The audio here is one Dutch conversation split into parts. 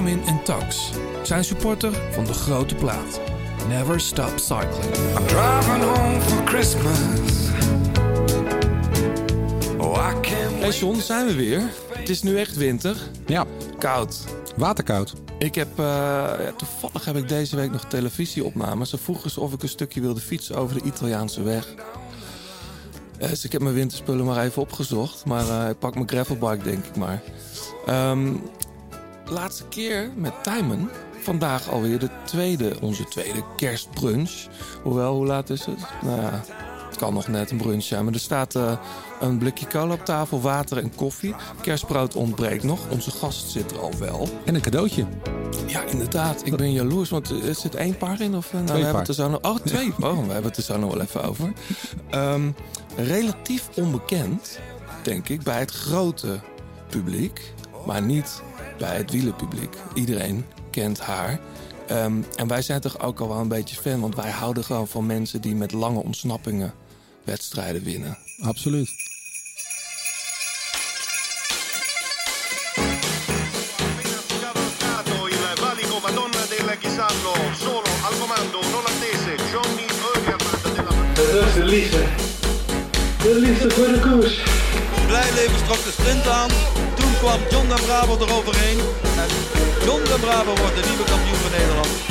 Garmin en Tax zijn supporter van de grote plaat. Never stop cycling. I'm driving home for Christmas. Oh, I can't Hey John, zijn we weer. Het is nu echt winter. Ja, Koud. waterkoud. Ik heb, eh, ja, toevallig heb ik deze week nog televisieopnames. Ze vroegen ze of ik een stukje wilde fietsen over de Italiaanse weg. Eh, dus ik heb mijn winterspullen maar even opgezocht. Maar eh, ik pak mijn gravelbike denk ik maar. Ehm, laatste keer met Timon. Vandaag alweer de tweede, onze tweede kerstbrunch. Hoewel, hoe laat is het? Nou ja, het kan nog net een brunch zijn. Maar er staat eh, een blikje cola op tafel, water en koffie. Kerstbrood ontbreekt nog. Onze gast zit er al wel. En een cadeautje. Ja, inderdaad. Ik ben jaloers, want er zit één paar in. Of, eh, nou, we hebben het er zo nog... Oh, twee. Oh, we hebben het er zo nog wel even over. Ehm, relatief onbekend, denk ik, bij het grote publiek. Maar niet bij het wielenpubliek. Iedereen kent haar. Ehm, en wij zijn toch ook al wel een beetje fan. Want wij houden gewoon van mensen die met lange ontsnappingen wedstrijden winnen. Absoluut. Is de liefde. De liefde voor de koers. Blijleven trok de sprint aan. Toen kwam John de Bravo eroverheen. En John de Bravo wordt de nieuwe kampioen van Nederland.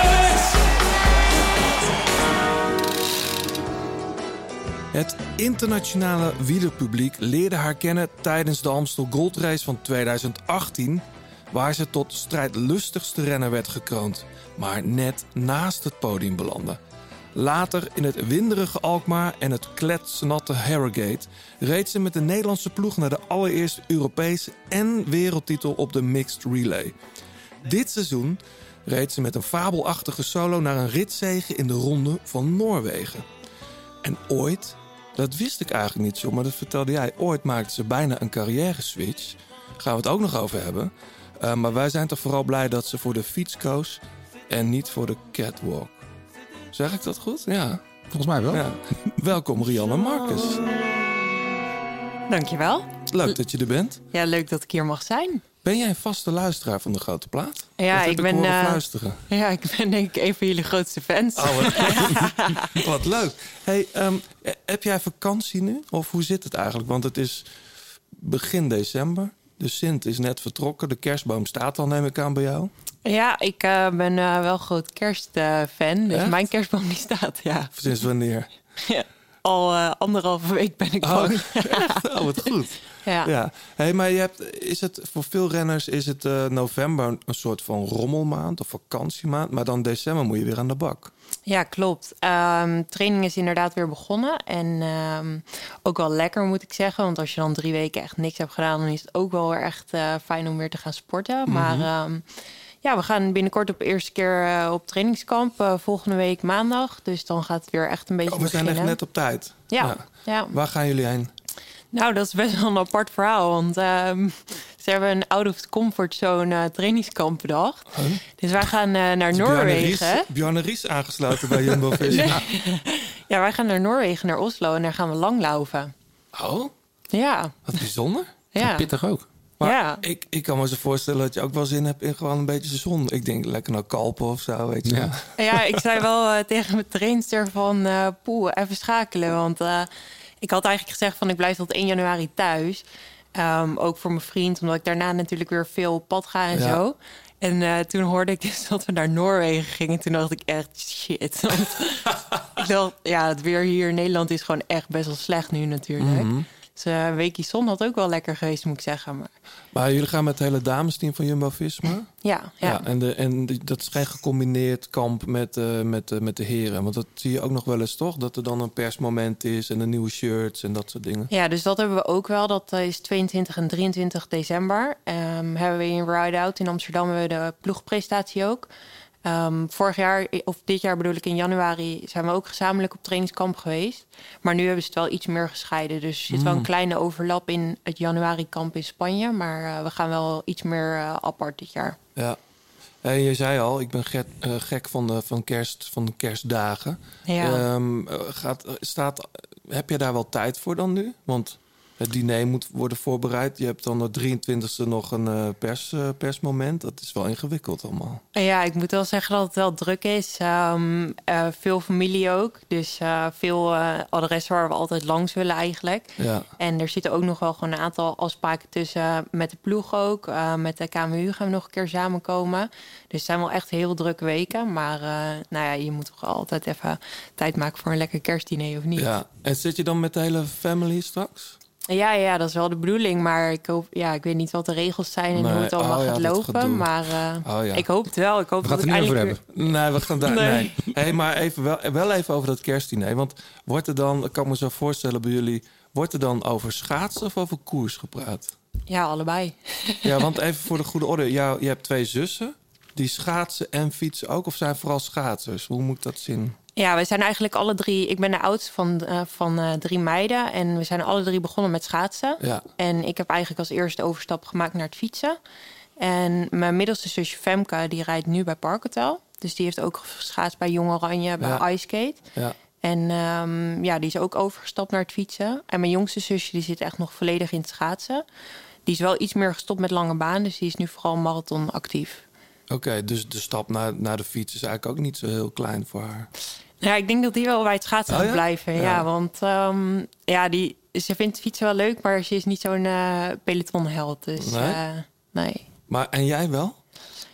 Het internationale wielerpubliek leerde haar kennen tijdens de Amstel Gold Race van 2018, waar ze tot strijdlustigste renner werd gekroond, maar net naast het podium belandde. Later in het winderige Alkmaar en het kletsnatte Harrogate reed ze met de Nederlandse ploeg naar de allereerste Europese en wereldtitel op de Mixed Relay. Dit seizoen reed ze met een fabelachtige solo naar een ritzege in de ronde van Noorwegen. En ooit, dat wist ik eigenlijk niet zo, maar dat vertelde jij. Ooit maakte ze bijna een carrière switch. Gaan we het ook nog over hebben. Uh, maar wij zijn toch vooral blij dat ze voor de fiets koos en niet voor de catwalk. Zeg ik dat goed? Ja. Volgens mij wel. ja. Welkom Rianne Marcus. Dankjewel. Leuk dat je er bent. Ja, leuk dat ik hier mag zijn. Ben jij een vaste luisteraar van de Grote Plaat? Ja, ik ben, eh, fluisteren. Ja, ik ben denk ik een van jullie grootste fans. Oh, wat, wat leuk. Hey, ehm, heb jij vakantie nu? Of hoe zit het eigenlijk? Want het is begin december. De Sint is net vertrokken. De kerstboom staat al, neem ik aan, bij jou. Ja, ik eh, ben eh, wel groot kerstfan. dus Echt? mijn kerstboom die staat, ja. Sinds wanneer? Al eh, anderhalve week ben ik Oh, gewoon. echt? Oh, wat goed. Ja. Ja. Hey, maar je hebt, is het, voor veel renners is het eh, november een soort van rommelmaand of vakantiemaand. Maar dan december moet je weer aan de bak. Ja, klopt. Ehm, training is inderdaad weer begonnen. En ehm, ook wel lekker, moet ik zeggen. Want als je dan drie weken echt niks hebt gedaan... dan is het ook wel weer echt eh, fijn om weer te gaan sporten. Mhm. Maar ehm, ja, we gaan binnenkort op de eerste keer eh, op trainingskamp. eh, volgende week maandag. Dus dan gaat het weer echt een beetje Oh, we zijn beginnen. echt net op tijd. Ja, ja. Waar gaan jullie heen? Nou, dat is best wel een apart verhaal. Want ehm, ze hebben een out of the comfort zone eh, trainingskamp bedacht. Dus wij gaan eh, naar Noorwegen. Bjarne Ries aangesloten bij Jumbo-Visma. Ja, wij gaan naar Noorwegen, naar Oslo. En daar gaan we langlaufen. Oh, Ja, wat bijzonder. ja. Pittig ook. Maar Ja. ik, ik kan me zo voorstellen dat je ook wel zin hebt in gewoon een beetje zon. Ik denk lekker naar Kalpen of zo, weet je Ja. Ja, ik zei wel eh, tegen mijn trainster van... eh poeh, even schakelen. Want eh, ik had eigenlijk gezegd van ik blijf tot 1 januari thuis. Ehm, ook voor mijn vriend, omdat ik daarna natuurlijk weer veel op pad ga en Ja. zo. En eh, toen hoorde ik dus dat we naar Noorwegen gingen. Toen dacht ik echt, shit. Ik dacht, ja, het weer hier in Nederland is gewoon echt best wel slecht nu natuurlijk. Mhm. Dus een weekje zon had ook wel lekker geweest, moet ik zeggen. Maar Maar jullie gaan met het hele damesteam van Jumbo-Visma? ja, ja. en, de, en dat is geen gecombineerd kamp met, eh, met, eh, met de heren. Want dat zie je ook nog wel eens, toch? Dat er dan een persmoment is en een nieuwe shirts en dat soort dingen. Ja, dus dat hebben we ook wel. Dat is 22 en 23 december. Ehm, hebben we in Ride Out in Amsterdam hebben we de ploegpresentatie ook. Ehm, vorig jaar, of dit jaar bedoel ik in januari, zijn we ook gezamenlijk op trainingskamp geweest. Maar nu hebben ze het wel iets meer gescheiden. Dus er zit wel een kleine overlap in het januari-kamp in Spanje. Maar eh, we gaan wel iets meer eh, apart dit jaar. Ja. En je zei al, ik ben gek, eh, gek van, de, van, kerst, van de kerstdagen. Ja. Ehm, eh, gaat, staat, heb je daar wel tijd voor dan nu? Want het diner moet worden voorbereid. Je hebt dan de 23e nog een eh, pers, eh, persmoment. Dat is wel ingewikkeld allemaal. Ja, ik moet wel zeggen dat het wel druk is. Ehm, eh, veel familie ook. Dus veel eh, adressen waar we altijd langs willen eigenlijk. Ja. En er zitten ook nog wel gewoon een aantal afspraken tussen met de ploeg ook. Met de KMU gaan we nog een keer samenkomen. Dus het zijn wel echt heel drukke weken. Maar nou ja, je moet toch altijd even tijd maken voor een lekker kerstdiner of niet. ja. En zit je dan met de hele family straks? Ja, ja, dat is wel de bedoeling. Maar ik, hoop, ja, ik weet niet wat de regels zijn en Nee. hoe het allemaal Oh ja, gaat lopen. Maar eh, Oh ja. ik hoop het wel. Ik hoop We dat gaan het er niet over hebben. Nee, we gaan daar. Nee. Nee. Hey, maar even wel, wel even over dat kerstdiner. Want wordt er dan, ik kan me zo voorstellen bij jullie, wordt er dan over schaatsen of over koers gepraat? Ja, allebei. Ja, want even voor de goede orde. Ja, je hebt twee zussen. Die schaatsen en fietsen ook? Of zijn vooral schaatsers? Hoe moet ik dat zien? Ja, we zijn eigenlijk alle drie. Ik ben de oudste van, eh, van eh, drie meiden. En we zijn alle drie begonnen met schaatsen. Ja. En ik heb eigenlijk als eerste overstap gemaakt naar het fietsen. En mijn middelste zusje Femke, die rijdt nu bij Parkhotel. Dus die heeft ook geschaatst bij Jong Oranje, bij Ja. Ice Skate. Ja. En ehm, ja, die is ook overgestapt naar het fietsen. En mijn jongste zusje, die zit echt nog volledig in het schaatsen. Die is wel iets meer gestopt met lange baan. Dus die is nu vooral marathon actief. Oké, dus de stap naar, naar de fiets is eigenlijk ook niet zo heel klein voor haar. Ja, ik denk dat die wel bij het schaatsen Oh gaat ja? blijven. Ja, Ja. want ehm, ja, die, ze vindt fietsen wel leuk, maar ze is niet zo'n eh pelotonheld. Dus Nee? nee? nee. Maar, en jij wel?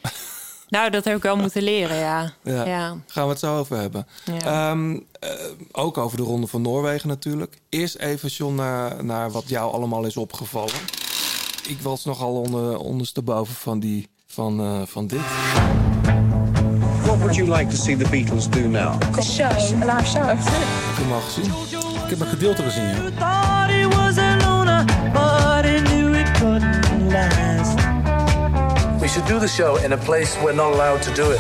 Nou, dat heb ik wel moeten leren, ja. Ja. ja. Gaan we het zo over hebben. Ja. Ehm, eh, ook over de Ronde van Noorwegen natuurlijk. Eerst even, John, naar, naar wat jou allemaal is opgevallen. Ik was nogal onder, ondersteboven van, die, van, eh, van dit. What would you like to see the Beatles do now? The show, a live show. Heb je hem al gezien? Ik heb een gedeelte gezien, ja. We should do the show in a place we're not allowed to do it.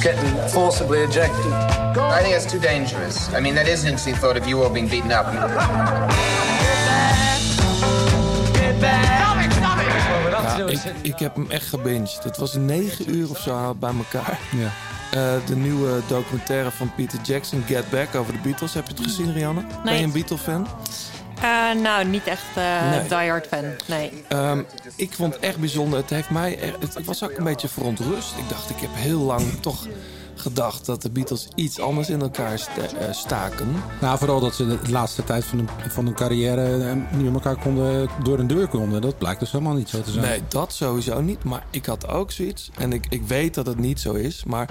Getting forcibly ejected. I think that's too dangerous. I mean, that is an interesting thought of you all being beaten up. Ja, ik, ik heb hem echt gebinged. Het was negen uur of zo bij elkaar. ja. Eh, de nieuwe documentaire van Peter Jackson, Get Back, over de Beatles. Heb je het gezien, Rianne? Ben je een Beatle-fan? Eh, nou, niet echt eh Nee. diehard fan, nee. Ehm, ik vond het echt bijzonder. Het heeft mij het, ik was ook een beetje verontrust. Ik dacht, ik heb heel lang toch gedacht dat de Beatles iets anders in elkaar eh, staken. Nou, vooral dat ze de laatste tijd van hun, van hun carrière eh, niet met elkaar konden, door een deur konden. Dat blijkt dus helemaal niet zo te zijn. Nee, dat sowieso niet. Maar ik had ook zoiets. En ik, ik weet dat het niet zo is. Maar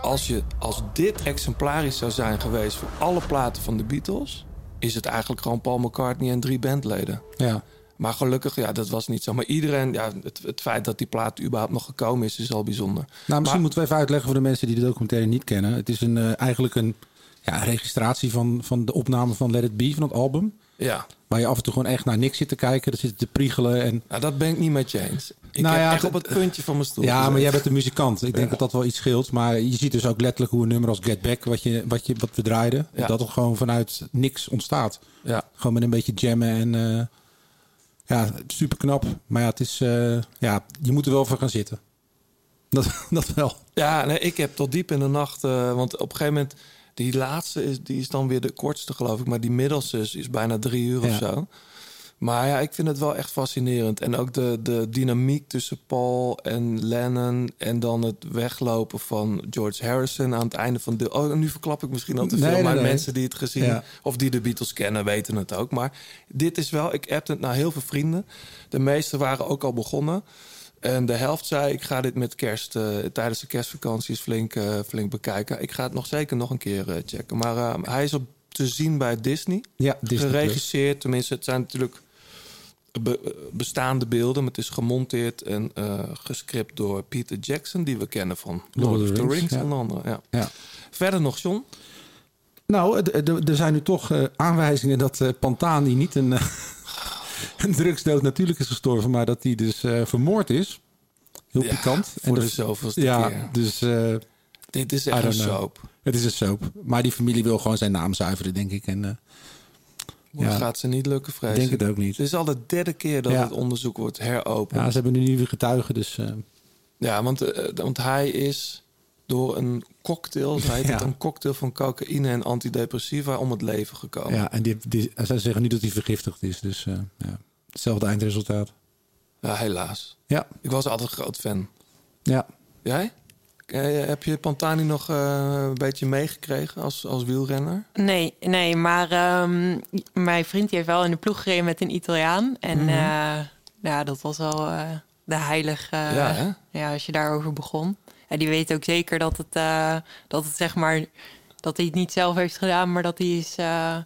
als, je, als dit exemplarisch zou zijn geweest voor alle platen van de Beatles... is het eigenlijk gewoon Paul McCartney en drie bandleden. Ja. Maar gelukkig, ja, dat was niet zo. Maar iedereen, ja, het, het feit dat die plaat überhaupt nog gekomen is, is al bijzonder. Nou, misschien Maar- moeten we even uitleggen voor de mensen die de documentaire niet kennen. Het is een, eh, eigenlijk een ja, registratie van, van de opname van Let It Be, van het album. Ja, Waar je af en toe gewoon echt naar niks zit te kijken. Er zit te priegelen. En, nou, dat ben ik niet met je eens. Ik Nou heb ja, echt op het puntje van mijn stoel ja, maar jij bent een muzikant. Ik denk dat dat wel iets scheelt. Maar je ziet dus ook letterlijk hoe een nummer als Get Back, wat, je, wat, je, wat we draaiden, Ja. dat het gewoon vanuit niks ontstaat. Ja, Gewoon met een beetje jammen en eh, ja, super knap. Maar ja, het is, eh, ja, je moet er wel voor gaan zitten. Dat, dat wel. ja nee, ik heb tot diep in de nacht... eh, want op een gegeven moment... Die laatste is, die is dan weer de kortste, geloof ik. Maar die middelste is, is bijna drie uur Ja. of zo. Maar ja, ik vind het wel echt fascinerend. En ook de, de dynamiek tussen Paul en Lennon... en dan het weglopen van George Harrison aan het einde van de... Oh, nu verklap ik misschien al te veel. Nee, maar nee. mensen die het gezien... Ja. of die de Beatles kennen, weten het ook. Maar dit is wel... Ik heb het naar heel veel vrienden. De meeste waren ook al begonnen. En de helft zei, ik ga dit met kerst... eh, tijdens de kerstvakanties flink, eh, flink bekijken. Ik ga het nog zeker nog een keer eh, checken. Maar hij is op te zien bij Disney. Ja, Disney Plus. geregisseerd. Tenminste, het zijn natuurlijk be- bestaande beelden. Maar het is gemonteerd en eh gescript door Peter Jackson... die we kennen van Lord, of the Rings, ja. onder andere. Ja. Ja. Verder nog, John? Nou, er zijn nu toch eh, aanwijzingen dat eh, Pantani niet een, een drugsdood natuurlijk is gestorven, maar dat hij dus vermoord is. Heel Ja, pikant. voor En de zoveelste ja, keer. dus... Dit is echt een know. soap. Het is een soap. Maar die familie wil gewoon zijn naam zuiveren, denk ik. En, Ja. gaat ze niet lukken, vrees ik denk het ook niet. Het is al de derde keer dat Ja. het onderzoek wordt heropend. Ja, ze hebben nu nieuwe getuigen, dus... eh, Ja, want, eh, want hij is door een cocktail, zo heet het, Ja. een cocktail van cocaïne en antidepressiva om het leven gekomen. ja, en die, die, zij zeggen nu dat hij vergiftigd is. Dus eh, ja, hetzelfde eindresultaat. Ja, helaas. Ja. Ik was altijd een groot fan. Ja. Jij? Eh, heb je Pantani nog eh, een beetje meegekregen als, als wielrenner? Nee, nee, maar ehm, mijn vriend heeft wel in de ploeg gereden met een Italiaan. En eh, ja, dat was wel eh, de heilige... Ja, hè? ja, als je daarover begon. En die weet ook zeker dat het, eh, dat het zeg maar... dat hij het niet zelf heeft gedaan, maar dat hij is... eh,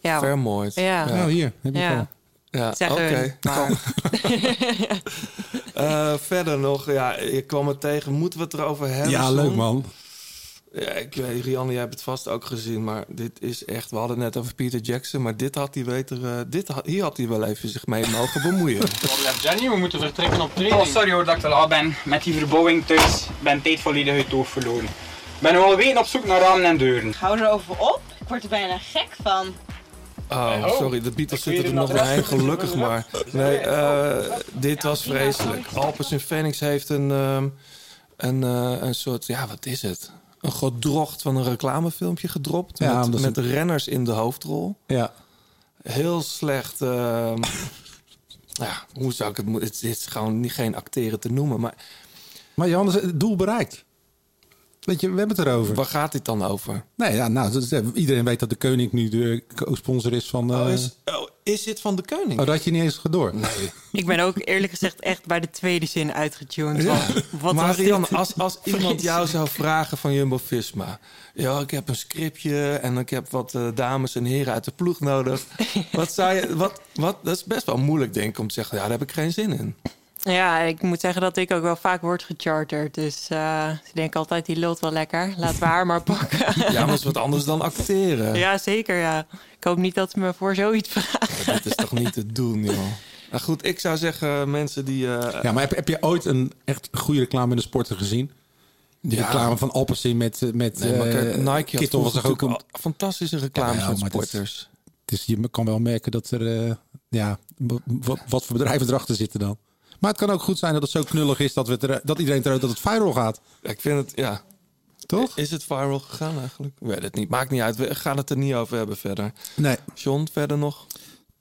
ja, Vermoord. Ja. Nou, hier, heb je Ja. het al. Ja, oké. hun, Eh, verder nog, ja, je kwam het tegen. Moeten we het erover hebben? Ja, leuk man. Ja, ik weet, Rianne, jij hebt het vast ook gezien, maar dit is echt. We hadden het net over Peter Jackson, maar dit had hij weten. eh, dit had, hier had hij wel even zich mee mogen bemoeien. Jenny, we moeten vertrekken op training. Oh, sorry hoor dat ik te laat ben. Met die verbouwing thuis ben tijd volledig uit het oog verloren. Ik ben al weken op zoek naar ramen en deuren. Hou erover op. Ik word er bijna gek van. Oh, sorry, de Beatles zitten er nog doorheen, gelukkig maar. Nee, eh, dit was vreselijk. Alpes in Phoenix heeft een, ehm, een, eh, een soort, ja, wat is het? Een gedrocht van een reclamefilmpje gedropt. Ja, met met de renners in de hoofdrol. Ja. Heel slecht. ehm, ja, hoe zou ik het moeten? Het is gewoon niet, geen acteren te noemen. Maar Maar Johannes, het doel bereikt. Weet je, we hebben het erover. waar gaat dit dan over? Nee, ja, nou, dat is- iedereen weet dat de koning nu de co-sponsor is van... eh Oh, is, oh, is dit van de koning? oh, dat had je niet eens gedoor. Nee. Ik ben ook eerlijk gezegd echt bij de tweede zin uitgetuned. Ja. Wat, wat maar was dit? Rianne, als, als iemand jou zou vragen van Jumbo-Visma... ja, ik heb een scriptje en ik heb wat eh, dames en heren uit de ploeg nodig. wat zou je... Wat, wat, dat is best wel moeilijk, denk ik, om te zeggen... ja, daar heb ik geen zin in. Ja, ik moet zeggen dat ik ook wel vaak word gecharterd. Dus eh ik denk altijd, die lult wel lekker. Laten we haar maar pakken. Ja, maar dat is wat anders dan acteren. Ja, zeker, ja. Ik hoop niet dat ze me voor zoiets vragen. Dat is toch niet te doen, joh. Nou goed, ik zou zeggen, mensen die... eh, Ja, maar heb, heb je ooit een echt goede reclame in de sporten gezien? Die Ja. reclame van Alpecin met, eh, met Nee, maar kijk, eh, Nike Kittel was ook een... fantastische reclames Ja, maar is- sporters. Dus je kan wel merken dat er, eh, ja, wat voor bedrijven erachter zitten dan. Maar het kan ook goed zijn dat het zo knullig is dat, we er, dat iedereen eruit dat het viral gaat. Ik vind het, ja. Toch? Is het viral gegaan eigenlijk? Ik weet het niet. Maakt niet uit. We gaan het er niet over hebben verder. Nee. John, verder nog?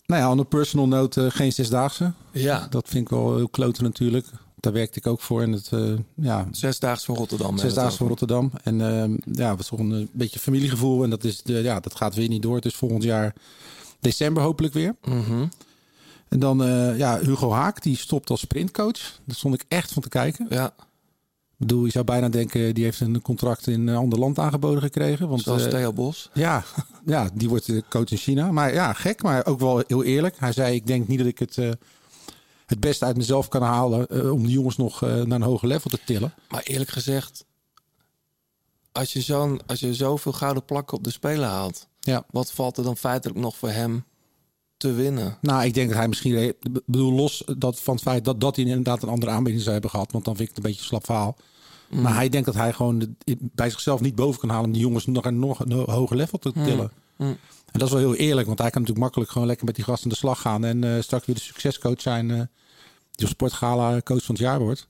Nou ja, on een personal note eh, geen zesdaagse. Ja. Dat vind ik wel heel kloten natuurlijk. Daar werkte ik ook voor. En het, eh, ja, Zesdaags van Rotterdam. Zesdaags van Rotterdam. En eh, ja, was toch een beetje familiegevoel. En dat, is, de, ja, dat gaat weer niet door. Het is volgend jaar december hopelijk weer. Mhm. En dan eh, ja, Hugo Haak, die stopt als sprintcoach. Daar stond ik echt van te kijken. Ja. Ik bedoel, je zou bijna denken, die heeft een contract in een ander land aangeboden gekregen. Want, Zoals eh, Theo Bos. Ja, ja, die wordt coach in China. Maar ja, gek, maar ook wel heel eerlijk. Hij zei, ik denk niet dat ik het, eh, het beste uit mezelf kan halen... om de jongens nog naar een hoger level te tillen. Maar eerlijk gezegd, als je, zo'n, als je zoveel gouden plakken op de Spelen haalt... Ja. wat valt er dan feitelijk nog voor hem te winnen? Nou, ik denk dat hij misschien... Bedoel, los dat, van het feit dat, dat hij inderdaad een andere aanbieding zou hebben gehad. Want dan vind ik het een beetje een slap verhaal. Mm. Maar hij denkt dat hij gewoon de- bij zichzelf niet boven kan halen... om die jongens nog een, nog een hoger level te tillen. Mm. En dat is wel heel eerlijk. Want hij kan natuurlijk makkelijk gewoon lekker met die gasten aan de slag gaan. En eh, straks weer de succescoach zijn... eh, die op Sportgala coach van het jaar wordt.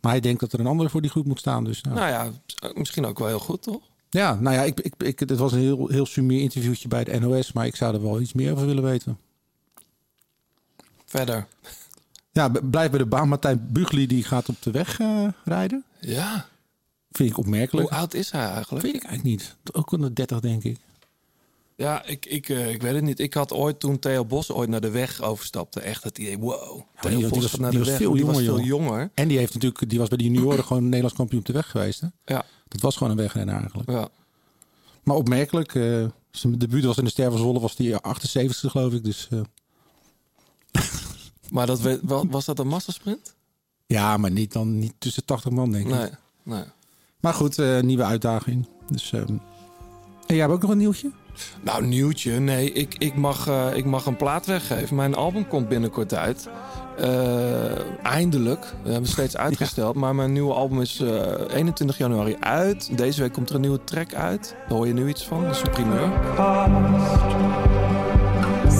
Maar hij denkt dat er een andere voor die groep moet staan. Dus, nou. Nou ja, misschien ook wel heel goed, toch? Ja, nou ja, ik, ik, ik, het was een heel, heel sumier interviewtje bij de NOS. Maar ik zou er wel iets meer over willen weten. Verder. Ja, blijf bij de baan. Martijn Bugli die gaat op de weg eh, rijden. Ja. Vind ik opmerkelijk. Hoe oud is hij eigenlijk? Weet ik eigenlijk niet. Ook onder 30 denk ik. Ja, ik, ik, eh, ik weet het niet. Ik had ooit toen Theo Bos ooit naar de weg overstapte, echt het idee, wow. Theo die, die Bos was, naar die de was weg. veel die jonger. was veel joh. jonger. En die heeft natuurlijk, die was bij de junioren gewoon Nederlands kampioen op de weg geweest. Hè? Ja. Dat was gewoon een wegrenner eigenlijk. Ja. Maar opmerkelijk. eh, zijn debuut was in de Ster van Zwolle, was die 78 geloof ik. Dus eh, Maar dat we- was dat een massasprint? ja, maar niet, dan, niet tussen 80 man denk ik. Nee, nee. Maar goed, nieuwe uitdaging. Dus, ehm, en jij hebt ook nog een nieuwtje? Nou, nieuwtje. Nee, ik, ik, mag, eh, ik mag een plaat weggeven. Mijn album komt binnenkort uit. Eh, eindelijk. We hebben het steeds uitgesteld. Maar mijn nieuwe album is eh, 21 januari uit. Deze week komt er een nieuwe track uit. Daar hoor je nu iets van. Dat is een primeur.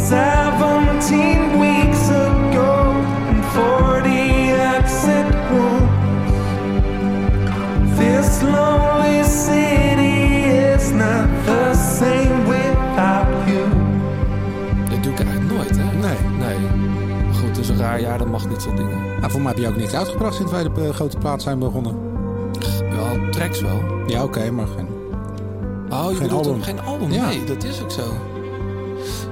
17 weeks ago and 40 exit wounds. This lonely city is not the same Nee. Goed, het is een raar jaar. Dat mag niet zo'n dingen. Nou, voor mij heb je ook niks uitgebracht sinds wij de eh, grote plaat zijn begonnen. Ja, tracks wel. Ja, oké, maar geen... Oh, je Geen album. geen album? Ja. Nee, dat is ook zo.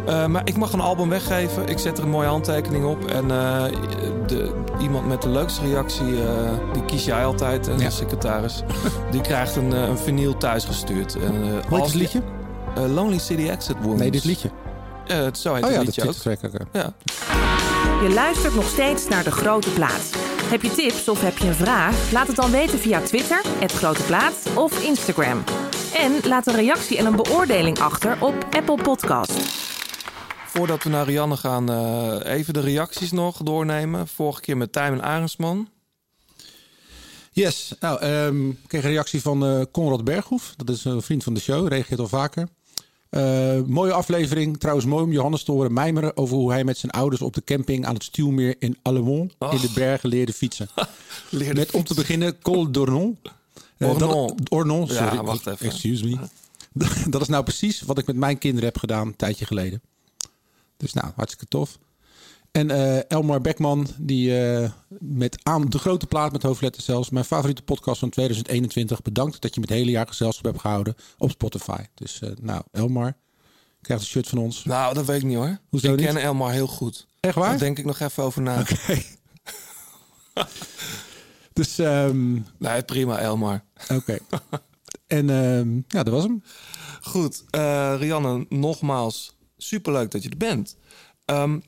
Eh, maar ik mag een album weggeven. Ik zet er een mooie handtekening op. En eh, de, iemand met de leukste reactie, die kies jij altijd, hè, de secretaris. die krijgt een, een vinyl thuisgestuurd. En, heet als die- liedje? Lonely City Exit Wounds. Nee, dit liedje. Ja, het zo heet Oh ja, het. Ja. Je luistert nog steeds naar De Grote Plaat. Heb je tips of heb je een vraag? Laat het dan weten via Twitter, het Grote Plaat of Instagram. En laat een reactie en een beoordeling achter op Apple Podcast. Voordat we naar Rianne gaan, eh, even de reacties nog doornemen. Vorige keer met Tijmen Arendsman. Yes. Nou, ehm, ik kreeg een reactie van eh Conrad Berghoef. Dat is een vriend van de show, reageert al vaker. Eh, mooie aflevering. Trouwens mooi om Johannes te horen mijmeren... over hoe hij met zijn ouders op de camping aan het Stuwmeer in Allemont... in de bergen leerde fietsen. Leerde met om te beginnen Col d'Ornon. Eh, Ornon. Ornon, Ja, sorry. wacht even. Excuse me. dat is nou precies wat ik met mijn kinderen heb gedaan een tijdje geleden. Dus nou, hartstikke tof. En eh, Elmar Beckman, die eh, met aan de grote plaat met hoofdletters zelfs, mijn favoriete podcast van 2021, bedankt dat je me het hele jaar gezelschap hebt gehouden op Spotify. Dus eh, nou, Elmar, krijgt een shirt van ons. Nou, dat weet ik niet hoor. Hoezo ik niet? ken Elmar heel goed. Echt waar? Daar denk ik nog even over na. Oké. Dus, ehm Nee, prima Elmar. oké. en ehm, ja, dat was hem. Goed, Rianne, nogmaals, superleuk dat je er bent. Ehm,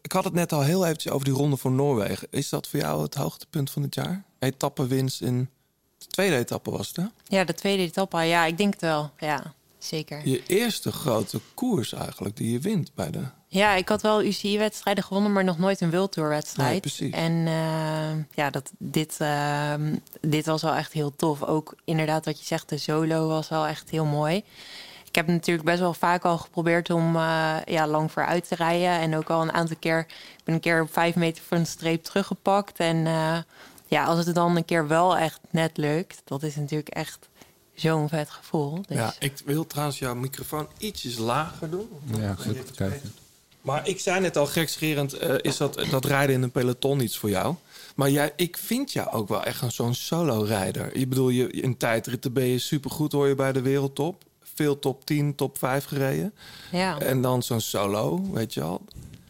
ik had het net al heel eventjes over die ronde voor Noorwegen. Is dat voor jou het hoogtepunt van het jaar? Etappenwinst in de tweede etappe was het, hè? Ja, de tweede etappe. Ja, ik denk het wel. Ja, zeker. Je eerste grote koers eigenlijk die je wint bij de... Ja, ik had wel UCI-wedstrijden gewonnen, maar nog nooit een World Tour-wedstrijd. Nee, precies. En eh, ja, dat, dit, eh, dit was wel echt heel tof. Ook inderdaad wat je zegt, de solo was wel echt heel mooi. Ik heb natuurlijk best wel vaak al geprobeerd om eh, ja, lang vooruit te rijden. En ook al een aantal keer, ik ben een keer op vijf meter van de streep teruggepakt. En eh, ja, als het dan een keer wel echt net lukt, dat is natuurlijk echt zo'n vet gevoel. Dus, Ja, ik wil trouwens jouw microfoon ietsjes lager doen. Ja, goed kijken. Maar ik zei net al, gekscherend, eh, is dat, dat rijden in een peloton iets voor jou? Maar jij, ik vind jou ook wel echt een zo'n solo-rijder. Je bedoel, je, in tijdritten ben je supergoed, hoor je bij de wereldtop. Veel top 10, top 5 gereden. Ja. En dan zo'n solo, weet je al.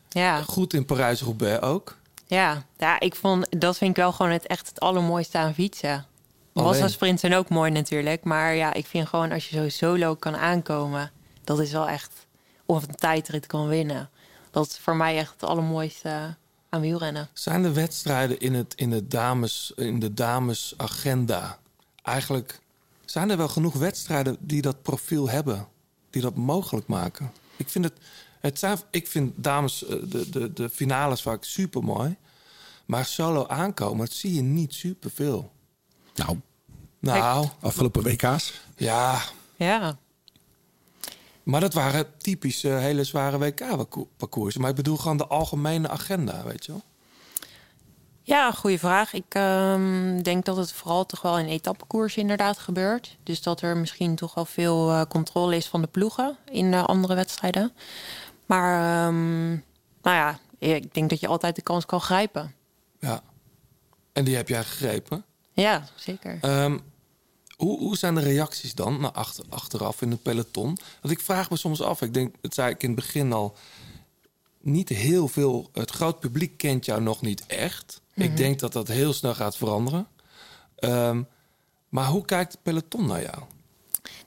ja. Goed in Parijs-Roubaix ook. Ja, ja, ik vond dat vind ik wel gewoon het echt het allermooiste aan fietsen. Alleen. Massa sprints zijn ook mooi natuurlijk, maar ja, ik vind gewoon als je zo solo kan aankomen, dat is wel echt of een tijdrit kan winnen. Dat is voor mij echt het allermooiste aan wielrennen. Zijn er wedstrijden in, het, in, het dames, in de damesagenda? Eigenlijk zijn er wel genoeg wedstrijden die dat profiel hebben, die dat mogelijk maken. Ik vind het, het zijn, ik vind dames eh, de, de, de finales vaak super mooi, maar solo aankomen, dat zie je niet super veel. Nou, Nou, afgelopen WK's. ja, Ja, maar dat waren typische hele zware WK-parcoursen. Maar ik bedoel gewoon de algemene agenda, weet je wel? Ja goede vraag. Ik ehm, denk dat het vooral toch wel in etappekoers inderdaad gebeurt. Dus dat er misschien toch wel veel eh, controle is van de ploegen in eh, andere wedstrijden. Maar ehm, nou ja, ik denk dat je altijd de kans kan grijpen. Ja. En die heb jij gegrepen. Ja, zeker. Ehm, hoe, hoe zijn de reacties dan naar achter, achteraf in het peloton? Want ik vraag me soms af, ik denk, dat zei ik in het begin al, niet heel veel, het groot publiek kent jou nog niet echt. Ik Mhm. denk dat dat heel snel gaat veranderen. Ehm, maar hoe kijkt het peloton naar jou?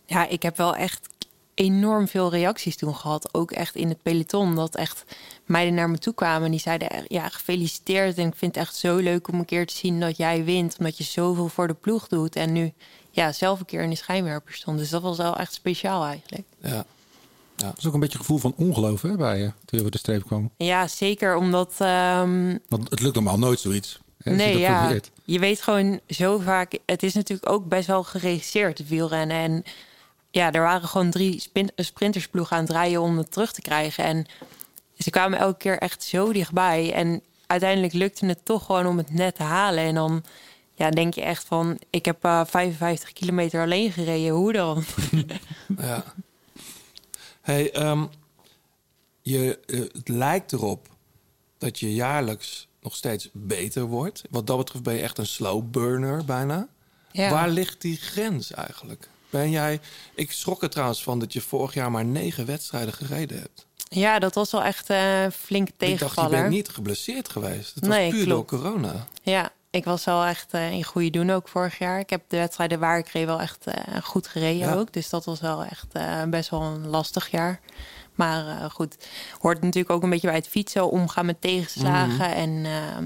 Ja, ik heb wel echt enorm veel reacties toen gehad. Ook echt in het peloton. Dat echt meiden naar me toe kwamen. En die zeiden, ja, gefeliciteerd. En ik vind het echt zo leuk om een keer te zien dat jij wint. Omdat je zoveel voor de ploeg doet. En nu ja, zelf een keer in de schijnwerper stond. Dus dat was wel echt speciaal eigenlijk. Ja. Dat is ook een beetje een gevoel van ongeloof hè, bij je, toen je over de streep kwam. Ja, zeker omdat... ehm, Want het lukt normaal nooit zoiets. Hè, je nee, dat ja. probeert. Je weet gewoon zo vaak... Het is natuurlijk ook best wel geregisseerd, het wielrennen. En ja, er waren gewoon drie spin- sprintersploegen aan het rijden om het terug te krijgen. En ze kwamen elke keer echt zo dichtbij. En uiteindelijk lukte het toch gewoon om het net te halen. En dan ja, denk je echt van... Ik heb eh, 55 kilometer alleen gereden. Hoe dan? Ja. Hey, ehm, je, eh, het lijkt erop dat je jaarlijks nog steeds beter wordt. Wat dat betreft ben je echt een slow burner bijna. Ja. Waar ligt die grens eigenlijk? Ben jij... Ik schrok er trouwens van dat je vorig jaar maar negen wedstrijden gereden hebt. Ja, dat was wel echt eh flink Ik dacht, je tegenvaller. bent niet geblesseerd geweest. Het was Nee, puur klopt. door corona. Ja, ik was wel echt eh, in goede doen ook vorig jaar. Ik heb de wedstrijden waar ik reed wel echt eh, goed gereden Ja. ook. Dus dat was wel echt eh, best wel een lastig jaar. Maar goed, hoort natuurlijk ook een beetje bij het fietsen, omgaan met tegenslagen. Mhm. En ehm,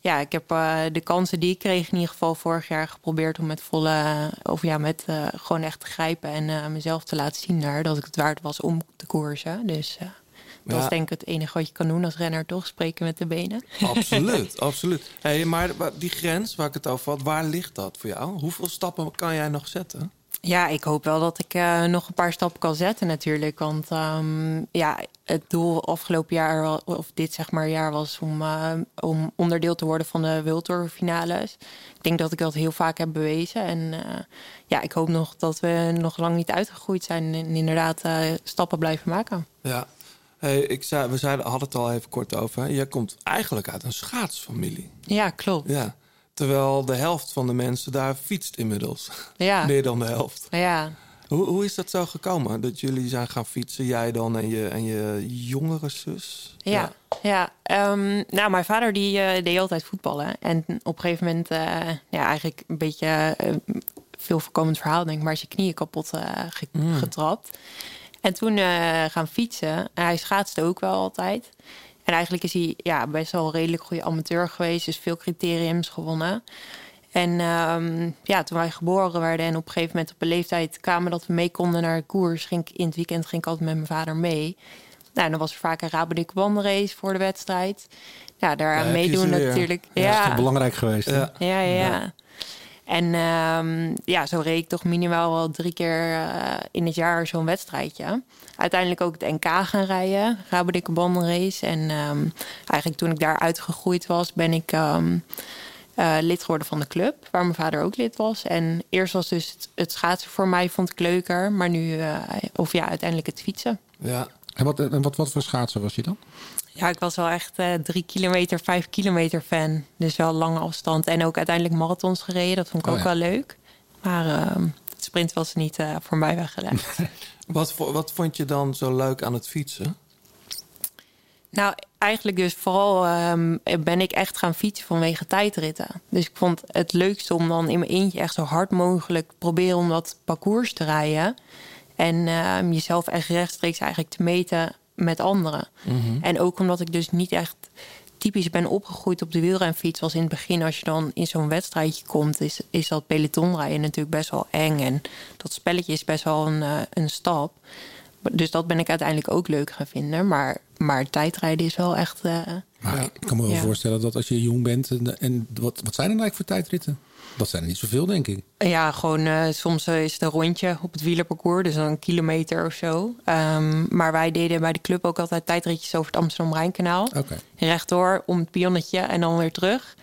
ja, ik heb de kansen die ik kreeg in ieder geval vorig jaar geprobeerd om met volle, of ja, met gewoon echt te grijpen en mezelf te laten zien daar dat ik het waard was om te koersen. Dus dat Ja. is denk ik het enige wat je kan doen als renner, toch? Spreken met de benen. Absoluut, absoluut. Hey, maar die grens waar ik het over had, waar ligt dat voor jou? Hoeveel stappen kan jij nog zetten? Ja, ik hoop wel dat ik eh, nog een paar stappen kan zetten natuurlijk. Want ehm, ja, het doel afgelopen jaar, of dit zeg maar jaar, was om, eh, om onderdeel te worden van de World Tour finales. Ik denk dat ik dat heel vaak heb bewezen. En eh, ja, ik hoop nog dat we nog lang niet uitgegroeid zijn en inderdaad stappen blijven maken. Ja. Hey, ik zei, we zeiden, hadden het al even kort over. Jij komt eigenlijk uit een schaatsfamilie. Ja, klopt. Ja. Terwijl de helft van de mensen daar fietst inmiddels. Ja. Meer dan de helft. Ja, Hoe, hoe is dat zo gekomen? Dat jullie zijn gaan fietsen, jij dan en je, en je jongere zus? Ja, ja. ehm, nou, mijn vader die eh, deed altijd voetballen. En op een gegeven moment, eh, ja, eigenlijk een beetje eh, veel voorkomend verhaal, denk ik, maar is je knieën kapot Mm. En toen eh, gaan fietsen. En hij schaatste ook wel altijd. En eigenlijk is hij ja, best wel een redelijk goede amateur geweest. Dus veel criteriums gewonnen. En ehm, ja, toen wij geboren werden en op een gegeven moment op een leeftijd kwamen dat we mee konden naar de koers, ging ik in het weekend ging ik altijd met mijn vader mee. Nou, dan was er vaak een Rabodik wandelrace voor de wedstrijd. Ja, daar je meedoen natuurlijk. Ja, Ja, dat is toch belangrijk geweest, hè? Ja, ja, ja. En ehm, ja, zo reed ik toch minimaal wel drie keer eh, in het jaar zo'n wedstrijdje. Uiteindelijk ook het NK gaan rijden, Rabodik bandenrace. En ehm, eigenlijk toen ik daar uitgegroeid was, ben ik ehm, eh, lid geworden van de club, waar mijn vader ook lid was. En eerst was dus het, het schaatsen voor mij, vond ik leuker. Maar nu, eh, of ja, uiteindelijk het fietsen. Ja. En wat, en wat, wat voor schaatser was je dan? Ja, ik was wel echt eh, drie kilometer, vijf kilometer fan. Dus wel lange afstand. En ook uiteindelijk marathons gereden. Dat vond ik Oh ook ja. wel leuk. Maar ehm, het sprint was niet eh, voor mij weggelegd. Wat, wat vond je dan zo leuk aan het fietsen? nou, eigenlijk dus vooral ehm, ben ik echt gaan fietsen vanwege tijdritten. Dus ik vond het leukste om dan in mijn eentje echt zo hard mogelijk proberen om dat parcours te rijden. En ehm, jezelf echt rechtstreeks eigenlijk te meten met anderen. Mhm. En ook omdat ik dus niet echt typisch ben opgegroeid op de wielrenfiets. Was in het begin, als je dan in zo'n wedstrijdje komt, is, is dat pelotonrijden natuurlijk best wel eng. En dat spelletje is best wel een, eh, een stap. Dus dat ben ik uiteindelijk ook leuk gaan vinden. Maar, maar tijdrijden is wel echt. eh, Maar ik kan me wel ja. voorstellen dat als je jong bent... en, en wat, wat zijn er eigenlijk voor tijdritten? Dat zijn er niet zoveel, denk ik. Ja, gewoon eh, soms eh, is het een rondje op het wielerparcours, dus dan een kilometer of zo. Ehm, maar wij deden bij de club ook altijd tijdritjes over het Amsterdam-Rijnkanaal. Oké. Rechtdoor om het pionnetje en dan weer terug.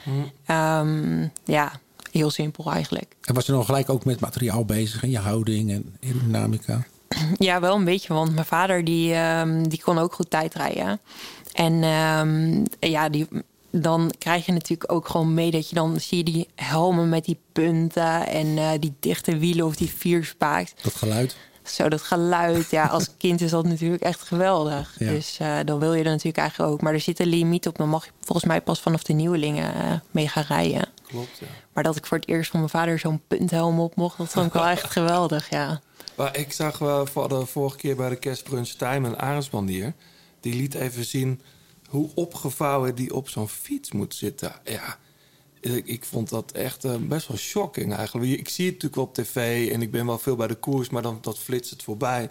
Ehm, ja, heel simpel eigenlijk. En was je dan gelijk ook met materiaal bezig en je houding en aerodynamica? Ja, wel een beetje, want mijn vader die, ehm, die kon ook goed tijdrijden. En ja, die, dan krijg je natuurlijk ook gewoon mee dat je dan zie je die helmen met die punten en eh, die dichte wielen of die vierspaaks. Dat geluid? Zo, dat geluid. Ja, als kind is dat natuurlijk echt geweldig. Ja. Dus eh, dan wil je er natuurlijk eigenlijk ook. Maar er zit een limiet op. Dan mag je volgens mij pas vanaf de nieuwelingen eh, mee gaan rijden. Klopt, ja. Maar dat ik voor het eerst van mijn vader zo'n punthelm op mocht, dat vond ik wel echt geweldig, ja. Maar ik zag wel voor de vorige keer bij de kerstbrunch Tijm een arendsbandier. Die liet even zien hoe opgevouwen die op zo'n fiets moet zitten. Ja, ik, ik vond dat echt eh, best wel shocking eigenlijk. Ik zie het natuurlijk wel op tv en ik ben wel veel bij de koers, maar dan dat flitst het voorbij.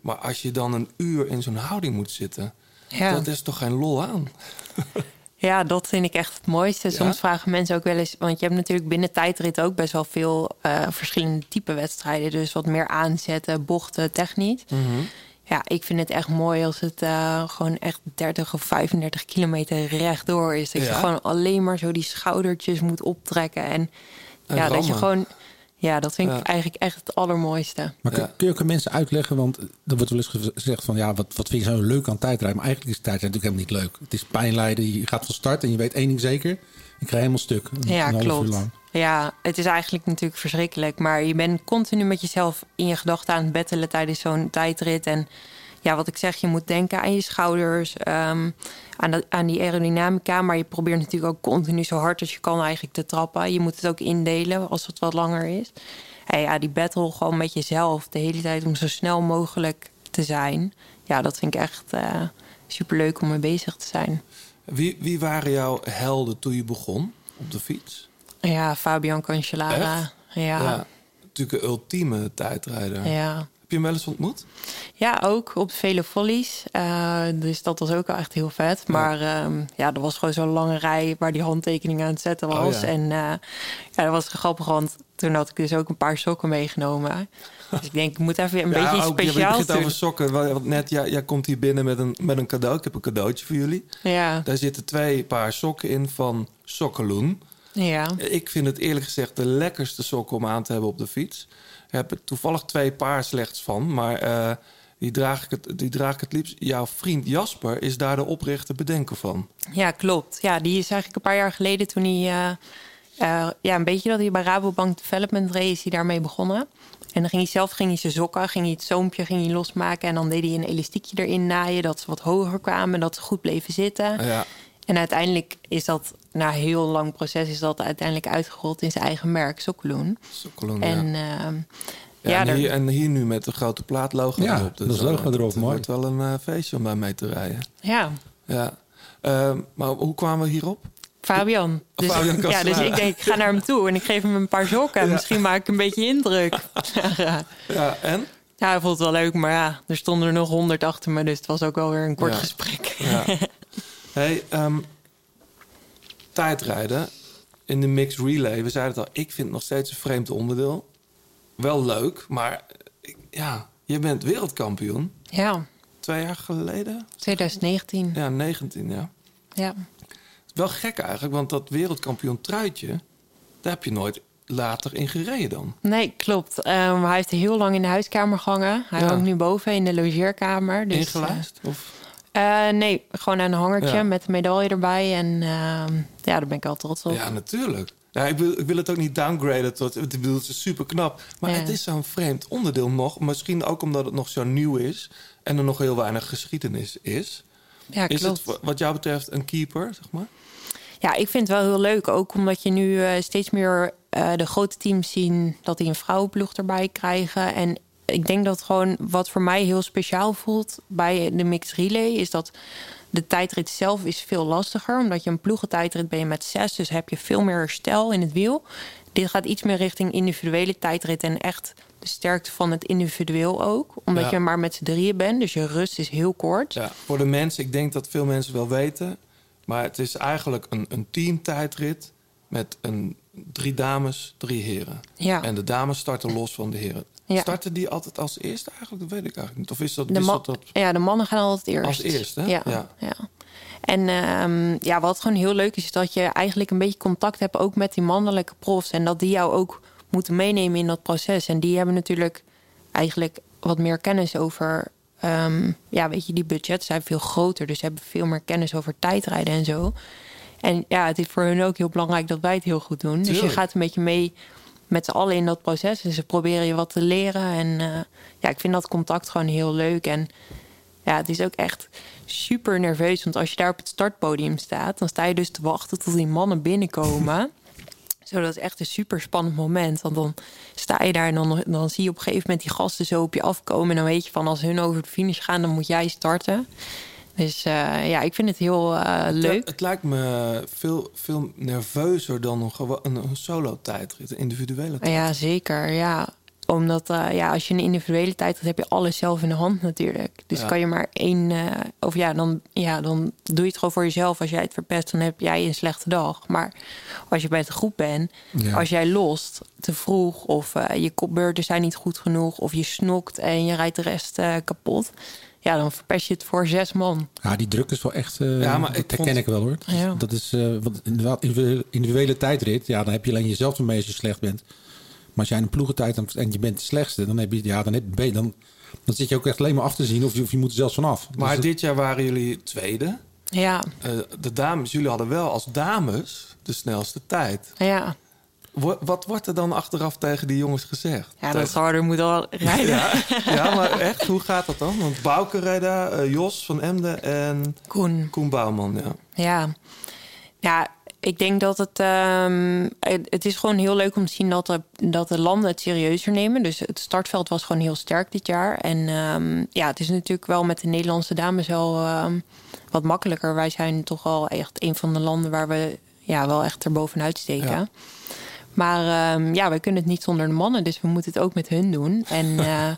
Maar als je dan een uur in zo'n houding moet zitten, Ja. dat is toch geen lol aan? Ja, dat vind ik echt het mooiste. Soms vragen mensen ook wel eens... want je hebt natuurlijk binnen tijdrit ook best wel veel eh, verschillende type wedstrijden. Dus wat meer aanzetten, bochten, technisch. Ja, ik vind het echt mooi als het eh, gewoon echt 30 of 35 kilometer rechtdoor is. Dat je gewoon alleen maar zo die schoudertjes moet optrekken. En, En ja, dat je gewoon... Ja, dat vind ik eigenlijk echt het allermooiste. Maar kun, kun je ook aan mensen uitleggen, want er wordt wel eens gezegd van ja, wat, wat vind je zo leuk aan tijdrijden? Maar eigenlijk is tijdrijden natuurlijk helemaal niet leuk. Het is pijnlijden, je gaat van start en je weet één ding zeker. Je krijgt helemaal stuk. Ja, klopt. Ja, het is eigenlijk natuurlijk verschrikkelijk. Maar je bent continu met jezelf in je gedachten aan het bettelen tijdens zo'n tijdrit. En ja, wat ik zeg, je moet denken aan je schouders, ehm, aan, dat, aan die aerodynamica. Maar je probeert natuurlijk ook continu zo hard als je kan eigenlijk te trappen. Je moet het ook indelen als het wat langer is. En ja, die battle gewoon met jezelf de hele tijd om zo snel mogelijk te zijn. Ja, dat vind ik echt eh superleuk om mee bezig te zijn. Wie, wie waren jouw helden toen je begon op de fiets? Ja, Fabian Cancellara. Echt? Ja. natuurlijk een ultieme tijdrijder. Ja. Heb je hem wel eens ontmoet? Ja, ook op vele follies. Eh, dus dat was ook echt heel vet. Maar ehm, ja, er was gewoon zo'n lange rij waar die handtekening aan het zetten Oh, was. ja. En eh, ja, dat was grappig, want toen had ik dus ook een paar sokken meegenomen. Dus ik denk, ik moet even een beetje iets ook, je speciaals begint doen. over sokken. Wa- Want net, ja, jij komt hier binnen met een, met een cadeau. Ik heb een cadeautje voor jullie. Ja. Daar zitten twee paar sokken in van Sokkeloen. Ja. Ik vind het eerlijk gezegd de lekkerste sokken om aan te hebben op de fiets. Ik heb er toevallig twee paar slechts van, maar eh, die, draag ik het, die draag ik het liefst. Jouw vriend Jasper is daar de oprichter bedenker van. Ja, klopt. Ja, die is eigenlijk een paar jaar geleden toen hij... eh, eh, ja, een beetje dat hij bij Rabobank Development reed, is hij daarmee begonnen. En dan ging hij zelf ging hij zijn sokken, ging hij het zoompje ging hij losmaken. En dan deed hij een elastiekje erin naaien, dat ze wat hoger kwamen, dat ze goed bleven zitten. Ja. En uiteindelijk is dat, na een heel lang proces, is dat uiteindelijk uitgerold in zijn eigen merk, Sokkeloen. Sokkeloen, En ja. ehm, Ja, ja, en, er- hier, en hier nu met de grote plaatlogo Ja, erop. dat is eh, logo erop, Het mooi. wordt wel een eh, feestje om daar mee te rijden. ja, Ja. Ehm, maar hoe kwamen we hierop? Fabian. Dus, Fabian ja, dus ik denk, ik ga naar hem toe en ik geef hem een paar sokken. Misschien maak ik een beetje indruk. ja. Ja, en? Ja, hij vond het wel leuk, maar ja, er stonden er nog honderd achter me, dus het was ook wel weer een kort Ja. gesprek. Ja. hey, ehm, tijdrijden in de mixed relay. We zeiden het al, ik vind het nog steeds een vreemd onderdeel. Wel leuk, maar ja, je bent wereldkampioen. Ja, Twee jaar geleden? 2019. Ja, 19, ja. Ja. Wel gek eigenlijk, want dat wereldkampioen truitje... daar heb je nooit later in gereden dan. Nee, klopt. Ehm, hij heeft heel lang in de huiskamer gehangen. Hij Ja. hangt nu boven in de logeerkamer. Dus, Ingelijst? Of? eh, eh, nee, gewoon aan een hangertje Ja. met een medaille erbij. En ehm, ja, daar ben ik wel trots op. Ja, natuurlijk. Ja, ik, wil, ik wil het ook niet downgraden tot... Ik bedoel, het is super knap. Maar Ja. het is zo'n vreemd onderdeel nog. Misschien ook omdat het nog zo nieuw is... en er nog heel weinig geschiedenis is. Ja, is klopt. het wa- wat jou betreft een keeper, zeg maar? Ja, ik vind het wel heel leuk. Ook omdat je nu eh, steeds meer eh, de grote teams zien dat die een vrouwenploeg erbij krijgen. En ik denk dat gewoon wat voor mij heel speciaal voelt bij de mixed relay is dat de tijdrit zelf is veel lastiger. Omdat je een ploegentijdrit ben je met zes, dus heb je veel meer herstel in het wiel. Dit gaat iets meer richting individuele tijdrit en echt sterkte van het individueel ook. Omdat Ja. je maar met z'n drieën bent, dus je rust is heel kort. Ja, voor de mensen, ik denk dat veel mensen wel weten... maar het is eigenlijk een, een teamtijdrit... met een, drie dames, drie heren. Ja. En de dames starten los van de heren. Ja. Starten die altijd als eerste eigenlijk? Dat weet ik eigenlijk niet. Of is dat, De, wisselt dat ja, de mannen gaan altijd eerst. als eerste? Ja, ja. ja. En ehm, ja, wat gewoon heel leuk is, is dat je eigenlijk een beetje contact hebt ook met die mannelijke profs. En dat die jou ook moeten meenemen in dat proces. En die hebben natuurlijk eigenlijk wat meer kennis over. ehm, ja, weet je, die budgets zijn veel groter. Dus ze hebben veel meer kennis over tijdrijden en zo. En ja, het is voor hun ook heel belangrijk dat wij het heel goed doen. Dus je gaat een beetje mee met z'n allen in dat proces. En ze proberen je wat te leren. En eh, ja, ik vind dat contact gewoon heel leuk. En ja, het is ook echt super nerveus. Want als je daar op het startpodium staat, dan sta je dus te wachten tot die mannen binnenkomen. Zo, dat is echt een super spannend moment. Want dan sta je daar en dan, dan zie je op een gegeven moment die gasten zo op je afkomen. En dan weet je van als hun over de finish gaan, dan moet jij starten. Dus eh, ja, ik vind het heel eh, leuk. Het, het lijkt me veel, veel nerveuzer dan een, een, een solo-tijdrit, een individuele tijdrit. Ja, zeker. Ja. Omdat eh, ja, als je een individuele tijd hebt, heb je alles zelf in de hand natuurlijk. Dus Ja. kan je maar één. eh, of ja dan, ja, dan doe je het gewoon voor jezelf. Als jij het verpest, dan heb jij een slechte dag. Maar als je bij de groep bent, Ja. als jij lost te vroeg, of eh, je kopbeurten zijn niet goed genoeg, of je snokt en je rijdt de rest eh, kapot. Ja, dan verpest je het voor zes man. Ja, die druk is wel echt. eh Ja, maar dat ik herken vond- ik wel hoor. Dat, Ja. dat is. eh want inderdaad, individuele, individuele tijdrit. Ja, dan heb je alleen jezelf ermee als je slecht bent. Maar als jij in een ploegentijd en- en je bent de slechtste, dan heb je. Ja, dan, heb, je- dan, dan zit je ook echt alleen maar af te zien of je, of je moet er zelfs vanaf. Dus Maar dat- dit jaar waren jullie tweede. Ja, Eh, de dames, jullie hadden wel als dames de snelste tijd. ja. Wo- Wat wordt er dan achteraf tegen die jongens gezegd? ja dat harder moet al rijden. Ja, ja, maar echt, hoe gaat dat dan? Want Bouke daar, eh, Jos van Emden en Koen. Koen Bouwman. Ja. Ja, ja ik denk dat het, ehm, het... Het is gewoon heel leuk om te zien dat de, dat de landen het serieuzer nemen. Dus het startveld was gewoon heel sterk dit jaar. En ehm, ja, het is natuurlijk wel met de Nederlandse dames wel ehm, wat makkelijker. Wij zijn toch wel echt een van de landen waar we ja, wel echt erbovenuit steken. Ja. Maar ja, wij kunnen het niet zonder de mannen. Dus we moeten het ook met hun doen. En eh,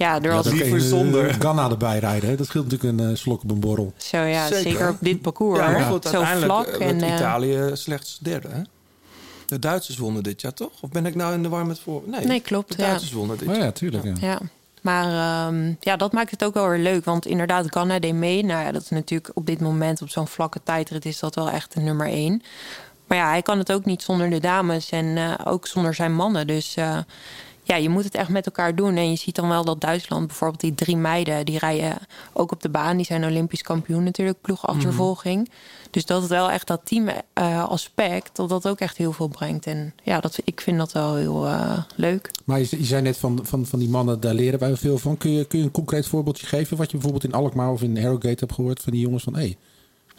ja, er Ja, kun je, eh, Ghana erbij rijden. Hè? Dat scheelt natuurlijk een eh, slok op een borrel. Zo ja, zeker, op dit parcours. Ja, maar goed, Zo vlak. eh, en, eh, Italië slechts derde. Hè? De Duitsers wonnen dit jaar toch? Of ben ik nou in de war met voor? Nee, Nee, klopt, De ja. Duitsers wonnen dit Oh jaar. ja, tuurlijk. Ja. Ja, maar ehm, ja, dat maakt het ook wel weer leuk. Want inderdaad, Ghana deed mee. Nou ja, dat is natuurlijk op dit moment op zo'n vlakke tijdrit is dat wel echt de nummer één. Maar ja, hij kan het ook niet zonder de dames en eh, ook zonder zijn mannen. Dus eh, ja, je moet het echt met elkaar doen. En je ziet dan wel dat Duitsland, bijvoorbeeld die drie meiden, die rijden ook op de baan. Die zijn Olympisch kampioen natuurlijk, ploegachtervolging. Dus dat het wel echt dat teamaspect, dat dat ook echt heel veel brengt. En ja, dat, ik vind dat wel heel eh, leuk. Maar je, je zei net van, van, van die mannen, daar leren wij veel van. Kun je, kun je een concreet voorbeeldje geven? Wat je bijvoorbeeld in Alkmaar of in Harrogate hebt gehoord van die jongens van... hé, hey,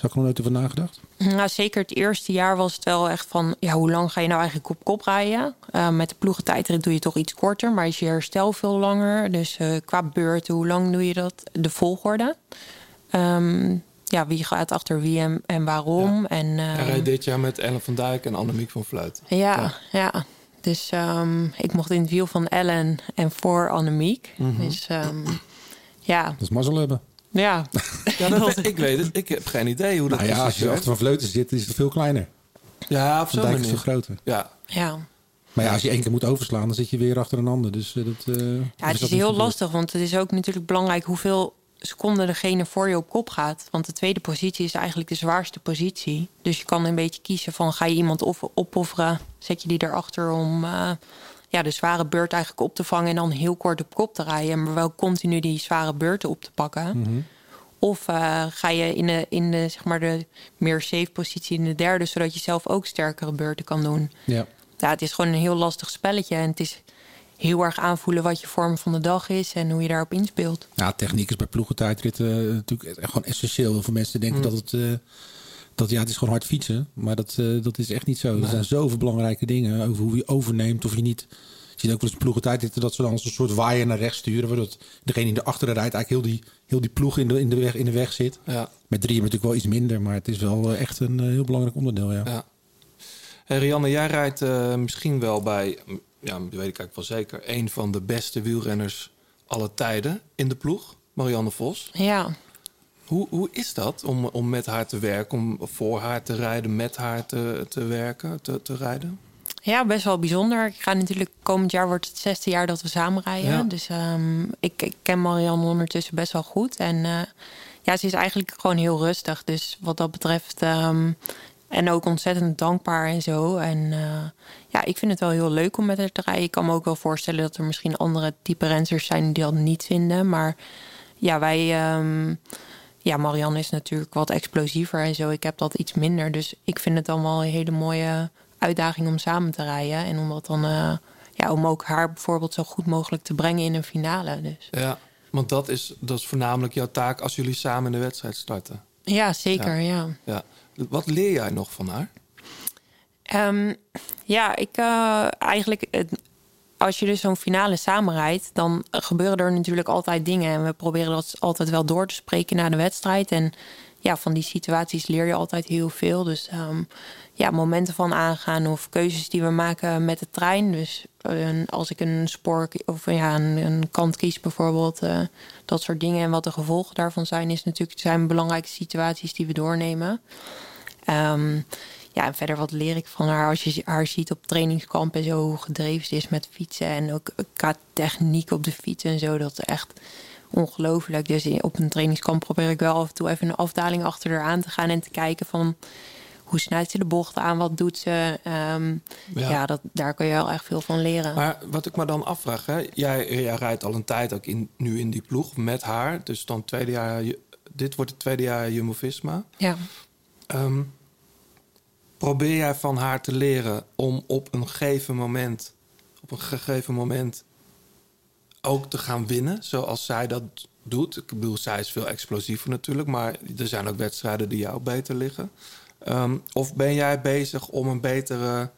zou ik er nog nooit over nagedacht? Nou, zeker het eerste jaar was het wel echt van... ja, hoe lang ga je nou eigenlijk op kop rijden? Eh, met de ploegentijdrit doe je toch iets korter... maar is je herstel veel langer. Dus eh, qua beurten, hoe lang doe je dat? De volgorde. Ehm, ja, wie gaat achter wie en, en waarom. En, Hij ehm, dit jaar met Ellen van Dijk en Annemiek van Vleut. ja, ja. Dus ehm, ik mocht in het wiel van Ellen en voor Annemiek. Mhm. Dus ehm, ja, Dat is mazzel hebben. Ja. Ja, dat, ik weet het. Ik heb geen idee hoe dat Nou ja, als je achter van Vleuten zit, is het veel kleiner. Ja, zo'n Dijk is veel groter. Ja. ja. Maar ja, als je één keer moet overslaan, dan zit je weer achter een ander. Dus eh, dat, eh, Ja, is het dat is heel gebeurd. lastig, want het is ook natuurlijk belangrijk hoeveel seconden degene voor je op kop gaat. Want de tweede positie is eigenlijk de zwaarste positie. Dus je kan een beetje kiezen van ga je iemand of- opofferen, zet je die erachter om eh, ja, de zware beurt eigenlijk op te vangen en dan heel kort op kop te rijden, maar wel continu die zware beurten op te pakken. Mhm. Of eh, ga je in de, in de, zeg maar de meer safe positie in de derde, zodat je zelf ook sterkere beurten kan doen. Ja. Ja, het is gewoon een heel lastig spelletje. En het is heel erg aanvoelen wat je vorm van de dag is en hoe je daarop inspeelt. Ja, techniek is bij ploegentijdritten eh, natuurlijk echt gewoon essentieel. Heel veel mensen denken Mm. dat het... eh, dat, ja, het is gewoon hard fietsen. Maar dat, eh, dat is echt niet zo. Er zijn zoveel belangrijke dingen over hoe je overneemt of je niet... Je ziet ook wel eens ploegentijdritten dat ze dan als een soort waaier naar rechts sturen. Waardoor degene die erachter rijdt eigenlijk heel die, heel die ploeg in de, in, de weg, in de weg zit. Ja. Met drieën natuurlijk wel iets minder. Maar het is wel eh, echt een eh, heel belangrijk onderdeel, ja. Ja. Hey, Rianne, jij rijdt eh, misschien wel bij, mm, ja, dat weet ik eigenlijk wel zeker, een van de beste wielrenners aller tijden in de ploeg, Marianne Vos. Ja, Hoe, hoe is dat om, om met haar te werken, om voor haar te rijden, met haar te, te werken, te, te rijden? ja best wel bijzonder. Ik ga natuurlijk komend jaar wordt het zesde jaar dat we samen rijden. Ja. Dus ehm, ik, ik ken Marianne ondertussen best wel goed. En eh, ja, ze is eigenlijk gewoon heel rustig. Dus wat dat betreft. ehm, en ook ontzettend dankbaar en zo. En eh, ja, ik vind het wel heel leuk om met haar te rijden. Ik kan me ook wel voorstellen dat er misschien andere type renners zijn die dat niet vinden. Maar ja, wij. ehm, ja, Marianne is natuurlijk wat explosiever en zo. Ik heb dat iets minder. Dus ik vind het dan wel een hele mooie uitdaging om samen te rijden. En om dat dan. eh, ja, om ook haar bijvoorbeeld zo goed mogelijk te brengen in een finale. Dus. Ja, want dat is, dat is voornamelijk jouw taak als jullie samen in de wedstrijd starten. Ja, zeker. Ja. ja. Wat leer jij nog van haar? Ehm, ja, ik eh, eigenlijk. het- als je dus zo'n finale samenrijdt, dan gebeuren er natuurlijk altijd dingen. En we proberen dat altijd wel door te spreken na de wedstrijd. En ja, van die situaties leer je altijd heel veel. Dus ehm, ja, momenten van aangaan of keuzes die we maken met de trein. Dus eh, als ik een spoor of ja, een, een kant kies bijvoorbeeld, eh, dat soort dingen. En wat de gevolgen daarvan zijn, is natuurlijk zijn belangrijke situaties die we doornemen. Ehm, ja, en verder wat leer ik van haar als je haar ziet op trainingskamp en zo hoe gedreven ze is met fietsen. En ook qua techniek op de fiets en zo. Dat is echt ongelooflijk. Dus op een trainingskamp probeer ik wel af en toe even een afdaling achter haar aan te gaan en te kijken van hoe snijdt ze de bocht aan, wat doet ze. Ehm, ja, Ja. dat, daar kun je wel echt veel van leren. Maar wat ik me dan afvraag, hè, jij, jij rijdt al een tijd ook in, nu in die ploeg met haar. Dus dan tweede jaar, dit wordt het tweede jaar Jumbo-Visma. Ja. Ehm, probeer jij van haar te leren om op een gegeven moment, op een gegeven moment ook te gaan winnen, zoals zij dat doet? Ik bedoel, zij is veel explosiever natuurlijk, maar er zijn ook wedstrijden die jou beter liggen. Ehm, of ben jij bezig om een betere,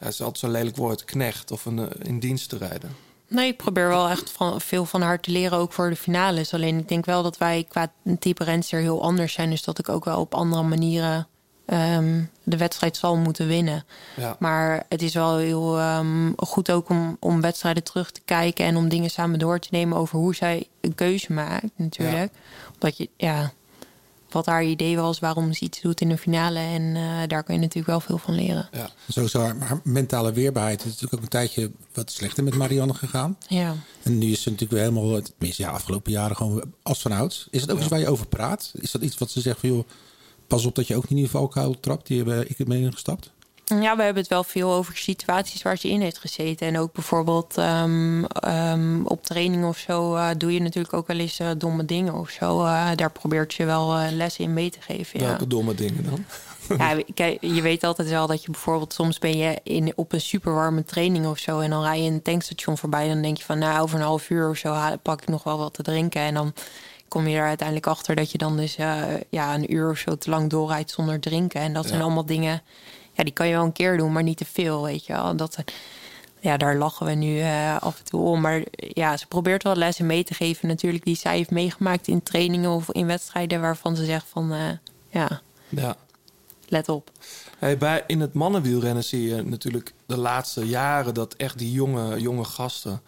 ja, is altijd zo'n lelijk woord, knecht of een, eh, in dienst te rijden? Nee, ik probeer wel echt van, veel van haar te leren, ook voor de finales. Alleen ik denk wel dat wij qua type renster heel anders zijn. Dus dat ik ook wel op andere manieren ehm, de wedstrijd zal moeten winnen. Ja. Maar het is wel heel ehm, goed ook om, om wedstrijden terug te kijken... en om dingen samen door te nemen over hoe zij een keuze maakt natuurlijk. Omdat je, ja, wat haar idee was, waarom ze iets doet in de finale. En eh, daar kun je natuurlijk wel veel van leren. Ja. Sowieso haar, haar mentale weerbaarheid. Het is natuurlijk ook een tijdje wat slechter met Marianne gegaan. Ja. En nu is ze natuurlijk weer helemaal, tenminste ja, afgelopen jaren gewoon als van ouds. Is dat ook iets waar je over praat? Is dat iets wat ze zegt van joh, pas op dat je ook niet in die valkuil trapt? Die hebben ik mee ingestapt. Ja, we hebben het wel veel over situaties waar ze in heeft gezeten. En ook bijvoorbeeld ehm, ehm, op training of zo eh, doe je natuurlijk ook wel eens eh, domme dingen of zo. Eh, daar probeert je wel lessen in mee te geven. Ja. Welke domme dingen dan? Ja, kijk, je weet altijd wel dat je bijvoorbeeld soms ben je in, op een superwarme training of zo. En dan rij je een tankstation voorbij. En dan denk je van nou, over een half uur of zo pak ik nog wel wat te drinken. En dan kom je er uiteindelijk achter dat je dan dus eh, ja, een uur of zo te lang doorrijdt zonder drinken. En dat zijn allemaal dingen, ja, die kan je wel een keer doen, maar niet te veel, weet je wel. Dat, ja, daar lachen we nu eh, af en toe om. Maar ja, ze probeert wel lessen mee te geven natuurlijk die zij heeft meegemaakt in trainingen of in wedstrijden waarvan ze zegt van eh, ja, Ja. let op. Hey, bij, in het mannenwielrennen zie je natuurlijk de laatste jaren dat echt die jonge, jonge gasten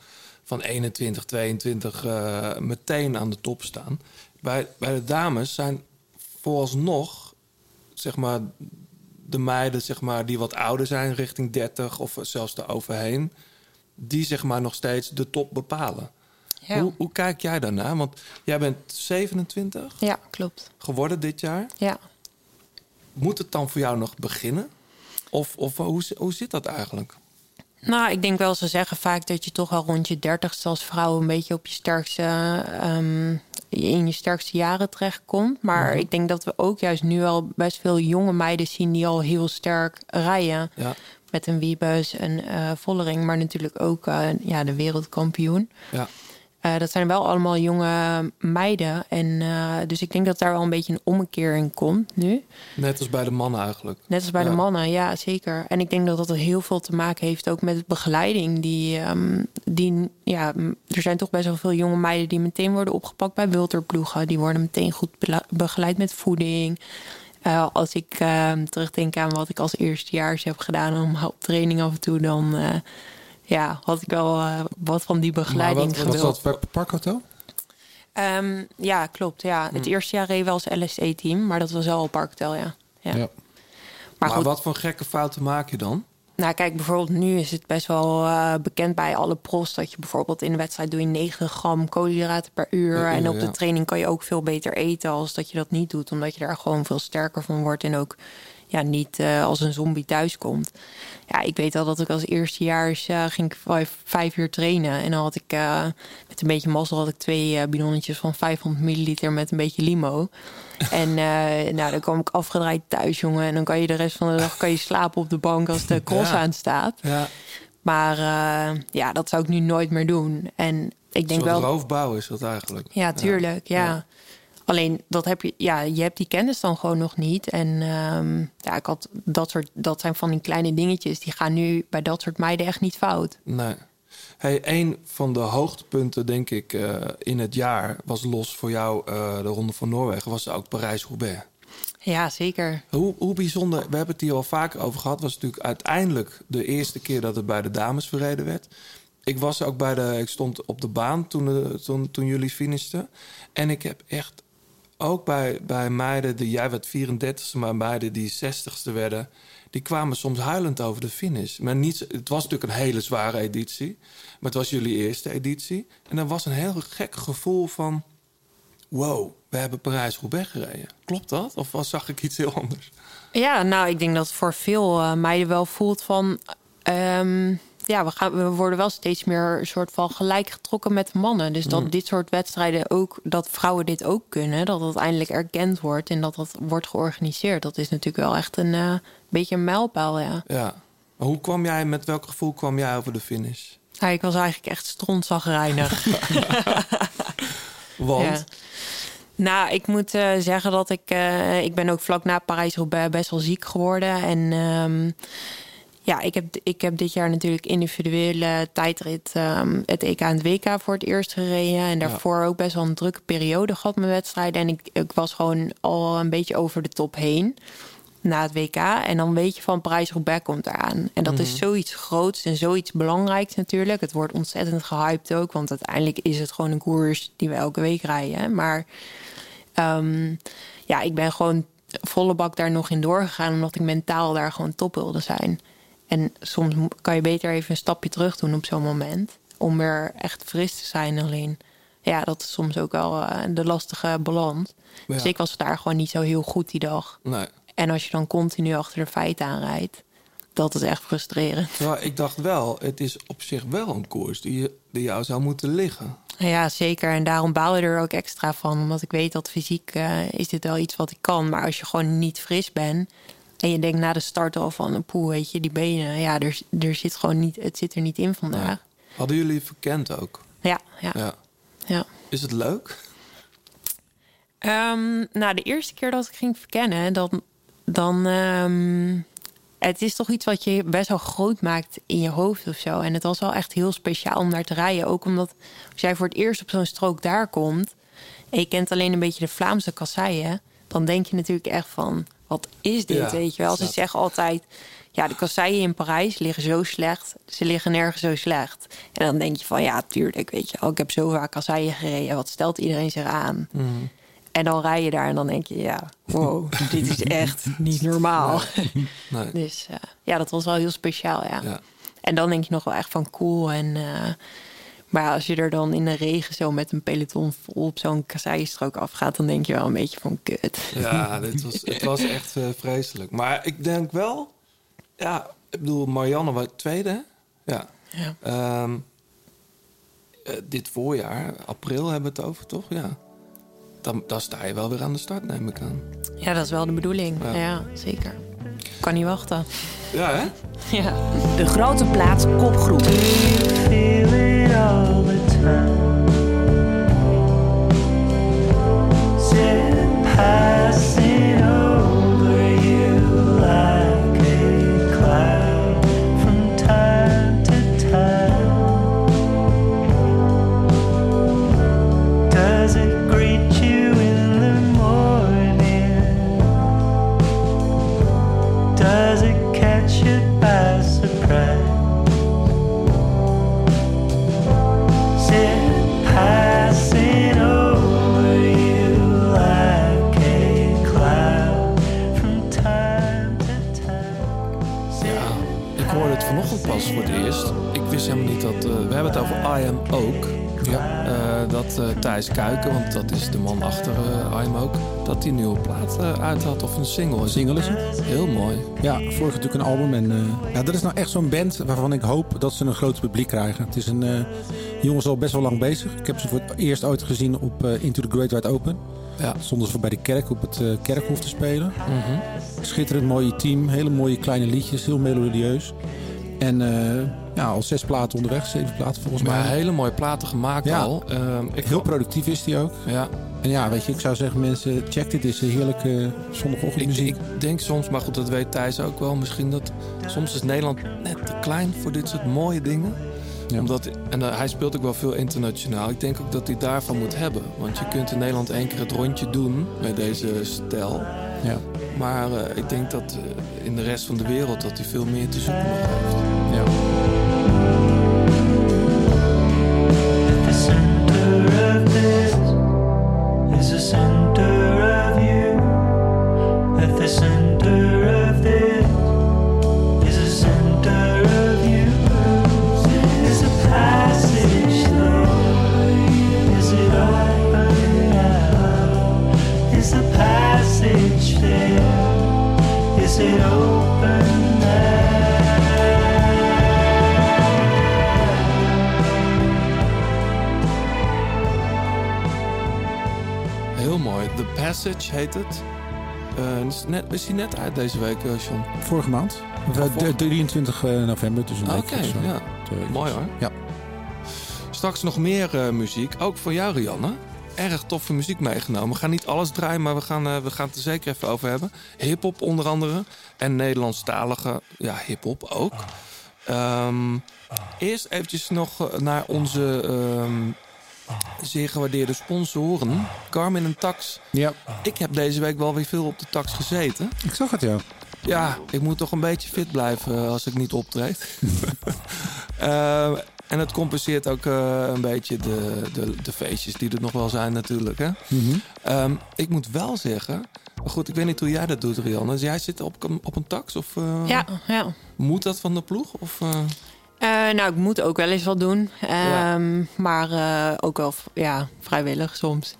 van 21, 22 eh, meteen aan de top staan. Bij, bij de dames zijn vooralsnog zeg maar, de meiden zeg maar, die wat ouder zijn, richting 30 of zelfs daaroverheen, die zeg maar nog steeds de top bepalen. Ja. Hoe, hoe kijk jij daarnaar? Want jij bent 27 Ja, klopt. geworden dit jaar. Ja. Moet het dan voor jou nog beginnen? Of, of hoe, hoe zit dat eigenlijk? Nou, ik denk wel, ze zeggen vaak dat je toch al rond je dertigste als vrouw een beetje op je sterkste, ehm, in je sterkste jaren terechtkomt. Maar Mhm. ik denk dat we ook juist nu al best veel jonge meiden zien die al heel sterk rijden. Ja. Met een Wiebes en eh Vollering, maar natuurlijk ook eh, ja, de wereldkampioen. Ja. Eh, dat zijn wel allemaal jonge meiden. En eh, dus ik denk dat daar wel een beetje een ommekeer in komt nu. Net als bij de mannen eigenlijk. Net als bij Ja. de mannen, ja, zeker. En ik denk dat dat heel veel te maken heeft ook met begeleiding. Die, ehm, die, ja, er zijn toch best wel veel jonge meiden die meteen worden opgepakt bij wilterploegen. Die worden meteen goed begeleid met voeding. Eh, als ik ehm, terugdenk aan wat ik als eerstejaars heb gedaan om op training af en toe, dan ja, had ik wel eh, wat van die begeleiding wat is gewild. dat per parkhotel? Ehm, ja, klopt. Ja. Het eerste jaar reed wel als LSE-team, maar dat was wel op Parktel, ja. ja. Ja. Maar, goed. wat voor gekke fouten maak je dan? Nou, kijk, bijvoorbeeld nu is het best wel eh, bekend bij alle pros dat je bijvoorbeeld in de wedstrijd doe je 9 gram koolhydraten per uur. En op de training kan je ook veel beter eten als dat je dat niet doet, omdat je daar gewoon veel sterker van wordt en ook ja, niet eh, als een zombie thuiskomt. Ja, ik weet al dat ik als eerstejaars eh ging ik vijf, vijf uur trainen en dan had ik eh, met een beetje mazzel had ik twee bidonnetjes van 500 milliliter met een beetje limo. En nou, dan kwam ik afgedraaid thuis, jongen. En dan kan je de rest van de dag kan je slapen op de bank als de cross Ja. aanstaat. Ja, Maar ja, dat zou ik nu nooit meer doen. En ik denk wel. roofbouw is dat eigenlijk. Ja, tuurlijk. Ja. Alleen dat heb je, ja, je hebt die kennis dan gewoon nog niet. En ehm, ja, ik had dat soort, dat zijn van die kleine dingetjes. Die gaan nu bij dat soort meiden echt niet fout. Nee. Hey, een van de hoogtepunten, denk ik, eh, in het jaar was los voor jou eh, de Ronde van Noorwegen, was ook Parijs-Roubaix. Ja, zeker. Hoe, hoe bijzonder, we hebben het hier al vaker over gehad. was natuurlijk uiteindelijk de eerste keer dat het bij de dames verreden werd. Ik was ook bij de, ik stond op de baan toen, de, toen, toen jullie finishten. En ik heb echt ook bij, bij meiden, die, jij werd 34ste, maar meiden die 60ste werden, die kwamen soms huilend over de finish. Maar niet, het was natuurlijk een hele zware editie, maar het was jullie eerste editie. En er was een heel gek gevoel van, wow, we hebben Parijs-Roubaix gereden. Klopt dat? Of was, zag ik iets heel anders? Ja, nou, ik denk dat voor veel eh, meiden wel voelt van... ehm, ja, we, gaan, we worden wel steeds meer een soort van gelijk getrokken met mannen. Dus dat Mm. dit soort wedstrijden ook, dat vrouwen dit ook kunnen, dat het eindelijk erkend wordt en dat dat wordt georganiseerd. Dat is natuurlijk wel echt een eh, beetje een mijlpaal, ja. Ja. Maar hoe kwam jij, met welk gevoel kwam jij over de finish? ja ik was eigenlijk echt strontzagrijnig. Want? Ja. Nou, ik moet eh, zeggen dat ik... eh, ik ben ook vlak na Parijs-Roubaix best wel ziek geworden. En ehm, ja, ik heb, ik heb dit jaar natuurlijk individuele tijdrit... ehm, het EK en het WK voor het eerst gereden. En daarvoor ook best wel een drukke periode gehad met wedstrijden. En ik, ik was gewoon al een beetje over de top heen na het WK. En dan weet je van Parijs-Roubaix komt eraan. En dat is Mhm. zoiets groots en zoiets belangrijks natuurlijk. Het wordt ontzettend gehyped ook. Want uiteindelijk is het gewoon een koers die we elke week rijden. Maar ehm, ja, ik ben gewoon volle bak daar nog in doorgegaan... omdat ik mentaal daar gewoon top wilde zijn. En soms kan je beter even een stapje terug doen op zo'n moment... om weer echt fris te zijn alleen. Ja, dat is soms ook wel eh, de lastige balans. Dus Ja. ik was daar gewoon niet zo heel goed die dag. Nee. En als je dan continu achter de feiten aanrijdt, dat is echt frustrerend. Terwijl ik dacht wel, het is op zich wel een koers die, die jou zou moeten liggen. Ja, zeker. En daarom baal je er ook extra van. Omdat ik weet dat fysiek eh, is dit wel iets wat ik kan. Maar als je gewoon niet fris bent. En je denkt na de start al van, poeh, weet je, die benen. Ja, er, er zit gewoon niet, het zit er niet in vandaag. Hadden jullie verkend ook? Ja, ja. Ja. ja. Is het leuk? Ehm, nou, de eerste keer dat ik ging verkennen, dan. dan ehm, het is toch iets wat je best wel groot maakt in je hoofd of zo. En het was wel echt heel speciaal om daar te rijden. Ook omdat als jij voor het eerst op zo'n strook daar komt. en je kent alleen een beetje de Vlaamse kasseien. dan denk je natuurlijk echt van: wat is dit? Ja, weet je wel? Ze zeggen altijd. Ja, de kasseien in Parijs liggen zo slecht. Ze liggen nergens zo slecht. En dan denk je van ja, tuurlijk, weet je wel. Ik heb zo vaak kasseien gereden. Wat stelt iedereen zich aan? En dan rij je daar en dan denk je, ja, wow, dit is echt niet normaal. Nee. Dus eh, ja, dat was wel heel speciaal, ja. Ja. En dan denk je nog wel echt van cool. En, eh, maar ja, als je er dan in de regen zo met een peloton vol op zo'n kasseienstrook afgaat... dan denk je wel een beetje van kut. Ja, dit was, het was echt eh, vreselijk. Maar ik denk wel... Ja, ik bedoel, Marianne was tweede? Ja. Ja. Ehm, eh, dit voorjaar, april hebben we het over, toch? Ja. Dan, dan sta je wel weer aan de start, neem ik aan. Ja, dat is wel de bedoeling. Ja. Ja, zeker. Kan niet wachten. Ja, hè? Ja. De grote plaats kopgroep. All the time. Passing pas voor het eerst. Ik wist helemaal niet dat... eh, we hebben het over I Am Ook. Ja. Eh, dat eh, Thijs Kuiken, want dat is de man achter I Am Ook... dat die nieuwe plaat uit had, of een single. Een single is het. Heel mooi. Ja, vorige natuurlijk een album. En ja, dat is nou echt zo'n band waarvan ik hoop dat ze een groot publiek krijgen. Het is een jongen is al best wel lang bezig. Ik heb ze voor het eerst ooit gezien op Into the Great Wide Open. Ja. Stonden ze voor bij de kerk op het kerkhof te spelen. Mhm. Schitterend mooie team. Hele mooie kleine liedjes. Heel melodieus. En eh, ja, al zes platen onderweg. Zeven platen volgens mij. Maar hele mooie platen gemaakt Ja. al. Ehm, ik Heel productief is die ook. Ja. En ja, weet je, ik zou zeggen mensen, check dit. is heerlijke zondagochtendmuziek. Ik denk soms, maar goed, dat weet Thijs ook wel. Misschien dat soms is Nederland net te klein voor dit soort mooie dingen. Omdat, en eh, hij speelt ook wel veel internationaal. Ik denk ook dat hij daarvan moet hebben. Want je kunt in Nederland één keer het rondje doen met deze stijl. Ja. Maar eh, ik denk dat eh, in de rest van de wereld dat hij veel meer te zoeken heeft. Ja. The Passage heet het. Eh, is, net, is hij net uit deze week, eh, John? Vorige maand. Of, Oh, eh, vorige- de 23 november, dus een week Oké, of ja. Mooi hoor. Ja. Straks nog meer muziek. Ook voor jou, Rianne. Erg toffe muziek meegenomen. We gaan niet alles draaien, maar we gaan, we gaan het er zeker even over hebben. Hip-hop onder andere. En Nederlandstalige ja, hip-hop ook. Ehm, eerst eventjes nog naar onze ehm, zeer gewaardeerde sponsoren. Carmen en Tax. Ja. Ik heb deze week wel weer veel op de tax gezeten. Ik zag het, ja. Ja, ik moet toch een beetje fit blijven eh, als ik niet optreed. Eh, en het compenseert ook eh, een beetje de, de, de feestjes die er nog wel zijn natuurlijk. Hè? Mhm. Ehm, ik moet wel zeggen... Maar goed, ik weet niet hoe jij dat doet, Rianne. Dus jij zit op, een- op een tax? Of, eh, Ja, ja. Moet dat van de ploeg? Of, eh? Nou, ik moet ook wel eens wat doen. Ehm, Maar eh, ook wel ja, vrijwillig soms.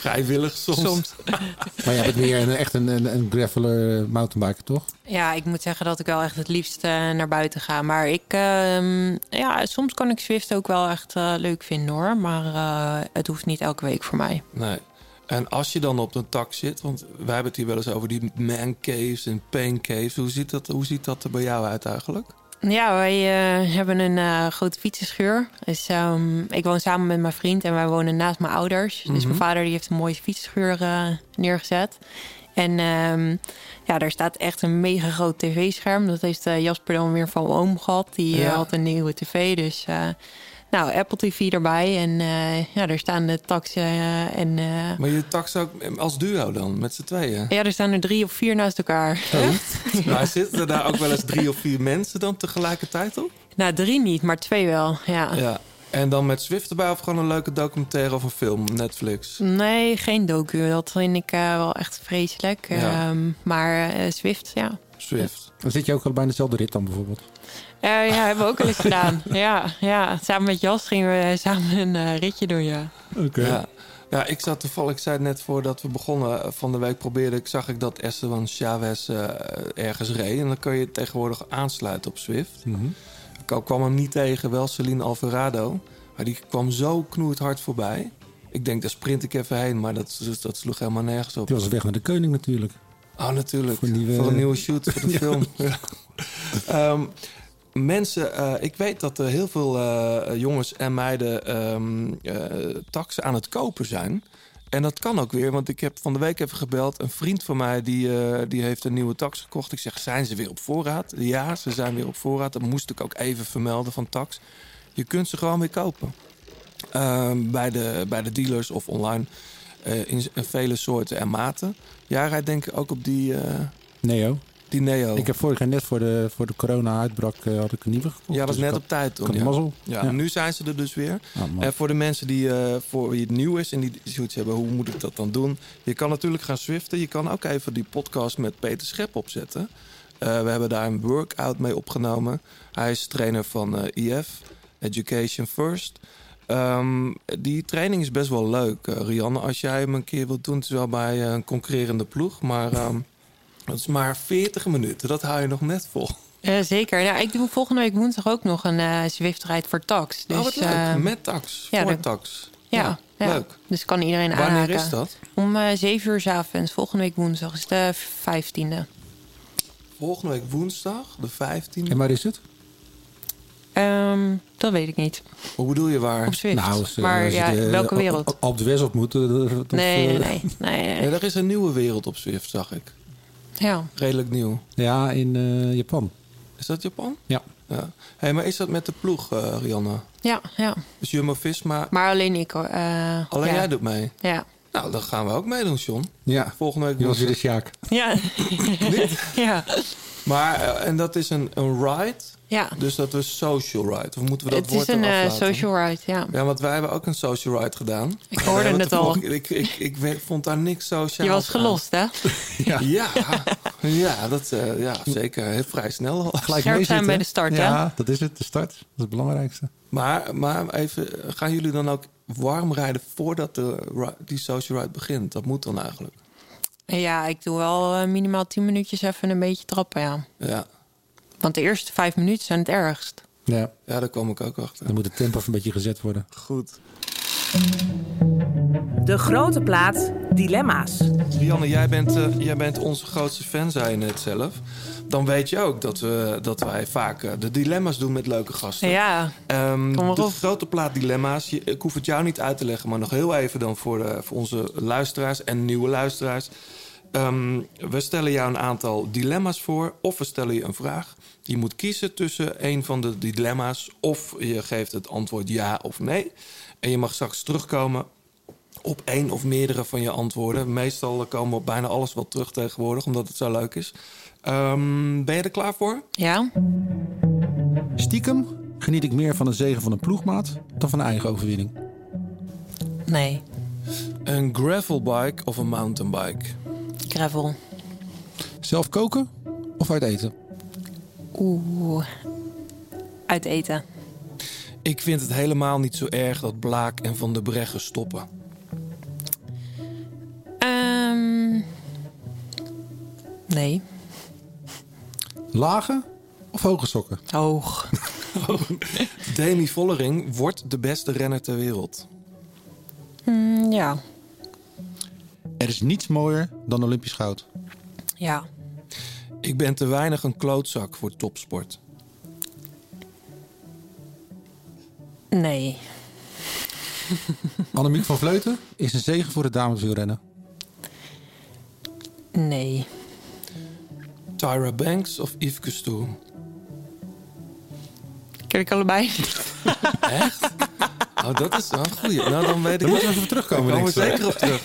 Vrijwillig soms? Soms. Maar jij bent meer een, echt een, een, een graveler mountainbiker, toch? Ja, ik moet zeggen dat ik wel echt het liefst eh, naar buiten ga. Maar ik, ehm, ja, soms kan ik Zwift ook wel echt leuk vinden hoor. Maar eh, het hoeft niet elke week voor mij. Nee. En als je dan op een tax zit... Want wij hebben het hier wel eens over die man caves en pain caves. Hoe ziet dat, hoe ziet dat er bij jou uit eigenlijk? Ja, wij eh, hebben een eh, grote fietsenschuur. Dus, ehm, ik woon samen met mijn vriend en wij wonen naast mijn ouders. Dus Mhm. mijn vader die heeft een mooie fietsenschuur eh, neergezet. En ehm, ja, daar staat echt een mega groot tv-scherm. Dat heeft Jasper dan weer van oom gehad. Die Ja. had een nieuwe tv. Dus nou, Apple TV erbij. En eh, ja, daar staan de taxen eh, en... eh, Maar je tax ook als duo dan, met z'n tweeën? ja, er staan er drie of vier naast elkaar. Maar zitten er daar ook wel eens drie of vier mensen dan tegelijkertijd op? Nou, drie niet, maar twee wel. Ja. Ja. En dan met Swift erbij of gewoon een leuke documentaire of een film, Netflix? Nee, geen docu. Dat vind ik eh, wel echt vreselijk. Ja. Ehm, maar eh, Swift, ja. Swift. Dan zit je ook al bij dezelfde rit dan bijvoorbeeld. Eh, ja, hebben we ook wel eens gedaan. Ja, ja, samen met Jas gingen we samen een eh, ritje doen, ja. Ja. ja, ik zat toevallig, ik zei het net voordat we begonnen eh, van de week probeerde ik, zag ik dat Esteban Chavez eh, ergens reed. En dan kun je tegenwoordig aansluiten op Swift. Ik kwam hem niet tegen, wel Celine Alvarado. Maar die kwam zo knoerd hard voorbij. Ik denk, daar sprint ik even heen, maar dat, dat sloeg helemaal nergens op. Die was weg naar de koning natuurlijk. Oh, natuurlijk. Voor Voor, een nieuwe- shoot voor de Ja. film. Ja. Ehm, mensen, eh, ik weet dat er heel veel eh, jongens en meiden ehm eh, taxen aan het kopen zijn. En dat kan ook weer, want ik heb van de week even gebeld. Een vriend van mij die, die heeft een nieuwe tax gekocht. Ik zeg, zijn ze weer op voorraad? Ja, ze zijn weer op voorraad. Dat moest ik ook even vermelden van tax. Je kunt ze gewoon weer kopen. Ehm, bij, de, bij de dealers of online. in, vele soorten en maten. Ja, hij denk ik ook op die, Neo. Die Neo. Ik heb vorig jaar net voor de, voor de corona-uitbrak eh, had ik een nieuwe gekocht. Ja, was Dus net had- op tijd toen. Ja. mazzel. Ja, Ja. nu zijn ze er dus weer. Ah, man. en voor de mensen die eh, voor wie het nieuw is en die zoiets hebben, hoe moet ik dat dan doen? Je kan natuurlijk gaan swiften. Je kan ook even die podcast met Peter Schep opzetten. Eh, we hebben daar een workout mee opgenomen. Hij is trainer van eh IF, Education First. Ehm, die training is best wel leuk, eh, Rianne. Als jij hem een keer wilt doen, het is wel bij eh, een concurrerende ploeg. Maar ehm, dat is maar 40 minuten. Dat hou je nog net vol. Eh, zeker. Ja, ik doe volgende week woensdag ook nog een eh Zwift-rijd voor tax. Dus, oh, wat leuk. eh, Met tax. ja, voor tax. ja, ja. Leuk. Dus kan iedereen Wanneer aanhaken. is dat? Om eh 7 uur 's avonds. Volgende week woensdag is de 15e. Volgende week woensdag, de 15e. En waar is het? Ehm, dat weet ik niet. Hoe bedoel je waar? Op Zwift. als, eh, maar als je ja, de- welke op- wereld? Op, op de West eh, dat- nee, nee, eh, nee, nee, nee. Ja, er is een nieuwe wereld op Zwift, zag ik. Ja. Redelijk nieuw. Ja, in eh, Japan. Is dat Japan? Ja. ja. Hey, maar is dat met de ploeg, eh, Rianne? Ja, ja. Dus Jumbo-Visma, Maar alleen ik hoor. Eh, alleen ja. jij doet mee? Ja. Nou, dan gaan we ook meedoen, John. Ja. Volgende week was weer de woensdag. Sjaak. Ja. ja. Maar, en dat is een, een ride. Ja. Dus dat is social ride. Of moeten we dat Het woord is een eh, social ride, ja. Ja, want wij hebben ook een social ride gedaan. Ik hoorde het al. Ik, ik, ik, vond daar niks sociaal Je was gelost, hè? Ja, ja, ja, dat, eh, ja zeker. Heel vrij snel al. Gelijk Scherp zijn zitten. bij de start, ja, hè? dat is het. De start. Dat is het belangrijkste. Maar, maar even, gaan jullie dan ook warm rijden voordat de, die social ride begint? Dat moet dan eigenlijk. Ja, ik doe wel eh, minimaal 10 minuutjes even een beetje trappen, ja. Ja, Want de eerste vijf minuten zijn het ergst. Ja. ja daar kwam ik ook achter. Dan moet het tempo even een beetje gezet worden. Goed. De grote plaat Dilemma's. Rianne, jij bent, eh, jij bent onze grootste fan, zei je net zelf. Dan weet je ook dat, we, dat wij vaak eh, de dilemma's doen met leuke gasten. Ja, Ehm, Kom maar de op. grote plaat dilemma's. Je- ik hoef het jou niet uit te leggen, maar nog heel even dan voor, de, voor onze luisteraars en nieuwe luisteraars. Ehm, we stellen jou een aantal dilemma's voor, of we stellen je een vraag. Je moet kiezen tussen een van de dilemma's, of je geeft het antwoord ja of nee. En je mag straks terugkomen op één of meerdere van je antwoorden. Meestal komen we op bijna alles wel terug tegenwoordig, omdat het zo leuk is. Ehm, ben je er klaar voor? ja. Stiekem geniet ik meer van de zegen van een ploegmaat dan van een eigen overwinning. Nee, Een gravelbike of een mountainbike? Gravel. Zelf koken of uit eten? Oeh, uit eten. Ik vind het helemaal niet zo erg dat Blaak en Van der Breggen stoppen. Ehm, nee, Lage of hoge sokken? hoog. Demi Vollering wordt de beste renner ter wereld. Mm, ja, Er is niets mooier dan Olympisch goud. ja. Ik ben te weinig een klootzak voor topsport. Nee, Annemiek van Vleuten is een zegen voor het dameswielrennen. nee. Tyra Banks of Yves Cousteau? Ken ik allebei? Echt? Oh, dat is wel een goeie. Nou, dan weet ik Daar moeten we even terugkomen, Daar komen we zeker op terug.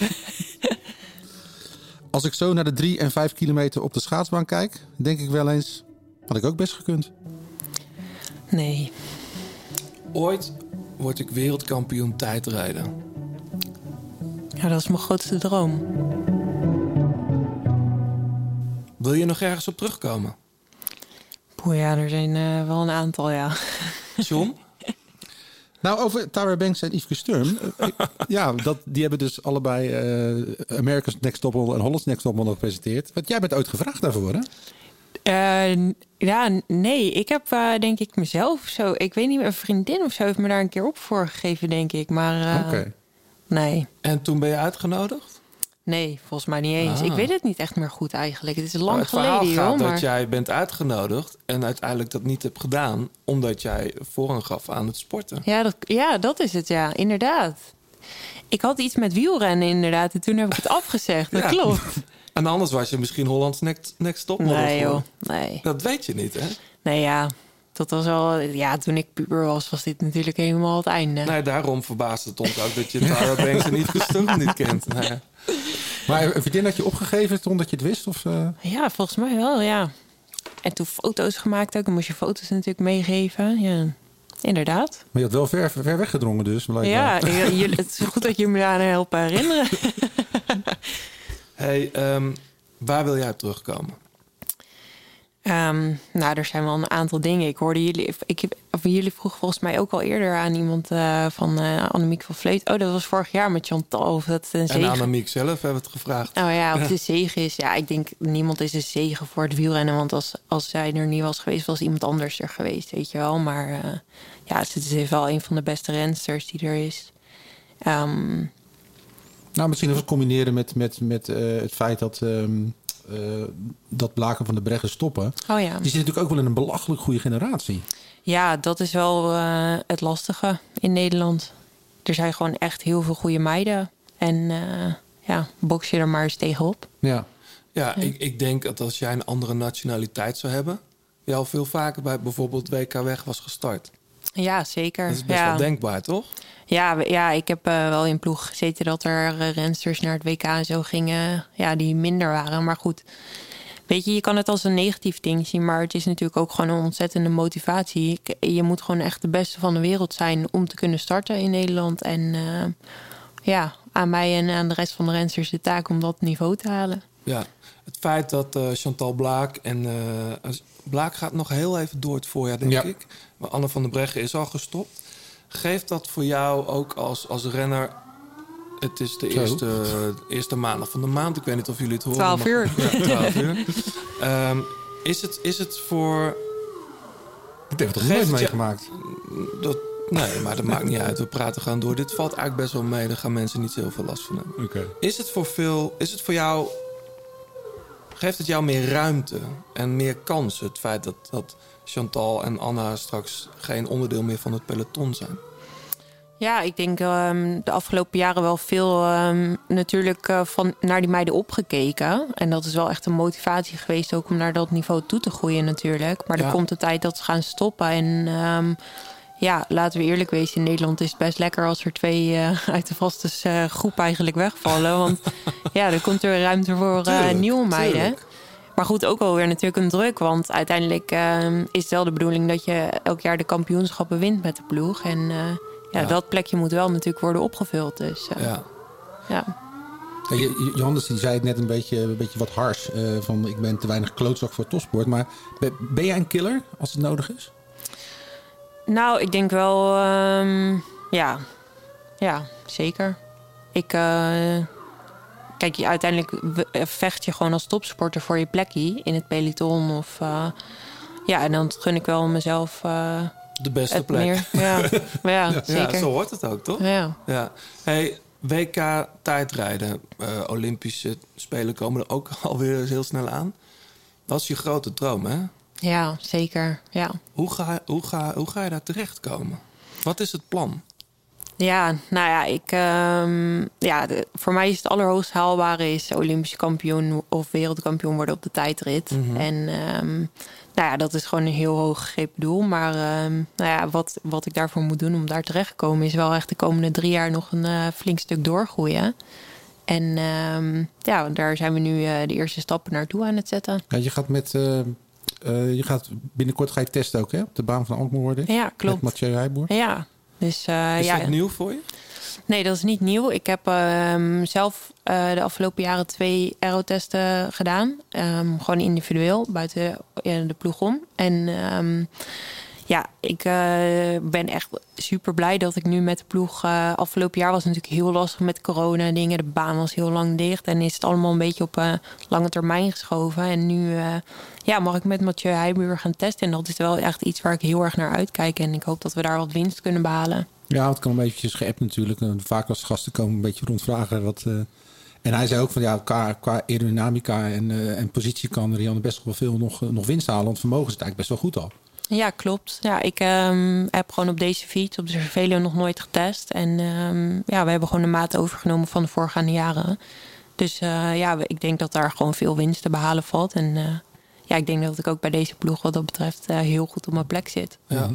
Als ik zo naar de 3 en 5 kilometer op de schaatsbaan kijk, denk ik wel eens... had ik ook best gekund. Nee, Ooit word ik wereldkampioen tijdrijden. ja, dat is mijn grootste droom. Wil je nog ergens op terugkomen? Poeh, ja, er zijn eh, wel een aantal, ja. John? Nou, over Tyra Banks en Yves Sturm. ja, dat, die hebben dus allebei eh America's Next Top Model en Holland's Next Top Model gepresenteerd. Want jij bent ooit gevraagd daarvoor, hè? Eh, ja, nee. Ik heb eh, denk ik mezelf zo... Ik weet niet meer, een vriendin of zo heeft me daar een keer op voor gegeven, denk ik. Maar eh, Oké. nee. En toen ben je uitgenodigd? Nee, volgens mij niet eens. Ah. Ik weet het niet echt meer goed eigenlijk. Het is lang Maar het verhaal geleden, gaat joh. dat Maar... jij bent uitgenodigd en uiteindelijk dat niet hebt gedaan... omdat jij voorrang gaf aan het sporten. Ja, dat, ja, dat is het, ja. Inderdaad. Ik had iets met wielrennen, inderdaad. En toen heb ik het afgezegd. Dat Ja. klopt. En anders was je misschien Hollands Next, next Top Model Nee, joh. Nee. Dat weet je niet, hè? Nee, ja. Dat was al... Ja, toen ik puber was, was dit natuurlijk helemaal het einde. Nee, daarom verbaast het ons ook dat je Tyra Banks en niet niet kent. Ja. Maar een vriendin had je opgegeven zonder dat je het wist? Of, eh? Ja, volgens mij wel, ja. En toen foto's gemaakt ook. Dan moest je foto's natuurlijk meegeven. Ja, inderdaad. Maar je had wel ver, ver weggedrongen dus. Ja, het is goed dat je me daar helpen herinneren. Hey, ehm, waar wil jij op terugkomen? Ehm, nou, er zijn wel een aantal dingen. Ik hoorde jullie... Ik, of jullie vroegen volgens mij ook al eerder aan iemand eh, van eh Annemiek van Vleet. Oh, dat was vorig jaar met Chantal. Of dat een En zegen... Annemiek zelf hebben we het gevraagd. Nou ja, of de zegen is. Ja, ik denk niemand is een zegen voor het wielrennen. Want als, als zij er niet was geweest, was iemand anders er geweest, weet je wel. Maar eh, ja, ze is wel een van de beste rensters die er is. Ehm, Nou, misschien even combineren met, met, met het feit dat, ehm, eh, dat Blaken van de Breggen stoppen. oh ja. Die zit natuurlijk ook wel in een belachelijk goede generatie. ja, dat is wel eh, het lastige in Nederland. Er zijn gewoon echt heel veel goede meiden. En eh, ja, box je er maar eens tegenop. Ja. Ja, ik, ik denk dat als jij een andere nationaliteit zou hebben... je al veel vaker bij bijvoorbeeld WK Weg was gestart. Ja, zeker. Dat is best ja. wel denkbaar, toch? Ja, ja, ik heb eh, wel in ploeg gezeten dat er eh, rensters naar het WK en zo gingen, ja, die minder waren. Maar goed, weet je, je kan het als een negatief ding zien, maar het is natuurlijk ook gewoon een ontzettende motivatie. Je moet gewoon echt de beste van de wereld zijn om te kunnen starten in Nederland. En eh, ja, aan mij en aan de rest van de rensters de taak om dat niveau te halen. Ja. Het feit dat eh, Chantal Blaak en... eh, als- Blaak gaat nog heel even door het voorjaar, denk Ja. ik. Maar Anne van der Breggen is al gestopt. Geeft dat voor jou ook als, als renner... Het is de Zo. eerste, eerste maandag van de maand. Ik weet niet of jullie het horen. 12 maar- uur. Ja, 12 uur. Ehm, is, het, is het voor... Ik heb het nooit je- meegemaakt. Dat, nee, maar dat maakt niet uit. We praten gewoon door. Dit valt eigenlijk best wel mee. Daar gaan mensen niet zoveel last van hebben. Oké. Is het voor veel... Is het voor jou... Geeft het jou meer ruimte en meer kansen? Het feit dat, dat Chantal en Anna straks geen onderdeel meer van het peloton zijn. Ja, ik denk ehm, de afgelopen jaren wel veel ehm, natuurlijk eh, van, naar die meiden opgekeken. En dat is wel echt een motivatie geweest ook om naar dat niveau toe te groeien natuurlijk. Maar Ja. er komt de tijd dat ze gaan stoppen. En ehm, ja, laten we eerlijk wezen, in Nederland is het best lekker als er twee eh, uit de vaste eh, groep eigenlijk wegvallen. Want ja, er komt er ruimte voor Tuurlijk, nieuwe meiden. tuurlijk. Maar goed, ook wel weer natuurlijk een druk. Want uiteindelijk ehm, is het wel de bedoeling dat je elk jaar de kampioenschappen wint met de ploeg. En ja, Ja. dat plekje moet wel natuurlijk worden opgevuld. Dus Ja. ja. Johannes die zei het net een beetje, een beetje wat hars. van ik ben te weinig klootzak voor topsport. Maar ben, ben jij een killer als het nodig is? Nou, ik denk wel, ehm, ja, ja, zeker. Ik, eh, kijk, je, uiteindelijk eh, vecht je gewoon als topsporter voor je plekje in het peloton. Of, eh, ja, en dan gun ik wel mezelf De beste plek. meer. Ja, maar ja, zeker. Ja, zo hoort het ook, toch? Ja. Ja. Hey, WK tijdrijden, Olympische Spelen komen er ook alweer heel snel aan. Dat is je grote droom, hè? Ja, zeker. Ja. Hoe ga, hoe ga, hoe ga je daar terechtkomen? Wat is het plan? Ja, nou ja, ik, ehm, ja de- voor mij is het allerhoogst haalbare is Olympische kampioen of wereldkampioen worden op de tijdrit. Mhm. En ehm, nou ja, dat is gewoon een heel hoog gegrepen doel. Maar ehm, nou ja, wat, wat ik daarvoor moet doen om daar terecht te komen, is wel echt de komende drie jaar nog een eh, flink stuk doorgroeien. En ehm, ja, daar zijn we nu eh, de eerste stappen naartoe aan het zetten. Ja, je gaat met. eh, eh, je gaat binnenkort ga je testen ook, hè? Op de baan van Alkmaar worden. Ja, klopt. Met Mathieu Heijboer. Ja, dus eh, Is ja. dat nieuw voor je? Nee, dat is niet nieuw. Ik heb ehm, zelf eh, de afgelopen jaren twee aerotesten gedaan. Ehm, gewoon individueel, buiten de ploeg om. En ehm, ja, ik eh, ben echt super blij dat ik nu met de ploeg... eh, afgelopen jaar was het natuurlijk heel lastig met corona en dingen. De baan was heel lang dicht en is het allemaal een beetje op eh, lange termijn geschoven. En nu ja, mag ik met Mathieu Heijbuur gaan testen. En dat is wel echt iets waar ik heel erg naar uitkijk. En ik hoop dat we daar wat winst kunnen behalen. Ja, het kan een beetje geappt natuurlijk. Vaak als gasten komen een beetje rondvragen. Wat, en hij zei ook van ja, qua, aerodynamica en, en positie kan Rianne best wel veel nog, nog winst halen. Want vermogen zit eigenlijk best wel goed al. Ja, klopt. Ja, ik ehm, heb gewoon op deze fiets, op de Cervelo, nog nooit getest. En ehm, ja, we hebben gewoon de maat overgenomen van de voorgaande jaren. Dus eh, ja, ik denk dat daar gewoon veel winst te behalen valt. En eh, ja, ik denk dat ik ook bij deze ploeg wat dat betreft eh, heel goed op mijn plek zit. Ja.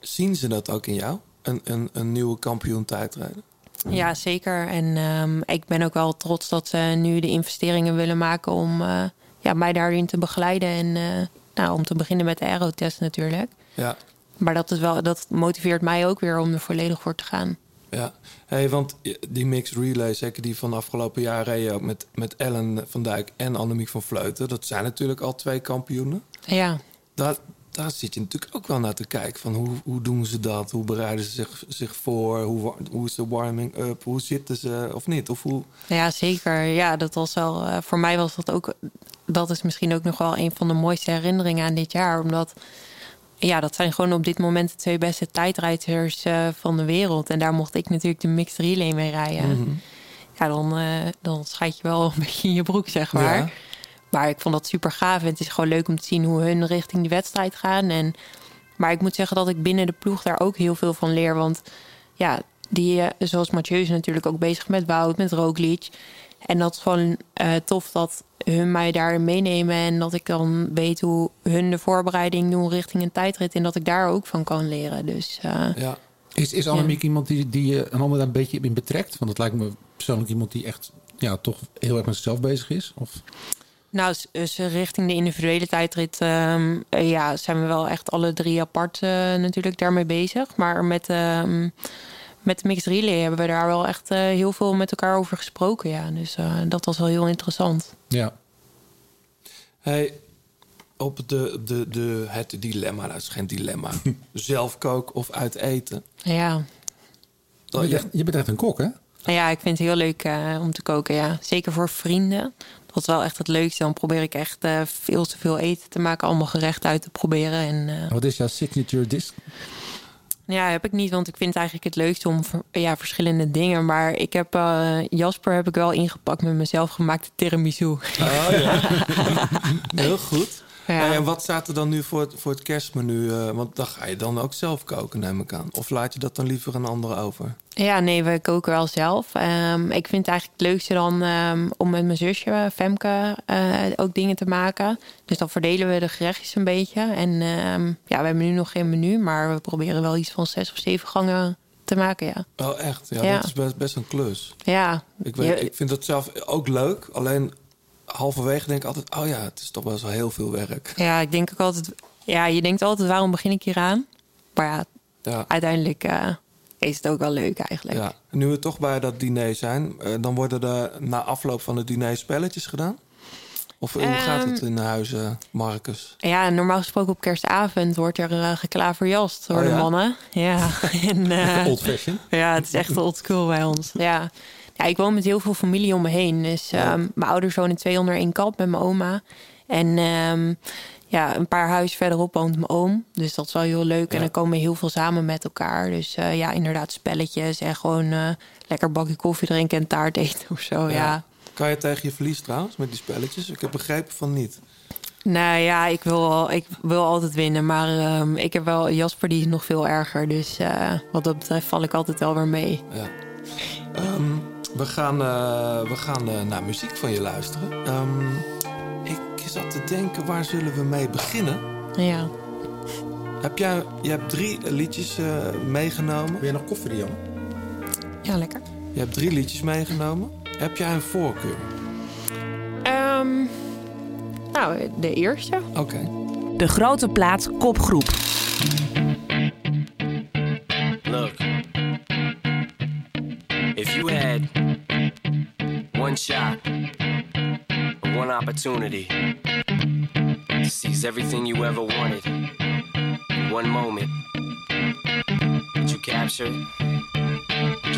Zien ze dat ook in jou? Een, een, een nieuwe kampioen tijdrijden? Ja, zeker. En ehm, ik ben ook wel trots dat ze nu de investeringen willen maken om eh, ja, mij daarin te begeleiden. En eh, nou, om te beginnen met de aerotest natuurlijk. Ja. Maar dat, is wel, dat motiveert mij ook weer om er volledig voor te gaan. Ja, hey, want die mixed relay, zeker die van de afgelopen ook met, met Ellen van Dijk en Annemiek van Vleuten. Dat zijn natuurlijk al twee kampioenen. Ja, Daar, daar zit je natuurlijk ook wel naar te kijken. Van hoe, hoe doen ze dat? Hoe bereiden ze zich, zich voor? Hoe, hoe is de warming up? Hoe zitten ze of niet? Of hoe... ja zeker. Ja, dat was wel, eh, voor mij was dat ook. Dat is misschien ook nog wel een van de mooiste herinneringen aan dit jaar. Omdat ja, dat zijn gewoon op dit moment de twee beste tijdrijders eh, van de wereld. En daar mocht ik natuurlijk de mixed relay mee rijden. Mhm. Ja, dan, eh dan scheid je wel een beetje in je broek, zeg maar. Ja. Maar ik vond dat super gaaf. En het is gewoon leuk om te zien hoe hun richting die wedstrijd gaan. En, maar ik moet zeggen dat ik binnen de ploeg daar ook heel veel van leer. Want ja, die, eh, zoals Mathieu is natuurlijk ook bezig met Wout, met Roglic. En dat is gewoon eh, tof dat hun mij daarin meenemen. En dat ik dan weet hoe hun de voorbereiding doen richting een tijdrit. En dat ik daar ook van kan leren. Dus eh, Ja. Is, is Annemiek iemand die, die je een ander daar een beetje in betrekt? Want het lijkt me persoonlijk iemand die echt ja, toch heel erg met zichzelf bezig is. Of, nou, dus richting de individuele tijdrit ehm, eh, ja, zijn we wel echt alle drie apart eh, natuurlijk daarmee bezig. Maar met, ehm, met de mixed relay hebben we daar wel echt eh, heel veel met elkaar over gesproken. Ja. Dus eh, dat was wel heel interessant. ja. Hey, op de, de, de, het dilemma, nou, het is geen dilemma. Zelf koken of uit eten. Ja. je, bent echt, je bent echt een kok, hè? Nou Ja, ik vind het heel leuk eh, om te koken. Ja. Zeker voor vrienden. Dat wel echt het leukste. Dan probeer ik echt eh, veel te veel eten te maken. Allemaal gerechten uit te proberen. En, eh, Wat is jouw signature dish? ja, heb ik niet. Want ik vind het eigenlijk het leukste om ja, verschillende dingen. Maar ik heb eh, Jasper heb ik wel ingepakt met mijn zelfgemaakte tiramisu. Oh ja. Heel goed. Ja. Hey, en wat staat er dan nu voor het, voor het kerstmenu? eh, want dan ga je dan ook zelf koken, neem ik aan. Of laat je dat dan liever een ander over? Ja, nee, we koken wel zelf. Ehm, ik vind het eigenlijk het leukste dan ehm, om met mijn zusje, Femke, eh, ook dingen te maken. Dus dan verdelen we de gerechtjes een beetje. En ehm, ja, we hebben nu nog geen menu, maar we proberen wel iets van zes of zeven gangen te maken, ja. Oh, echt? Ja, Ja. dat is best, best een klus. Ja, Ik, weet, Je- ik vind dat zelf ook leuk. Alleen halverwege denk ik altijd... oh ja, het is toch wel zo heel veel werk. ja, ik denk ook altijd... Ja, je denkt altijd, waarom begin ik hier aan? Maar ja, Ja. uiteindelijk eh, is het ook wel leuk eigenlijk. Ja. Nu we toch bij dat diner zijn... eh, dan worden er na afloop van het diner spelletjes gedaan? Of hoe gaat het Ehm, in huizen, Marcus? Ja, normaal gesproken op kerstavond wordt er uh, geklaverjast door Oh de ja? mannen. Ja, en, eh, Old fashion. ja, het is echt old school bij ons. Ja. Ja, ik woon met heel veel familie om me heen. Dus ehm, mijn ouders wonen twee onder één kap met mijn oma. En ehm, ja, een paar huizen verderop woont mijn oom. Dus dat is wel heel leuk. En dan komen we heel veel samen met elkaar. Dus eh, ja, inderdaad spelletjes en gewoon eh, lekker bakje koffie drinken en taart eten of zo. ja. Kan je tegen je verlies trouwens met die spelletjes? Ik heb begrepen van niet. Nou ja, ik wil, al- ik wil altijd winnen. Maar ehm, ik heb wel Jasper, die is nog veel erger. Dus eh, wat dat betreft val ik altijd wel weer mee. Ja. We gaan, eh, we gaan eh, naar muziek van je luisteren. Ehm, ik zat te denken, waar zullen we mee beginnen? Ja. Heb jij, je hebt drie liedjes eh, meegenomen. Wil je nog koffie, Jan? Ja, lekker. Je hebt drie liedjes meegenomen. Heb jij een voorkeur? Ehm, nou, de eerste. Oké. De grote plaat kopgroep. Look, if you had one shot, one opportunity to seize everything you ever wanted in one moment, would you capture?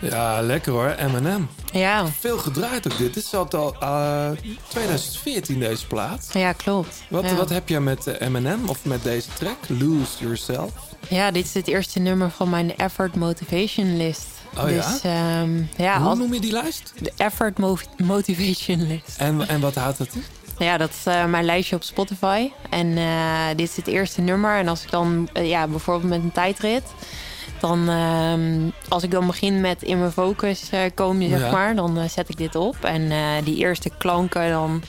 Ja, lekker hoor. Eminem. Ja. Veel gedraaid ook dit. Dit is al uh, 2014 deze plaat. Ja, klopt. Wat, ja. wat heb je met eh, Eminem of met deze track? Lose Yourself. Ja, dit is het eerste nummer van mijn Effort Motivation List. Oh ja? dus, ehm, ja? Hoe als- noem je die lijst? De Effort Mo- Motivation List. En, en wat houdt het in? Ja, dat is eh, mijn lijstje op Spotify. En eh, dit is het eerste nummer. En als ik dan eh, ja, bijvoorbeeld met een tijdrit... dan ehm, als ik dan begin met in mijn focus eh, komen, zeg Ja. maar... dan eh, zet ik dit op. En eh, die eerste klanken, dan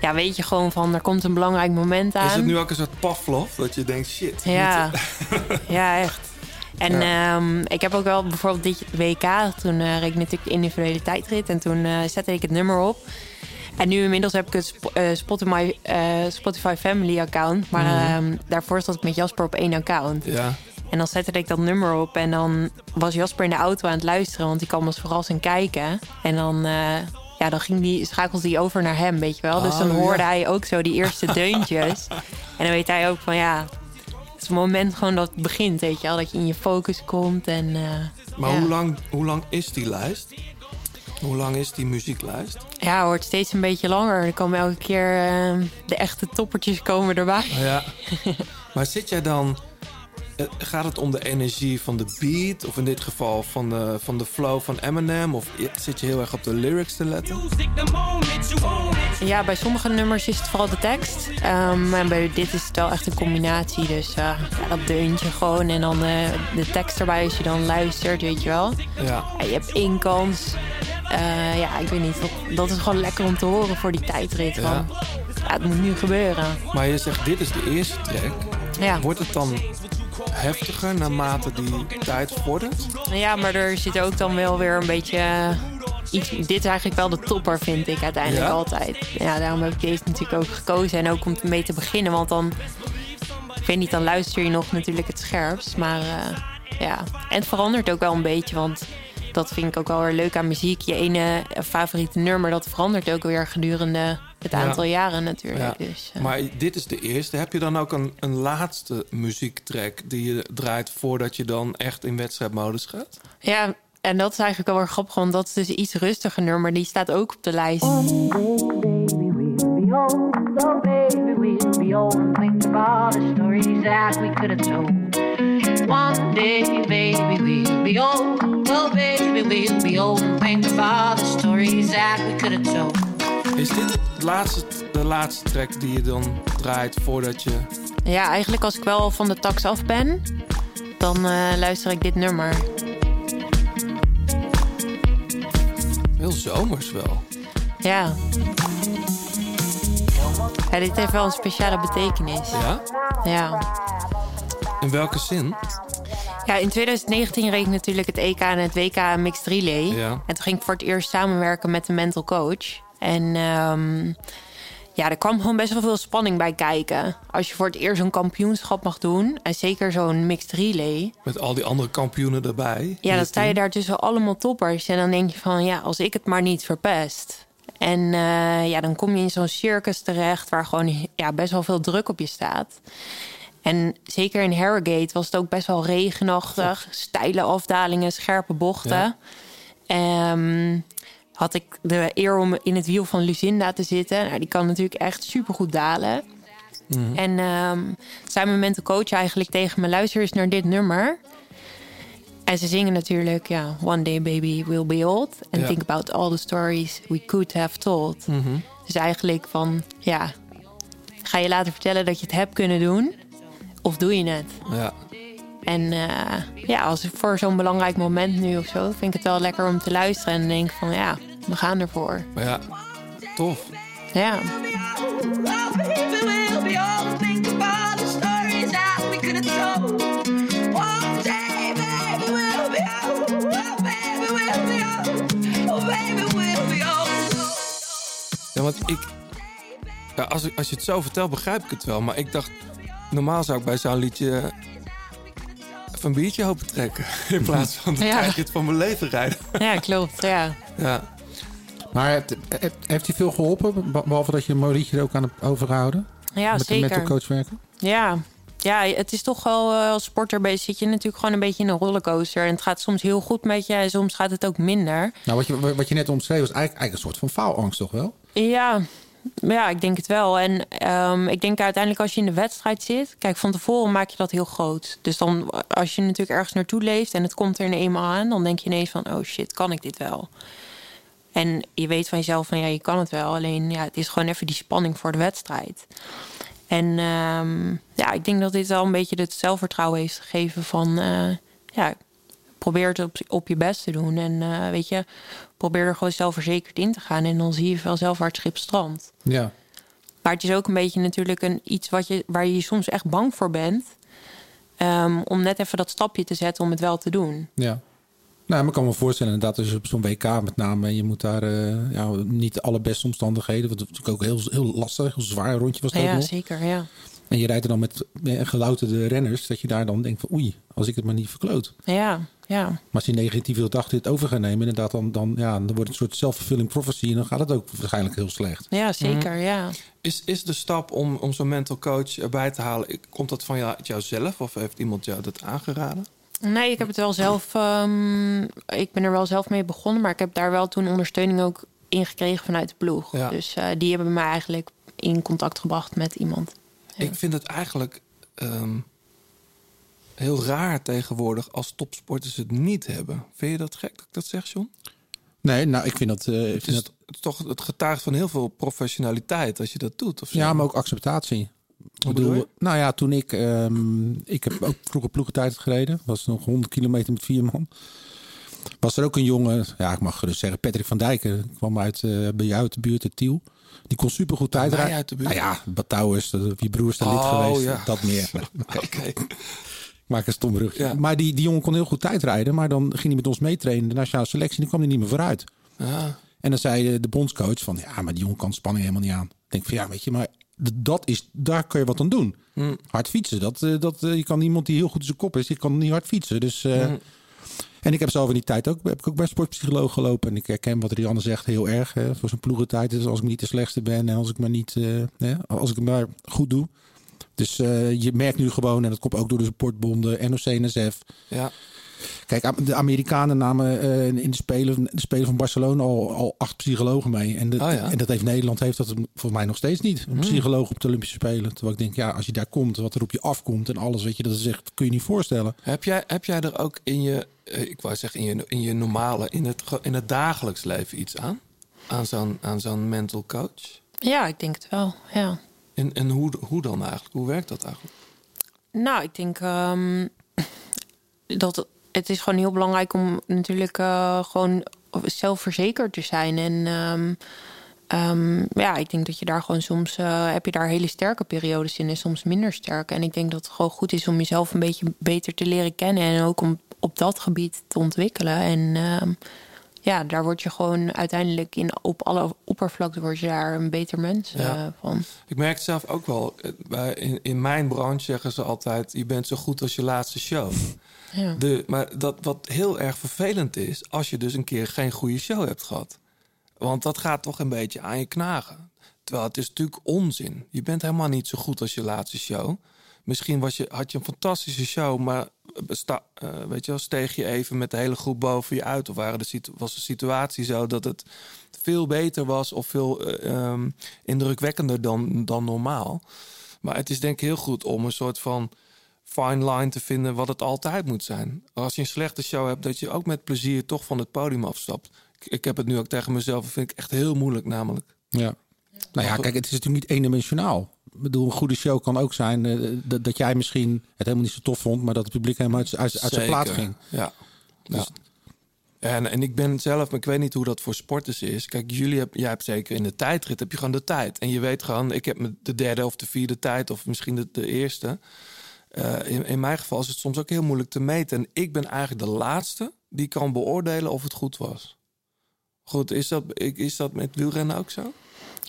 ja, weet je gewoon van... er komt een belangrijk moment aan. Is het nu ook een soort Pavlov? Dat je denkt, shit. Ja, ja echt. En ehm, ik heb ook wel bijvoorbeeld dit WK, toen reed ik natuurlijk de individuele tijdrit. En toen zette ik het nummer op. En nu inmiddels heb ik het Sp- Spotify, Spotify Family account. Maar Mhm. ehm, daarvoor zat ik met Jasper op één account. Ja. En dan zette ik dat nummer op. En dan was Jasper in de auto aan het luisteren. Want die kwam als verrassing kijken. En dan, eh, ja, dan ging die, schakelde hij over naar hem, weet je wel. Dus dan Oh, hoorde ja. hij ook zo die eerste deuntjes. en dan weet hij ook van ja... Het is het moment gewoon dat het begint, weet je wel. Dat je in je focus komt en... eh, Maar ja. hoe, lang, hoe lang is die lijst? Hoe lang is die muzieklijst? Ja, het wordt steeds een beetje langer. Er komen elke keer eh, de echte toppertjes komen erbij. Oh ja. Maar zit jij dan... eh, Gaat het om de energie van de beat? Of in dit geval van de, van de flow van Eminem? Of zit je heel erg op de lyrics te letten? Ja, bij sommige nummers is het vooral de tekst. Ehm, en bij dit is het wel echt een combinatie. Dus eh, ja, dat deuntje gewoon. En dan eh, de tekst erbij als je dan luistert, weet je wel. Ja. Ja, je hebt één kans. Eh, ja, ik weet niet. Dat, is gewoon lekker om te horen voor die tijdrit. Van, ja, het moet nu gebeuren. Maar je zegt, dit is de eerste track. Ja. Wordt het dan heftiger naarmate die tijd vordert? Ja, maar er zit ook dan wel weer een beetje... eh, Iets, dit is eigenlijk wel de topper, vind ik uiteindelijk Ja? altijd. Ja, daarom heb ik deze natuurlijk ook gekozen. En ook om mee te beginnen, want dan... Ik weet niet, dan luister je nog natuurlijk het scherpst. Maar eh, ja, en het verandert ook wel een beetje, want... Dat vind ik ook wel weer leuk aan muziek. Je ene favoriete nummer, dat verandert ook weer gedurende het Ja. aantal jaren natuurlijk. Ja. Dus, eh, Maar dit is de eerste. Heb je dan ook een, een laatste muziektrack die je draait voordat je dan echt in wedstrijdmodus gaat? Ja, en dat is eigenlijk wel weer grappig, want dat is dus iets rustiger nummer. Die staat ook op de lijst. So baby, we'll be old and think of all the stories that we could have told. One day, baby, we'll be old. Oh, baby, Is dit het laatste, de laatste track die je dan draait voordat je... Ja, eigenlijk als ik wel van de tax af ben, dan eh, luister ik dit nummer. Heel zomers wel. Ja. ja. Dit heeft wel een speciale betekenis. Ja? Ja. In welke zin? Ja, in 2019 reed ik natuurlijk het EK en het WK Mixed Relay. Ja. En toen ging ik voor het eerst samenwerken met een mental coach. En ehm, ja, er kwam gewoon best wel veel spanning bij kijken. Als je voor het eerst een kampioenschap mag doen. En zeker zo'n Mixed Relay. Met al die andere kampioenen erbij. Ja, dan sta je daar tussen allemaal toppers. En dan denk je van, ja, als ik het maar niet verpest. En eh, ja, dan kom je in zo'n circus terecht... waar gewoon ja, best wel veel druk op je staat. En zeker in Harrogate was het ook best wel regenachtig. Steile afdalingen, scherpe bochten. Ehm, had ik de eer om in het wiel van Lucinda te zitten. Nou, die kan natuurlijk echt supergoed dalen. En ehm zei mijn mental coach eigenlijk tegen me... luister eens naar dit nummer. En ze zingen natuurlijk... ja, One day baby will be old. And Ja. think about all the stories we could have told. Mhm. Dus eigenlijk van... ja, ga je laten vertellen dat je het hebt kunnen doen... of doe je het? Ja. En eh, ja, als voor zo'n belangrijk moment nu of zo... vind ik het wel lekker om te luisteren en denk van... ja, we gaan ervoor. Maar ja, tof. Ja. Want ik... Ja, als, ik- als je het zo vertelt, begrijp ik het wel. Maar ik dacht, normaal zou ik bij zo'n liedje... even een biertje open trekken. In plaats van de Ja. tijdrit van mijn leven rijden. Ja, klopt, ja. Ja. Maar het- heeft hij veel geholpen? Be- Behalve dat je Maurietje er ook aan hebt overgehouden? Ja, met zeker. de mental coach werken? Ja. ja, het is toch wel eh, als sporter bezig zit je natuurlijk gewoon een beetje in een rollercoaster. En het gaat soms heel goed met je en soms gaat het ook minder. Nou, wat je, wat je net omschreef was eigenlijk, eigenlijk een soort van faalangst, toch wel? Ja, ja, ik denk het wel. En ehm, ik denk uiteindelijk als je in de wedstrijd zit... Kijk, van tevoren maak je dat heel groot. Dus dan, als je natuurlijk ergens naartoe leeft en het komt er eenmaal aan... dan denk je ineens van, oh shit, kan ik dit wel? En je weet van jezelf van, ja, je kan het wel. Alleen, ja, het is gewoon even die spanning voor de wedstrijd. En ehm, ja, ik denk dat dit wel een beetje het zelfvertrouwen heeft gegeven van... eh, ja, probeer het op, op je best te doen. En eh, weet je, probeer er gewoon zelfverzekerd in te gaan. En dan zie je wel zelf waar het schip strandt. Ja. Maar het is ook een beetje natuurlijk een, iets wat je, waar je soms echt bang voor bent. ehm, om net even dat stapje te zetten om het wel te doen. Ja. Nou, maar ik kan me voorstellen, inderdaad, als je op zo'n WK met name... en je moet daar eh, ja, niet de allerbeste omstandigheden... want het is natuurlijk ook heel, heel lastig, heel zwaar rondje was ook ja, nog. zeker, ja. En je rijdt er dan met eh, gelouterde renners... dat je daar dan denkt van oei, als ik het maar niet verkloot. Ja, ja. Maar als die negatieve gedachten het over gaan nemen... inderdaad, dan, dan, ja, dan wordt het een soort self-fulfilling prophecy... en dan gaat het ook waarschijnlijk heel slecht. Ja, zeker, ja. Is, is de stap om, om zo'n mental coach erbij te halen... komt dat van jou, jouzelf of heeft iemand jou dat aangeraden? Nee, ik heb het wel zelf. ehm, ik ben er wel zelf mee begonnen, maar ik heb daar wel toen ondersteuning ook in gekregen vanuit de ploeg. Ja. Dus eh, die hebben mij eigenlijk in contact gebracht met iemand. Ik vind het eigenlijk ehm, heel raar tegenwoordig als topsporters het niet hebben. Vind je dat gek dat ik dat zeg, John? Nee, nou, ik vind dat... eh, ik Het vind is, dat toch, het getuigt van heel veel professionaliteit als je dat doet. Of zo. ja, maar ook acceptatie. Bedoel je? nou ja, toen ik... ehm, ik heb ook vroeger ploegentijd gereden. Was nog 100 kilometer met vier man. Was er ook een jongen, ja, ik mag gerust zeggen, Patrick van Dijken. Die kwam uit, eh bij jou uit de buurt, uit Tiel. Die kon supergoed Bij mij tijdrijden. uit de buurt? Nou ja, is, eh, wie broer is daar lid Oh, geweest. ja. Dat meer. Oké. Ik maak een stom brug. Maar die, die jongen kon heel goed tijdrijden. Maar dan ging hij met ons meetrainen. De nationale selectie. En dan kwam hij niet meer vooruit. Ja. En dan zei de- de bondscoach van... Ja, maar die jongen kan spanning helemaal niet aan. Ik denk van ja, weet je, maar dat is, daar kun je wat aan doen. Hm. Hard fietsen. Dat, eh, dat, eh, je kan iemand die heel goed in zijn kop is, die kan niet hard fietsen. Dus, eh, Hm. En ik heb zelf in die tijd ook, heb ik ook bij sportpsycholoog gelopen. En ik herken wat Rianne zegt heel erg. Hè, voor zijn ploegentijd. Dus als ik niet de slechtste ben en als ik maar niet, hè, als ik het maar goed doe. Dus je merkt nu gewoon, en dat komt ook door de sportbonden, NOC, NSF. Ja. Kijk, de Amerikanen namen eh, in de Spelen, de Spelen van Barcelona al, al acht psychologen mee. En, dat- Oh ja. en dat heeft Nederland heeft dat voor mij nog steeds niet. Een Hmm. psycholoog op de Olympische Spelen. Terwijl ik denk, ja, als je daar komt, wat er op je afkomt en alles, weet je, dat is echt, kun je niet voorstellen. Heb jij, heb jij er ook in je, eh, ik wou zeggen, in je, in je normale, in het, in het dagelijks leven iets aan? Aan zo'n, aan zo'n mental coach? Ja, ik denk het wel. Ja. En, en hoe, hoe dan eigenlijk? Hoe werkt dat eigenlijk? Nou, ik denk ehm, dat het is gewoon heel belangrijk om natuurlijk eh, gewoon zelfverzekerd te zijn. En ehm, ehm, ja, ik denk dat je daar gewoon soms eh, heb je daar hele sterke periodes in en soms minder sterk. En ik denk dat het gewoon goed is om jezelf een beetje beter te leren kennen en ook om op dat gebied te ontwikkelen. En ehm, ja, daar word je gewoon uiteindelijk in op alle oppervlakte word je daar een beter mens eh, van. Ik merk het zelf ook wel. in, in mijn branche zeggen ze altijd: je bent zo goed als je laatste show. Ja. Maar dat wat heel erg vervelend is, als je dus een keer geen goede show hebt gehad. Want dat gaat toch een beetje aan je knagen. Terwijl het is natuurlijk onzin. Je bent helemaal niet zo goed als je laatste show. Misschien was je, had je een fantastische show, maar besta, eh, weet je wel, steeg je even met de hele groep boven je uit. Of waren de, was de situatie zo dat het veel beter was of veel eh, ehm, indrukwekkender dan, dan normaal. Maar het is denk ik heel goed om een soort van fine line te vinden wat het altijd moet zijn. Als je een slechte show hebt, dat je ook met plezier toch van het podium afstapt. Ik, ik heb het nu ook tegen mezelf, dat vind ik echt heel moeilijk namelijk. Ja. Nou ja, kijk, het is natuurlijk niet eendimensionaal. Ik bedoel, een goede show kan ook zijn eh, dat, dat jij misschien het helemaal niet zo tof vond, maar dat het publiek helemaal uit, uit, uit zijn Zeker, plaat ging. Ja. Dus- ja. En, en ik ben zelf, maar ik weet niet hoe dat voor sporters is. Kijk, jullie heb, jij hebt zeker in de tijdrit heb je gewoon de tijd. En je weet gewoon, ik heb me de derde of de vierde tijd, of misschien de, de eerste. Eh, in, in mijn geval is het soms ook heel moeilijk te meten. En ik ben eigenlijk de laatste die kan beoordelen of het goed was. Goed, is dat, is dat met wielrennen ook zo?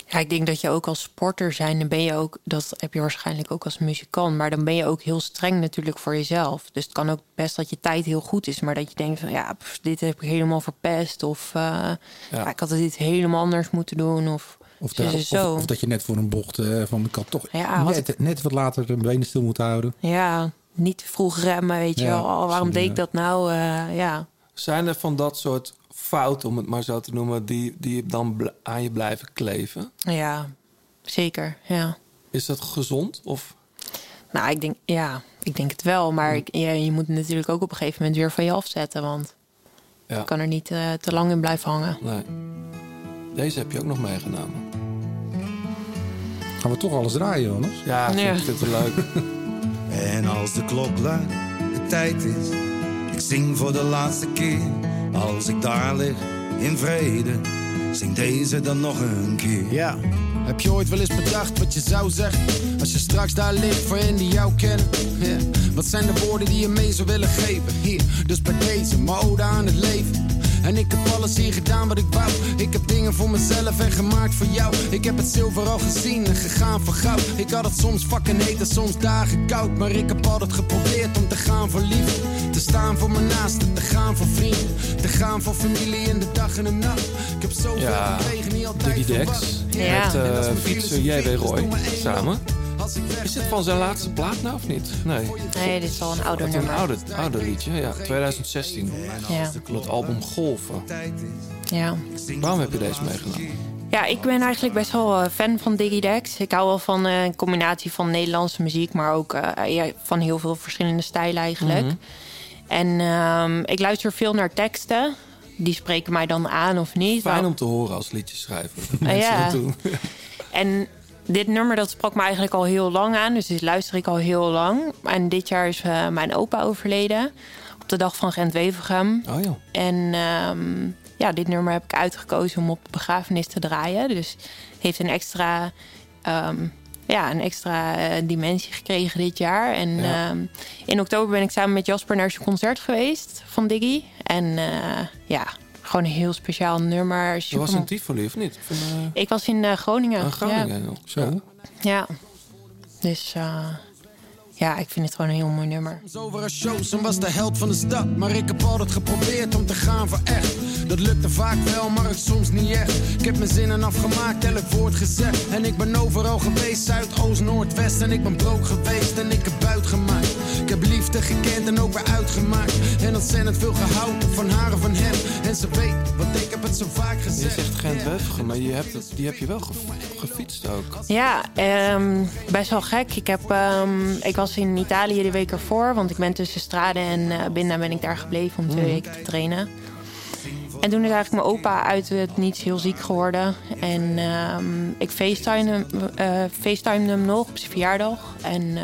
Ja, ik denk dat je ook als sporter zijn, dan ben je ook, dat heb je waarschijnlijk ook als muzikant, maar dan ben je ook heel streng natuurlijk voor jezelf. Dus het kan ook best dat je tijd heel goed is, maar dat je denkt van ja, pff, dit heb ik helemaal verpest. Of eh, ja, ik had dit helemaal anders moeten doen. Of, Of, dus dat- is zo. of, of dat je net voor een bocht eh, van ik had toch Ja, wat net, net wat later de benen stil moeten houden. ja, niet te vroeg remmen, weet je Ja, wel. Oh, waarom deed ik dat nou? Eh, ja. Zijn er van dat soort fouten, om het maar zo te noemen, die, die dan aan je blijven kleven? ja, zeker. Ja. Is dat gezond? Of Nou, ik denk, ja, ik denk het wel. Maar ik, ja, je moet het natuurlijk ook op een gegeven moment weer van je afzetten. Want Ja. je kan er niet eh, te lang in blijven hangen. nee? Deze heb je ook nog meegenomen. Gaan we toch alles draaien, anders? Ja, ik vind, Ja. ik vind het wel leuk. En als de klok luidt, de tijd is, ik zing voor de laatste keer. Als ik daar lig in vrede, zing deze dan nog een keer. Ja, heb je ooit wel eens bedacht wat je zou zeggen? Als je straks daar ligt voor hen die jou kennen. Ja. Wat zijn de woorden die je mee zou willen geven? Hier, dus bij deze, mijn ode aan het leven. En ik heb alles hier gedaan wat ik wou. Ik heb dingen voor mezelf en gemaakt voor jou. Ik heb het zilver al gezien en gegaan voor goud. Ik had het soms fucking heet en soms dagen koud. Maar ik heb altijd geprobeerd om te gaan voor liefde. Te staan voor mijn naasten, te gaan voor vrienden. Te gaan voor familie in de dag en de nacht. Ik heb zoveel Ja, gekregen, niet altijd Diggy Dex verwacht. Ja. met uh, J.W. is, dus Roy één samen. Is dit van zijn laatste plaat nou of niet? Nee. Nee, dit is al een ouder Wat een nummer. oude, oude liedje, ja. 2016. Ja. Het album Golven. Ja. Waarom heb je deze meegenomen? Ja, ik ben eigenlijk best wel eh, fan van Digidex. Ik hou wel van eh, een combinatie van Nederlandse muziek, maar ook eh, ja, van heel veel verschillende stijlen eigenlijk. Mhm. En ehm, ik luister veel naar teksten. Die spreken mij dan aan of niet. Fijn om te horen als. Dat Ah, mensen ja. dat doen. En dit nummer dat sprak me eigenlijk al heel lang aan. Dus dit luister ik al heel lang. En dit jaar is eh, mijn opa overleden. Op de dag van Gent-Wevergem. Oh ja. En ehm, ja, dit nummer heb ik uitgekozen om op de begrafenis te draaien. Dus heeft een extra, ehm, ja, een extra eh, dimensie gekregen dit jaar. En Ja. ehm, in oktober ben ik samen met Jasper naar zijn concert geweest van Diggy. En eh, ja, gewoon een heel speciaal nummer. Je was in Tivoli, of niet? Van, eh, Ik was in eh, Groningen. ah, Groningen. Ja. Zo. Ja. Dus eh, ja, ik vind het gewoon een heel mooi nummer. Over een shows en was de held van de stad. Maar ik heb altijd geprobeerd om te gaan voor echt. Dat lukte vaak wel, maar het soms niet echt. Ik heb mijn zinnen afgemaakt, elk woord gezegd. En ik ben overal geweest, Zuid, Oost, Noord, West. En ik ben broke geweest en ik heb buit gemaakt. Ik heb liefde gekend en ook weer uitgemaakt. En ontzettend veel gehouden van haar en van hem. En ze weet, want ik heb het zo vaak Je gezegd. zegt Gent-Wevergem, maar je hebt het, die heb je wel ge- gefietst ook. Ja, ehm, best wel gek. Ik, heb, ehm, ik was in Italië de week ervoor, want ik ben tussen Strade en eh Binda ben ik daar gebleven om twee Mhm. weken te trainen. En toen is eigenlijk mijn opa uit het niets heel ziek geworden. En ehm, ik facetimede hem, eh, facetimede hem nog op zijn verjaardag. En eh,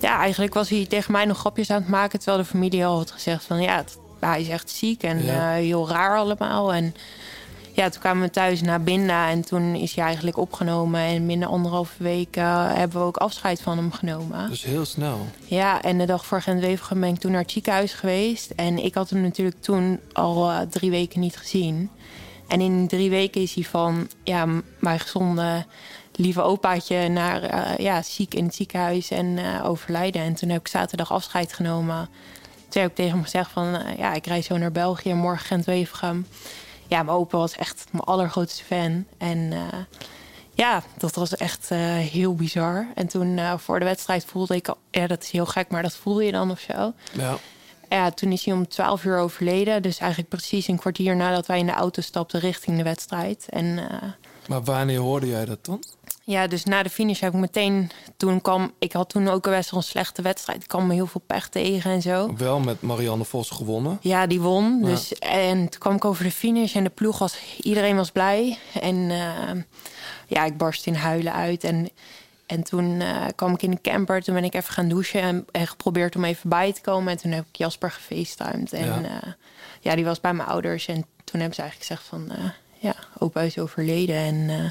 ja, eigenlijk was hij tegen mij nog grapjes aan het maken... terwijl de familie al had gezegd van ja, het- hij is echt ziek en Ja. eh, heel raar allemaal. En ja, toen kwamen we thuis naar Binda en toen is hij eigenlijk opgenomen. En binnen anderhalve week eh, hebben we ook afscheid van hem genomen. Dus heel snel. Ja, en de dag voor Gent-Wevergem ben ik toen naar het ziekenhuis geweest. En ik had hem natuurlijk toen al eh, drie weken niet gezien. En in drie weken is hij van ja, mijn gezonde lieve opaatje naar eh, ja, ziek in het ziekenhuis en eh, overlijden. En toen heb ik zaterdag afscheid genomen. Toen heb ik tegen hem gezegd van eh, ja, ik reis zo naar België, morgen Gent-Wevergem. Ja, mijn opa was echt mijn allergrootste fan. En ja, dat was echt heel bizar. En toen voor de wedstrijd voelde ik... al- Ja, dat is heel gek, maar dat voel je dan of zo. Ja. Ja, toen is hij om 12 uur overleden. Dus eigenlijk precies een kwartier nadat wij in de auto stapten richting de wedstrijd. En Maar wanneer hoorde jij dat dan? Ja, dus na de finish heb ik meteen... Toen kwam... Ik had toen ook best wel een slechte wedstrijd. Ik kwam me heel veel pech tegen en zo. Wel met Marianne Vos gewonnen. Ja, die won. Ja. Dus, en toen kwam ik over de finish en de ploeg was... Iedereen was blij. En eh, ja, ik barst in huilen uit. En, en toen eh, kwam ik in de camper. Toen ben ik even gaan douchen en, en geprobeerd om even bij te komen. En toen heb ik Jasper gefacetimed. En Ja. ja. ja, die was bij mijn ouders. En toen hebben ze eigenlijk gezegd van... eh, ja, opa is overleden. En eh,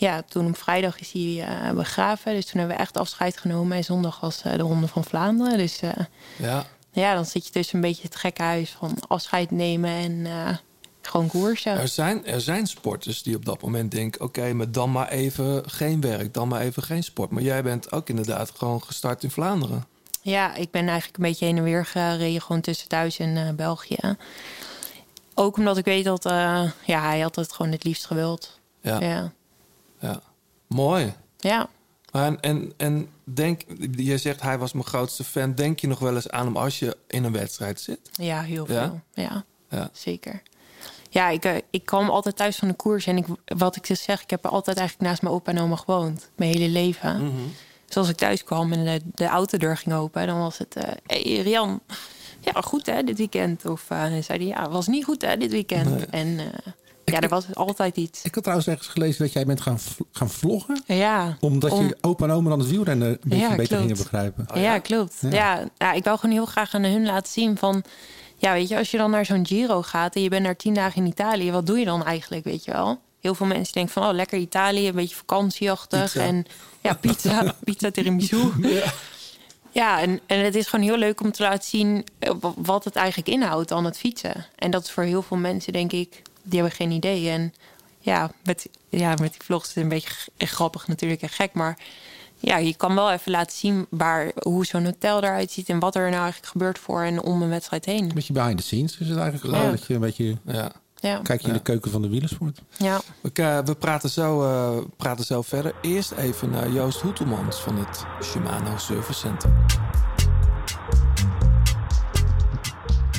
ja, toen op vrijdag is hij eh, begraven. Dus toen hebben we echt afscheid genomen. En zondag was eh, de Ronde van Vlaanderen. Dus... eh, Ja. ja, dan zit je tussen een beetje het gekke huis van afscheid nemen en gewoon koersen. Er zijn, er zijn sporters die op dat moment denken... oké, maar dan maar even geen werk, dan maar even geen sport. Maar jij bent ook inderdaad gewoon gestart in Vlaanderen. Ja, ik ben eigenlijk een beetje heen en weer gereden, gewoon tussen thuis en België. Ook omdat ik weet dat ja, hij had het gewoon het liefst gewild. Ja. Ja. Ja. Mooi. Ja. Maar en, en, en denk, je zegt hij was mijn grootste fan. Denk je nog wel eens aan hem als je in een wedstrijd zit? Ja, heel veel. Ja, Ja. zeker. Ja, ik, eh, ik kwam altijd thuis van de koers. En ik, wat ik dus zeg, ik heb altijd eigenlijk naast mijn opa en oma gewoond. Mijn hele leven. Mhm. Dus als ik thuis kwam en de, de autodeur ging open... dan was het, eh hey, Rian, ja, goed hè, dit weekend. Of dan zei hij, ja, was niet goed hè, dit weekend. Nee. En ja, er was altijd iets. Ik had trouwens ergens gelezen dat jij bent gaan, gaan vloggen. Ja. Omdat om- je opa en oma dan het wielrennen een beetje Ja, beter klopt. gingen begrijpen. ja, klopt. Ja. Ja. Ik wou gewoon heel graag aan hun laten zien van... Ja, weet je, als je dan naar zo'n Giro gaat en je bent daar tien dagen in Italië... wat doe je dan eigenlijk, weet je wel? Heel veel mensen denken van, oh, lekker Italië, een beetje vakantieachtig. Pizza. En ja, pizza, pizza tiramisu. Ja, ja en, en het is gewoon heel leuk om te laten zien eh, wa- wat het eigenlijk inhoudt dan het fietsen. En dat is voor heel veel mensen, denk ik, die hebben geen idee. En ja, met, ja, met die vlogs is het een beetje grappig natuurlijk en gek, maar ja, je kan wel even laten zien waar, hoe zo'n hotel eruit ziet en wat er nou eigenlijk gebeurt voor en om een wedstrijd heen. Een beetje behind the scenes is het eigenlijk Ja. Dat je een beetje Ja. Ja. kijk je in de keuken van de wielersport. Ja. We, ka- we praten, zo, eh, praten zo verder. Eerst even naar Joost Hoetelmans van het Shimano Service Center.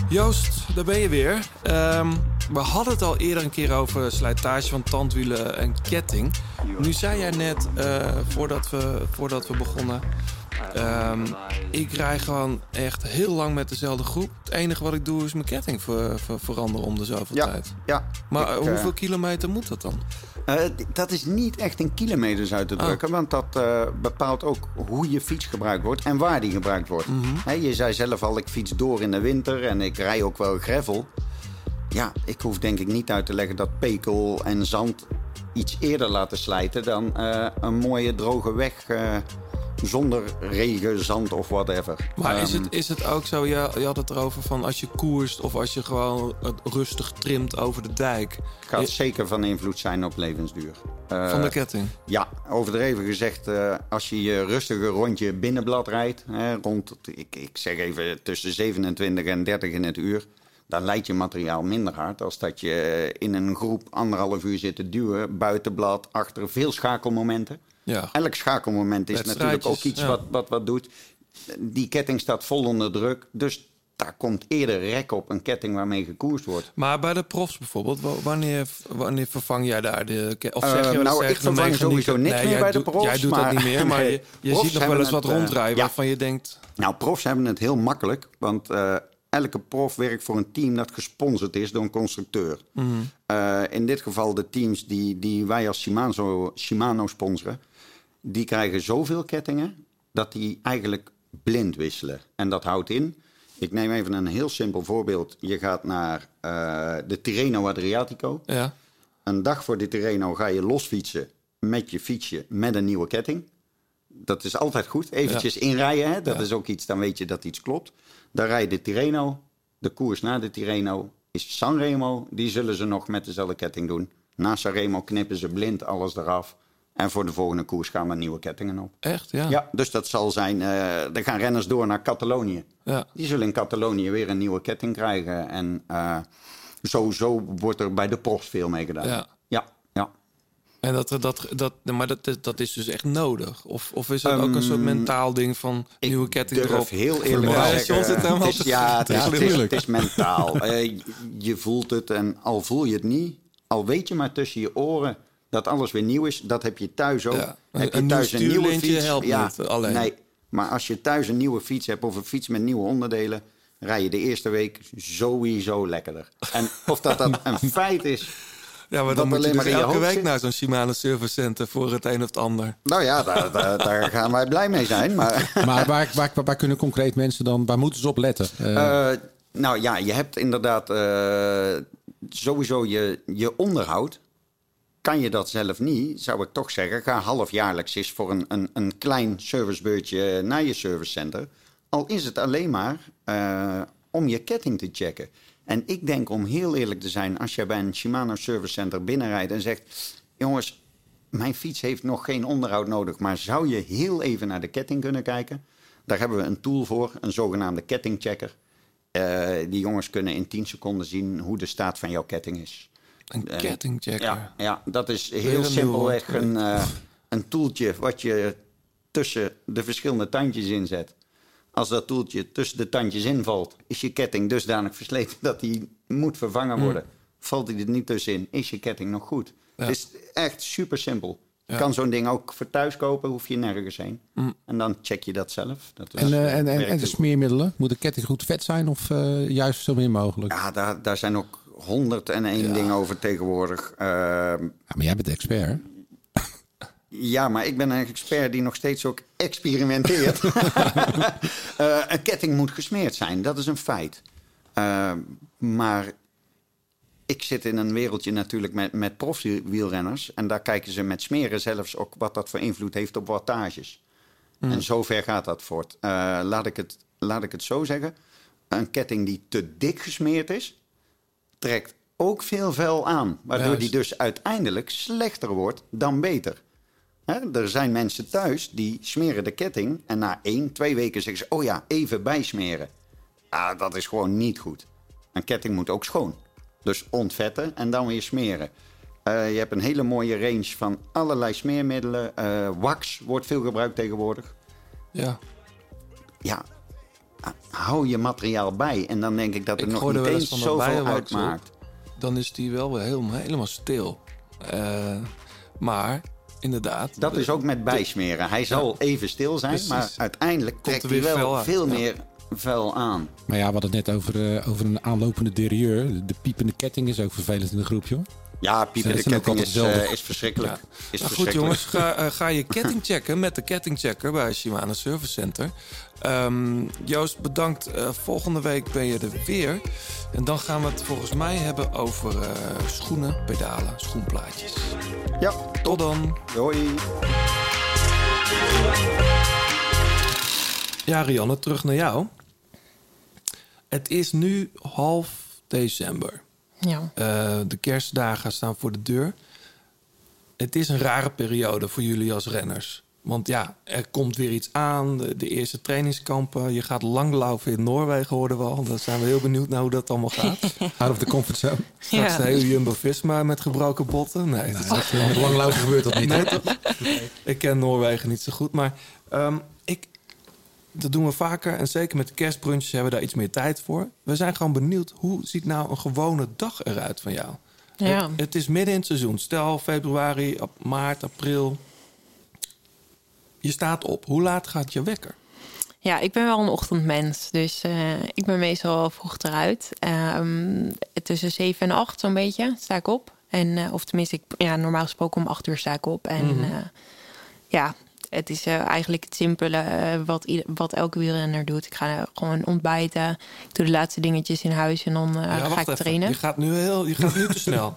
Joost, daar ben je weer. Ehm, we hadden het al eerder een keer over slijtage van tandwielen en ketting. Nu zei jij net, eh, voordat, we, voordat we begonnen... ehm, ik rij gewoon echt heel lang met dezelfde groep. Het enige wat ik doe is mijn ketting ver- ver- veranderen om de zoveel Ja, tijd. ja. Maar Ik, eh, eh, hoeveel kilometer moet dat dan? Dat is niet echt in kilometers uit te drukken, want dat bepaalt ook hoe je fiets gebruikt wordt en waar die gebruikt wordt. Hè, je zei zelf al, ik fiets door in de winter en ik rij ook wel gravel. Ja, ik hoef denk ik niet uit te leggen dat pekel en zand iets eerder laten slijten dan eh, een mooie droge weg eh, zonder regen, zand of whatever. Maar is, Ehm, het, is het ook zo, je, je had het erover van als je koerst of als je gewoon rustig trimt over de dijk. gaat Je- zeker van invloed zijn op levensduur. Eh, Van de ketting? Ja, overdreven gezegd, als je je rustige rondje binnenblad rijdt, hè, rond, ik, ik zeg even tussen 27 en 30 in het uur, dan leidt je materiaal minder hard als dat je in een groep anderhalf uur zit te duwen, buitenblad, achter veel schakelmomenten. Ja. Elk schakelmoment is natuurlijk ook iets ja. wat, wat wat doet. Die ketting staat vol onder druk, dus daar komt eerder rek op een ketting waarmee gekoerst wordt. Maar bij de profs bijvoorbeeld, wa- wanneer, wanneer vervang jij daar de Of Eh, zeg je eens nou, ik vervang sowieso niks Nee, meer bij de profs, Jij doet dat maar- niet meer, maar Nee, je, ziet nog wel eens wat eh, rondrijden ja. waarvan je denkt... Nou, profs hebben het heel makkelijk, want eh, elke prof werkt voor een team dat gesponsord is door een constructeur. Mhm. Eh, in dit geval de teams die, die wij als Shimano, Shimano sponsoren, die krijgen zoveel kettingen dat die eigenlijk blind wisselen. En dat houdt in, ik neem even een heel simpel voorbeeld. Je gaat naar eh, de Tirreno Adriatico. Ja. Een dag voor de Tirreno ga je losfietsen met je fietsje met een nieuwe ketting. Dat is altijd goed. Eventjes inrijden, hè? dat is ook iets, dan weet je dat iets klopt. Dan rij je de Tirreno. De koers na de Tirreno is Sanremo. Die zullen ze nog met dezelfde ketting doen. Na Sanremo knippen ze blind alles eraf. En voor de volgende koers gaan er nieuwe kettingen op. Echt, ja? Ja, dus dat zal zijn. eh er gaan renners door naar Catalonië. Ja. Die zullen in Catalonië weer een nieuwe ketting krijgen. En eh, zo, zo wordt er bij de profs veel mee gedaan. Ja. En dat, dat, dat, maar dat, is- dat is dus echt nodig? Of, of is het ook een soort Ehm, mentaal ding van nieuwe ketting erop? heel eerlijk Ja, zeggen. het is, ja, het is, Ja, het is, tuurlijk. het is mentaal. Eh, je- voelt het en al voel je het niet, al weet je maar tussen je oren dat alles weer nieuw is, dat heb je thuis ook. Ja, Heb je thuis een nieuwe fiets? helpt ja, niet alleen. Nee, maar als je thuis een nieuwe fiets hebt of een fiets met nieuwe onderdelen, rij je de eerste week sowieso lekkerder. En of dat dan een feit is. Ja, maar dan moet je dus elke week zit. naar zo'n Shimano Service Center voor het een of het ander. Nou ja, daar, daar, daar gaan wij blij mee zijn. Maar, Maar waar, waar, waar, kunnen concreet mensen dan, waar moeten ze op letten? Eh, Eh, nou ja, je hebt inderdaad eh, sowieso je, je onderhoud. Kan je dat zelf niet, zou ik toch zeggen, ga halfjaarlijks eens voor een, een, een klein servicebeurtje naar je servicecenter. Al is het alleen maar eh, om je ketting te checken. En ik denk om heel eerlijk te zijn, als je bij een Shimano Service Center binnenrijdt en zegt: Jongens, mijn fiets heeft nog geen onderhoud nodig, maar zou je heel even naar de ketting kunnen kijken? Daar hebben we een tool voor, een zogenaamde kettingchecker. Eh, die jongens kunnen in 10 seconden zien hoe de staat van jouw ketting is. Een En- kettingchecker. Ja, ja, dat is heel simpelweg een, eh, een toeltje wat je tussen de verschillende tandjes inzet. Als dat toeltje tussen de tandjes invalt, is je ketting dusdanig versleten dat die moet vervangen Mm. worden. Valt hij er niet tussenin, is je ketting nog goed. Ja. Het is echt super simpel. Je Ja. kan zo'n ding ook voor thuis kopen, hoef je nergens heen. Mm. En dan check je dat zelf. Dat is, en, eh, eh, en, en, werkt en de smeermiddelen? Moet de ketting goed vet zijn of eh, juist zo min mogelijk? Ja, daar, daar zijn ook honderd en één dingen over tegenwoordig. Ehm, Ja, maar jij bent expert? Ja, maar ik ben een expert die nog steeds ook experimenteert. Eh, een ketting moet gesmeerd zijn, dat is een feit. Eh, maar ik zit in een wereldje natuurlijk met, met profwielrenners. En daar kijken ze met smeren zelfs ook wat dat voor invloed heeft op wattages. Mm. En zover gaat dat voort. Eh, laat, ik het, laat ik het zo zeggen. Een ketting die te dik gesmeerd is, trekt ook veel vuil aan. Waardoor Juist. die dus uiteindelijk slechter wordt dan beter. Hè, er zijn mensen thuis die smeren de ketting en na één, twee weken zeggen ze: Oh ja, even bijsmeren. Ah, dat is gewoon niet goed. Een ketting moet ook schoon. Dus ontvetten en dan weer smeren. Eh, je hebt een hele mooie range van allerlei smeermiddelen. Eh, wax wordt veel gebruikt tegenwoordig. Ja. Ja, hou je materiaal bij. En dan denk ik dat het Ik nog niet eens zoveel uitmaakt. op. dan is die wel weer helemaal, helemaal stil. Eh, maar inderdaad. Dat is ook met bijsmeren. Hij zal even stil zijn, Precies. maar uiteindelijk trekt er hij wel veel Ja. meer vuil aan. Maar ja, we hadden het net over, eh, over een aanlopende derailleur. De piepende ketting is ook vervelend in de groep, joh. Ja, zijn ook ketting is, eh, is verschrikkelijk. Ja. Is Nou goed verschrikkelijk. jongens, ga, eh, ga je ketting checken met de kettingchecker bij Shimano Service Center. Ehm, Joost, bedankt. Eh, volgende week ben je er weer. En dan gaan we het volgens mij hebben over eh, schoenen, pedalen, schoenplaatjes. Ja, tot dan. Doei. Ja, Rianne, terug naar jou. Het is nu half december. Ja. Eh, de kerstdagen staan voor de deur. Het is een rare periode voor jullie als renners. Want ja, er komt weer iets aan. De, de eerste trainingskampen. Je gaat langlaufen in Noorwegen, hoorden we al. Daar zijn we heel benieuwd naar hoe dat allemaal gaat. Out of the comfort zone. Straks Ja. de hele Jumbo-Visma met gebroken botten. Nee, dat is met langlaufen gebeurt dat niet, Nee? Ik ken Noorwegen niet zo goed. Maar ehm, dat doen we vaker. En zeker met kerstbrunches hebben we daar iets meer tijd voor. We zijn gewoon benieuwd. Hoe ziet nou een gewone dag eruit van jou? Ja. Het, het is midden in het seizoen. Stel februari, maart, april. Je staat op. Hoe laat gaat je wekker? Ja, ik ben wel een ochtendmens. Dus eh, ik ben meestal vroeg eruit. Ehm, tussen 7 en 8 zo'n beetje sta ik op. En, eh, of tenminste, ik, ja, normaal gesproken om 8 uur sta ik op. En Mhm. eh, ja, het is eh, eigenlijk het simpele eh, wat, ieder- wat elke wielrenner doet. Ik ga gewoon ontbijten. Ik doe de laatste dingetjes in huis en dan eh, Ja, ga ik even. trainen. Je gaat nu, heel, je gaat nu te snel.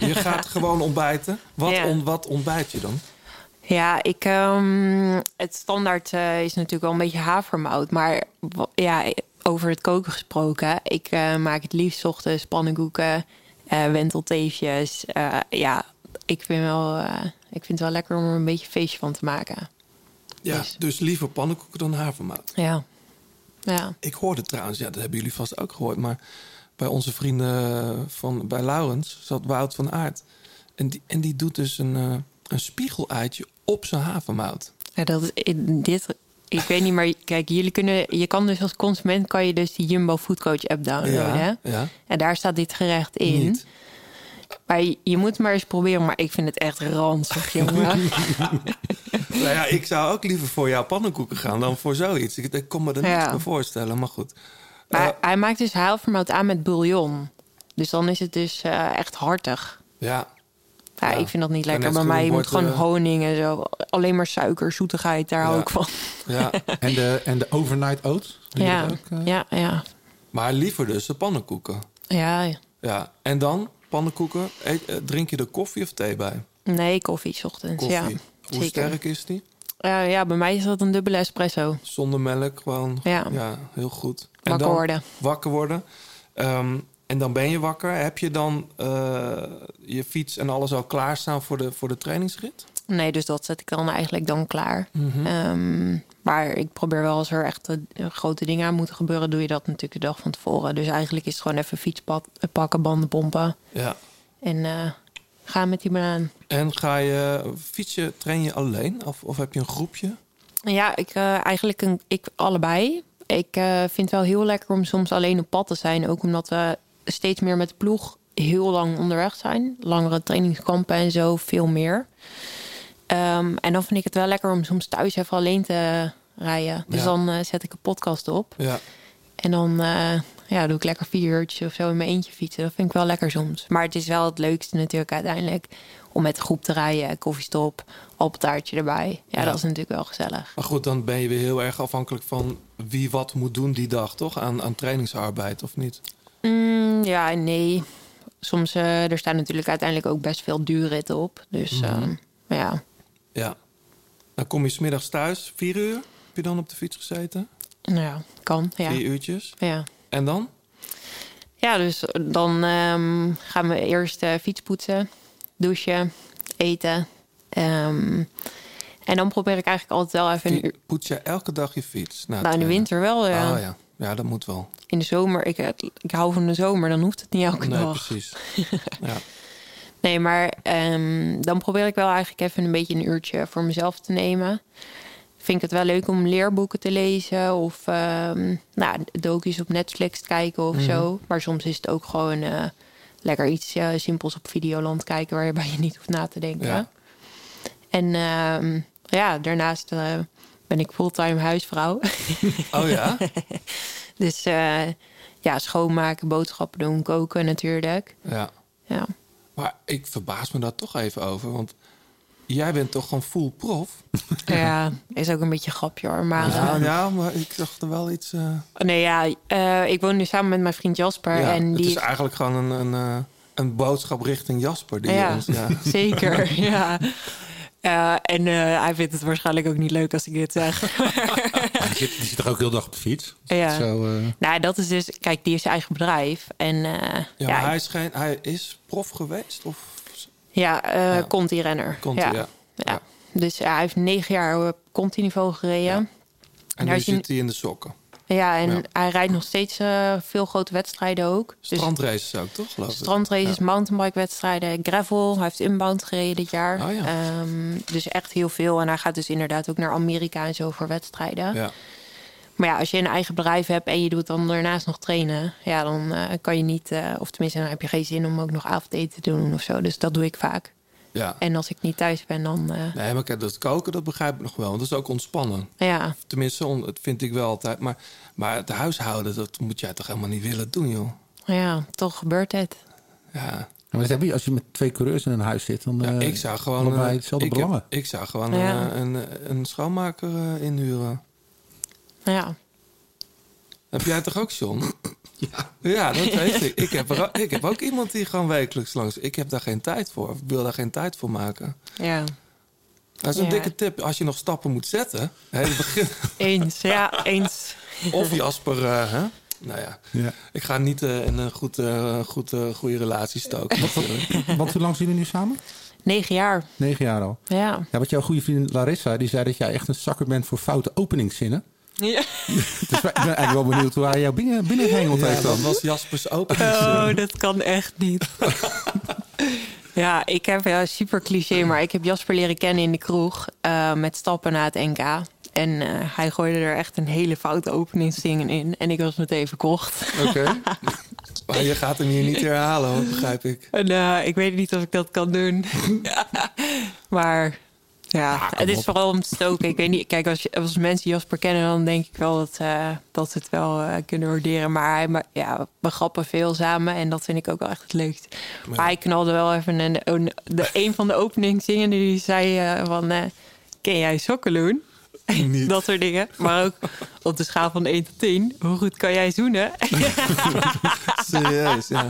Je gaat gewoon ontbijten. Wat, Ja. on, wat ontbijt je dan? Ja, ik, ehm, het standaard is natuurlijk wel een beetje havermout. Maar ja, over het koken gesproken. Ik maak het liefst ochtends pannenkoeken, eh wentelteefjes. Ja, ik vind, wel, ik vind het wel lekker om er een beetje een feestje van te maken. Ja, dus liever pannenkoeken dan havermout. Ja. ja. Ik hoorde trouwens, ja, dat hebben jullie vast ook gehoord, maar bij onze vrienden van bij Laurens zat Wout van Aert. En die, en die doet dus een, eh een spiegeleitje op zijn havermout. Ja, dat is in dit. Ik weet niet, maar kijk, jullie kunnen. Je kan dus als consument kan je dus die Jumbo Food Coach app downloaden. hè? Ja, ja. En daar staat dit gerecht in. Niet. Maar je, je moet maar eens proberen, maar ik vind het echt ranzig, jongen. Nou ja, ik zou ook liever voor jouw pannenkoeken gaan dan voor zoiets. Ik, ik kon me er Ja. niks bij voorstellen, maar goed. Maar hij maakt dus havermout aan met bouillon. Dus dan is het dus eh, echt hartig. Ja. Ja, ik vind dat niet lekker. Bij zo mij moet wordt, gewoon eh, honing en zo. Alleen maar suiker, zoetigheid, daar hou ik van. Ja. En de, en de overnight oats? Je Ja, ook, eh? ja, ja. Maar liever dus de pannenkoeken. Ja, ja. Ja, en dan pannenkoeken. Eet, eh, drink je er koffie of thee bij? Nee, koffie 's ochtends. Koffie. Ja, Hoe zeker. sterk is die? Eh, ja, bij mij is dat een dubbele espresso. Zonder melk, gewoon. Ja. heel goed. Wakker dan, worden. Wakker worden. Ehm, en dan ben je wakker. Heb je dan eh, je fiets en alles al klaarstaan voor de, voor de trainingsrit? Nee, dus dat zet ik dan eigenlijk dan klaar. Ehm, maar ik probeer wel als er echt eh, grote dingen aan moeten gebeuren, doe je dat natuurlijk de dag van tevoren. Dus eigenlijk is het gewoon even fietspad pakken, banden pompen Ja. en eh, gaan met die banaan. En ga je fietsen, train je alleen? Of, of heb je een groepje? Ja, ik eh, eigenlijk een, ik allebei. Ik vind het wel heel lekker om soms alleen op pad te zijn. Ook omdat we steeds meer met de ploeg heel lang onderweg zijn. Langere trainingskampen en zo, veel meer. Ehm, en dan vind ik het wel lekker om soms thuis even alleen te rijden. Dus Ja. dan eh, zet ik een podcast op. Ja. En dan eh, ja, doe ik lekker vier uurtjes of zo in mijn eentje fietsen. Dat vind ik wel lekker soms. Maar het is wel het leukste natuurlijk uiteindelijk... om met de groep te rijden, koffiestop, appeltaartje erbij. Ja, Ja. dat is natuurlijk wel gezellig. Maar goed, dan ben je weer heel erg afhankelijk van wie wat moet doen die dag, toch? Aan, aan trainingsarbeid, of niet? Mm, ja, nee. Soms, eh, er staan natuurlijk uiteindelijk ook best veel duurritten op. Dus Mhm. ehm, ja, Ja. Dan kom je smiddags thuis, vier uur. Heb je dan op de fiets gezeten? nou ja, kan. Ja. Vier uurtjes. Ja. En dan? ja, dus dan ehm, gaan we eerst eh, fiets poetsen, douchen, eten. Ehm, en dan probeer ik eigenlijk altijd wel even een uur... Poets je elke dag je fiets? het Nou, in de trainen? winter wel, ja. Ah ja, ja dat moet wel. In de zomer, ik, eh, ik hou van de zomer, dan hoeft het niet elke Nee, dag. precies. ja. Nee, maar ehm, dan probeer ik wel eigenlijk even een beetje een uurtje voor mezelf te nemen. Vind ik het wel leuk om leerboeken te lezen of ehm nou, docu's op Netflix te kijken of Mhm. zo. Maar soms is het ook gewoon eh, lekker iets eh, simpels op Videoland kijken waarbij je niet hoeft na te denken. Ja. En ehm, ja, daarnaast eh, ben ik fulltime huisvrouw. Oh ja? dus ja, schoonmaken, boodschappen doen, koken natuurlijk. Ja. Ja. Maar ik verbaas me daar toch even over. Want jij bent toch gewoon full prof? Ja, is ook een beetje een grapje hoor. Maar, Ja, eh, ja, maar ik dacht er wel iets... eh, nee, ja, eh, ik woon nu samen met mijn vriend Jasper. ja, en het die is eigenlijk gewoon een, een, een boodschap richting Jasper. Die ja, ons, ja, zeker. ja. Eh, en eh, hij vindt het waarschijnlijk ook niet leuk als ik dit zeg. Die zit, die zit toch ook heel dag op de fiets? Ja. Zo, eh, nou, dat is dus... Kijk, die heeft zijn eigen bedrijf. En eh, Ja, ja, maar hij is, geen, hij is prof geweest? Of? ja, eh Ja. Conti-renner. Conti, ja. ja. Dus ja, hij heeft negen jaar op Conti-niveau gereden. En daar nu zit hij in de sokken. Ja, en Ja. hij rijdt nog steeds eh, veel grote wedstrijden ook. Dus Strandraces ook, toch? Geloof ik? strandraces, Ja. mountainbike-wedstrijden, gravel. Hij heeft inbound gereden dit jaar. Oh ja. Ehm, dus echt heel veel. En hij gaat dus inderdaad ook naar Amerika en zo voor wedstrijden. Ja. Maar ja, als je een eigen bedrijf hebt en je doet dan daarnaast nog trainen... ja, dan eh, kan je niet... eh, of tenminste, dan heb je geen zin om ook nog avondeten te doen of zo. Dus dat doe ik vaak. Ja. En als ik niet thuis ben, dan... eh, Nee, maar kijk, dat koken, dat begrijp ik nog wel. Want dat is ook ontspannen. ja, Tenminste, dat vind ik wel altijd. Maar, maar het huishouden, dat moet jij toch helemaal niet willen doen, joh? ja, toch gebeurt het. Ja. maar dat heb je als je met twee coureurs in een huis zit. Dan, Ja, eh, ik zou gewoon... eh, hetzelfde ik, heb- ik zou gewoon Ja. een, een schoonmaker eh, inhuren. Ja, Heb jij toch ook, John? Ja. Ja, dat weet ik. Ik heb, er, ook- ik heb ook iemand die gewoon wekelijks langs... Ik heb daar geen tijd voor. Ik wil daar geen tijd voor maken. ja. Dat is een Ja. dikke tip. Als je nog stappen moet zetten... Hè, je begint- Eens, ja, eens. Of Jasper, eh, hè? Nou ja, Ja. ik ga niet eh, in een goed, eh, goed, eh, goede relatie stoken. Want hoe lang zijn jullie nu samen? Negen jaar, Negen jaar al. ja. Ja, wat jouw goede vriendin Larissa, die zei dat jij echt een zakker bent voor foute openingszinnen. Ja. Dus ik ben eigenlijk wel benieuwd hoe hij jou binnen, binnengehengeld Ja, heeft dat dan. was Jaspers opening. Oh, dat kan echt niet. ja, ik heb ja, super cliché, maar ik heb Jasper leren kennen in de kroeg eh, met stappen na het NK. En eh, hij gooide er echt een hele foute openingszingen in. En ik was meteen verkocht. Oké. Maar je gaat hem hier niet herhalen, hoor, begrijp ik. En eh, ik weet niet of ik dat kan doen. maar ja, het is vooral om te stoken. Ik weet niet, kijk, als, je- als mensen Jasper kennen, dan denk ik wel dat, eh, dat ze het wel eh, kunnen waarderen. Maar hij, maar, ja, we grappen veel samen en dat vind ik ook wel echt het leukst. Maar hij knalde wel even een, een, de, een van de openingszingen die zei eh, van, ken jij Sokkeloen? dat soort dingen. Maar ook op de schaal van 1 tot 10. Hoe goed kan jij zoenen? Serieus, ja.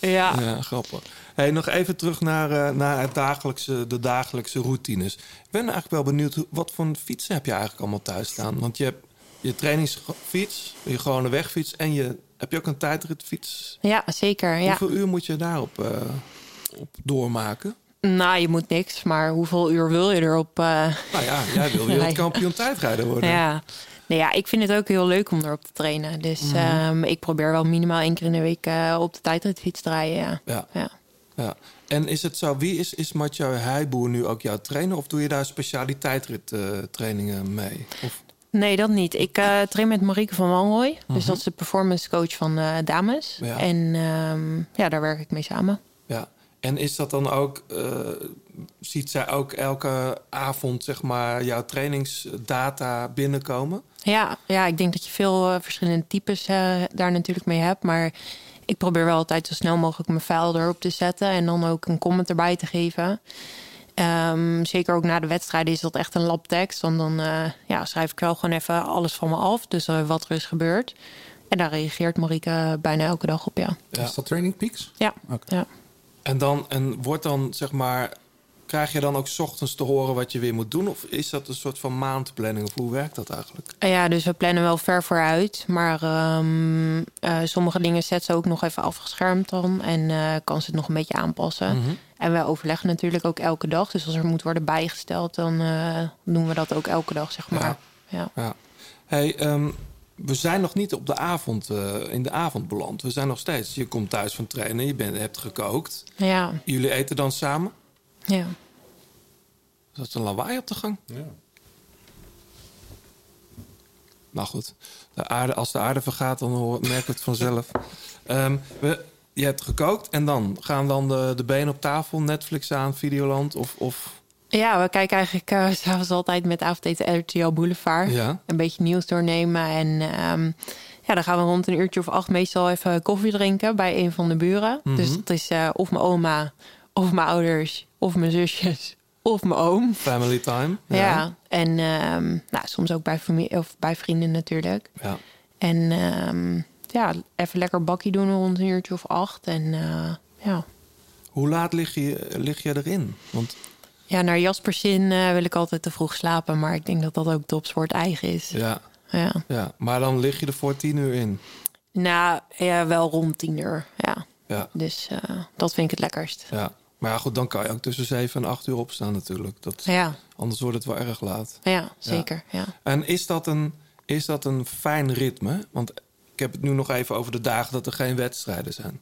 ja. Ja, grappig. Hey, nog even terug naar, eh, naar het dagelijkse, de dagelijkse routines. Ik ben eigenlijk wel benieuwd, wat voor fietsen heb je eigenlijk allemaal thuis staan? Want je hebt je trainingsfiets, je gewone wegfiets... en je, heb je ook een tijdritfiets? ja, zeker. Ja. Hoeveel uur moet je daarop eh, op doormaken? Nou, je moet niks, maar hoeveel uur wil je erop? eh Nou ja, jij wil wereldkampioen tijdrijder worden. Ja. Nou ja, ik vind het ook heel leuk om erop te trainen. Dus Mhm. ehm, ik probeer wel minimaal één keer in de week op de tijdritfiets te rijden. Ja. Ja. Ja. Ja. En is het zo, wie is, is Mathieu Heijboer nu ook jouw trainer? Of doe je daar specialiteitrit eh, trainingen mee? Of, Nee, dat niet. Ik eh, train met Marieke van Wanrooy. Dus Mhm. dat is de performance coach van eh, dames. Ja. En ehm, ja, daar werk ik mee samen. ja. En is dat dan ook, ziet zij ook elke avond zeg maar jouw trainingsdata binnenkomen? Ja, ja, ik denk dat je veel verschillende types daar natuurlijk mee hebt. Maar ik probeer wel altijd zo snel mogelijk mijn file erop te zetten. En dan ook een comment erbij te geven. Ehm, zeker ook na de wedstrijden is dat echt een labtekst. Want dan eh, ja, schrijf ik wel gewoon even alles van me af. Dus wat er is gebeurd. En daar reageert Marike bijna elke dag op, ja. Ja. Is dat Training Peaks? Ja, ja. En dan, en wordt dan zeg maar, krijg je dan ook 's ochtends te horen wat je weer moet doen? Of is dat een soort van maandplanning? Of hoe werkt dat eigenlijk? Eh, Ja, dus we plannen wel ver vooruit. Maar ehm, eh, sommige dingen zet ze ook nog even afgeschermd dan. En eh, kan ze het nog een beetje aanpassen. Mhm. En wij overleggen natuurlijk ook elke dag. Dus als er moet worden bijgesteld, dan eh, doen we dat ook elke dag, zeg maar. Ja. Ja. Hey, ehm, we zijn nog niet op de avond, in de avond beland. We zijn nog steeds. Je komt thuis van trainen, je bent, hebt gekookt. Ja, Jullie eten dan samen? Ja. Is dat een lawaai op de gang? Ja. Nou goed, de aarde, als de aarde vergaat, dan hoor- merken we het vanzelf. Ehm, we, je hebt gekookt en dan gaan dan de, de benen op tafel, Netflix aan, Videoland of... of Ja, we kijken eigenlijk eh, s s'avonds altijd met avondeten RTL Boulevard. Ja. Een beetje nieuws doornemen. En ehm, ja, dan gaan we rond een uurtje of acht meestal even koffie drinken bij een van de buren. Mhm. Dus dat is eh, of mijn oma, of mijn ouders, of mijn zusjes, of mijn oom. family time. Ja, en ehm, nou, soms ook bij, familie, of bij vrienden natuurlijk. Ja. En ehm, ja, even lekker bakkie doen rond een uurtje of acht. En eh, ja. Hoe laat lig je, lig je erin? Want ja, naar Jaspers zin eh, wil ik altijd te vroeg slapen. Maar ik denk dat dat ook topsport eigen is. ja, Ja. ja, maar dan lig je er voor tien uur in. Nou, ja, wel rond tien uur. Ja. Ja. Dus eh, dat vind ik het lekkerst. Ja. Maar ja, goed, dan kan je ook tussen zeven en acht uur opstaan natuurlijk. Dat, Ja. Anders wordt het wel erg laat. Ja, zeker. Ja. En is dat, een, is dat een fijn ritme? Want ik heb het nu nog even over de dagen dat er geen wedstrijden zijn.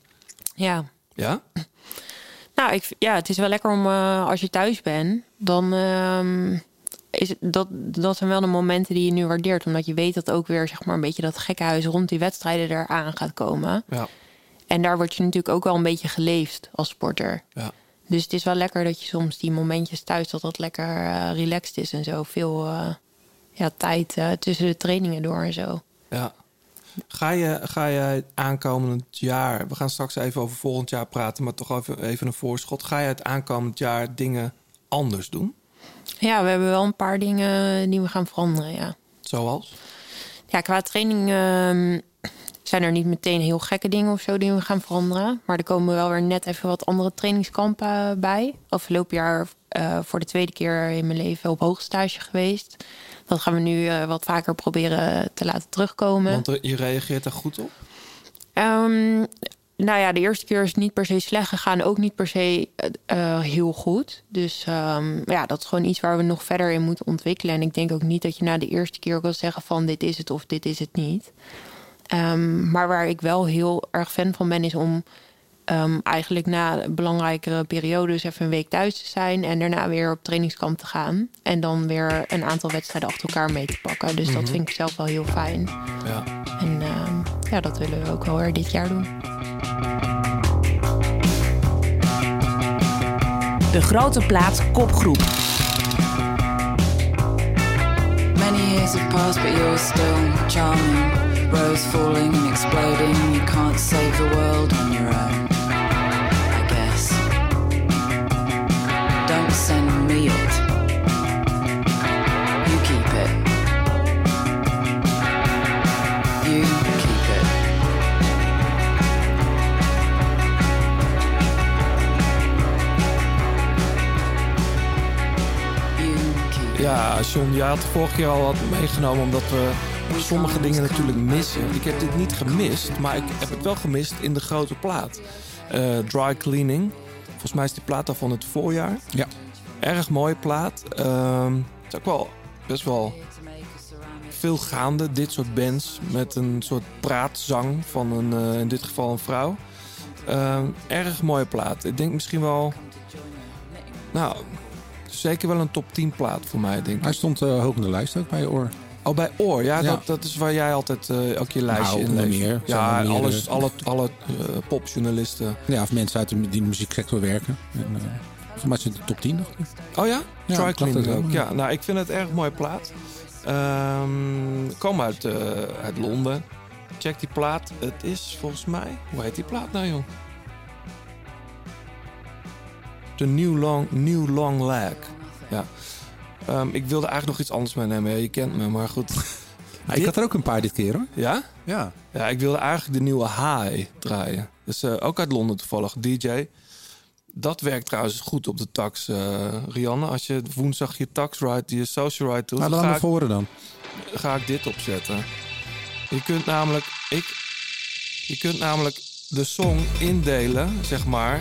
ja. Ja? Nou, ik, ja, het is wel lekker om eh, als je thuis bent, dan ehm, is het, dat, dat zijn wel de momenten die je nu waardeert. Omdat je weet dat ook weer zeg maar, een beetje dat gekkenhuis rond die wedstrijden eraan gaat komen. Ja. En daar word je natuurlijk ook wel een beetje geleefd als sporter. Ja. Dus het is wel lekker dat je soms die momentjes thuis, dat dat lekker eh, relaxed is en zo. Veel eh, ja, tijd eh, tussen de trainingen door en zo. Ja. Ga je, ga je aankomend jaar, we gaan straks even over volgend jaar praten, maar toch even, even een voorschot. Ga je het aankomend jaar dingen anders doen? Ja, we hebben wel een paar dingen die we gaan veranderen, ja. Zoals? Ja, qua training ehm, zijn er niet meteen heel gekke dingen of zo die we gaan veranderen. Maar er komen wel weer net even wat andere trainingskampen eh, bij. Afgelopen jaar eh, voor de tweede keer in mijn leven op hoogstage geweest. Dat gaan we nu eh, wat vaker proberen te laten terugkomen. Want er- je reageert daar goed op? Ehm, nou ja, de eerste keer is niet per se slecht gegaan. Ook niet per se eh, eh, heel goed. Dus ehm, ja, dat is gewoon iets waar we nog verder in moeten ontwikkelen. En ik denk ook niet dat je na de eerste keer wil zeggen van dit is het of dit is het niet. Ehm, maar waar ik wel heel erg fan van ben, is om ehm, eigenlijk na belangrijkere periodes even een week thuis te zijn. En daarna weer op trainingskamp te gaan. En dan weer een aantal wedstrijden achter elkaar mee te pakken. Dus Mhm. dat vind ik zelf wel heel fijn. Ja. En ehm, ja, dat willen we ook wel weer dit jaar doen. De grote plaat kopgroep. Many years have passed, but you're still charming. Rose falling exploding. You can't save the world on your own. I guess. Don't send me it. You keep it. You keep it. Ja, John, je had vorige keer al wat meegenomen omdat we sommige dingen natuurlijk missen. Ik heb dit niet gemist, maar ik heb het wel gemist in de grote plaat. Eh, dry Cleaning. Volgens mij is die plaat al van het voorjaar. Ja. Erg mooie plaat. Ehm, het is ook wel best wel veel gaande, dit soort bands. Met een soort praatzang van een, eh, in dit geval een vrouw. Ehm, erg mooie plaat. Ik denk misschien wel... Nou, zeker wel een top 10 plaat voor mij, denk ik. Hij stond eh, hoog in de lijst ook bij je oor. Oh, bij Oor. Ja, Ja. Dat, dat is waar jij altijd eh, ook je lijstje Nou, in meer. Ja, alles, alle, alle eh, popjournalisten. Ja, of mensen uit de, die de muzieksector werken. En, uh, is het de top 10 nog. Oh ja? Ja, Try het ook. wel. Ja, nou, ik vind het erg mooie plaat. Ehm kom uit, eh, uit Londen. Check die plaat. Het is volgens mij... Hoe heet die plaat nou, joh? The New Long, New Long Lag. Ja. Ehm, ik wilde eigenlijk nog iets anders meenemen. Ja, je kent me, maar goed. ik had er ook een paar dit keer hoor. Ja? Ja. Ja, ik wilde eigenlijk de nieuwe High draaien. Dus ook uit Londen toevallig, DJ. Dat werkt trouwens goed op de tax, eh, Rianne. Als je woensdag je tax ride, je social ride doet, Nou, dan me voor dan. ga ik dit opzetten. Je kunt namelijk, ik, je kunt namelijk de song indelen, zeg maar,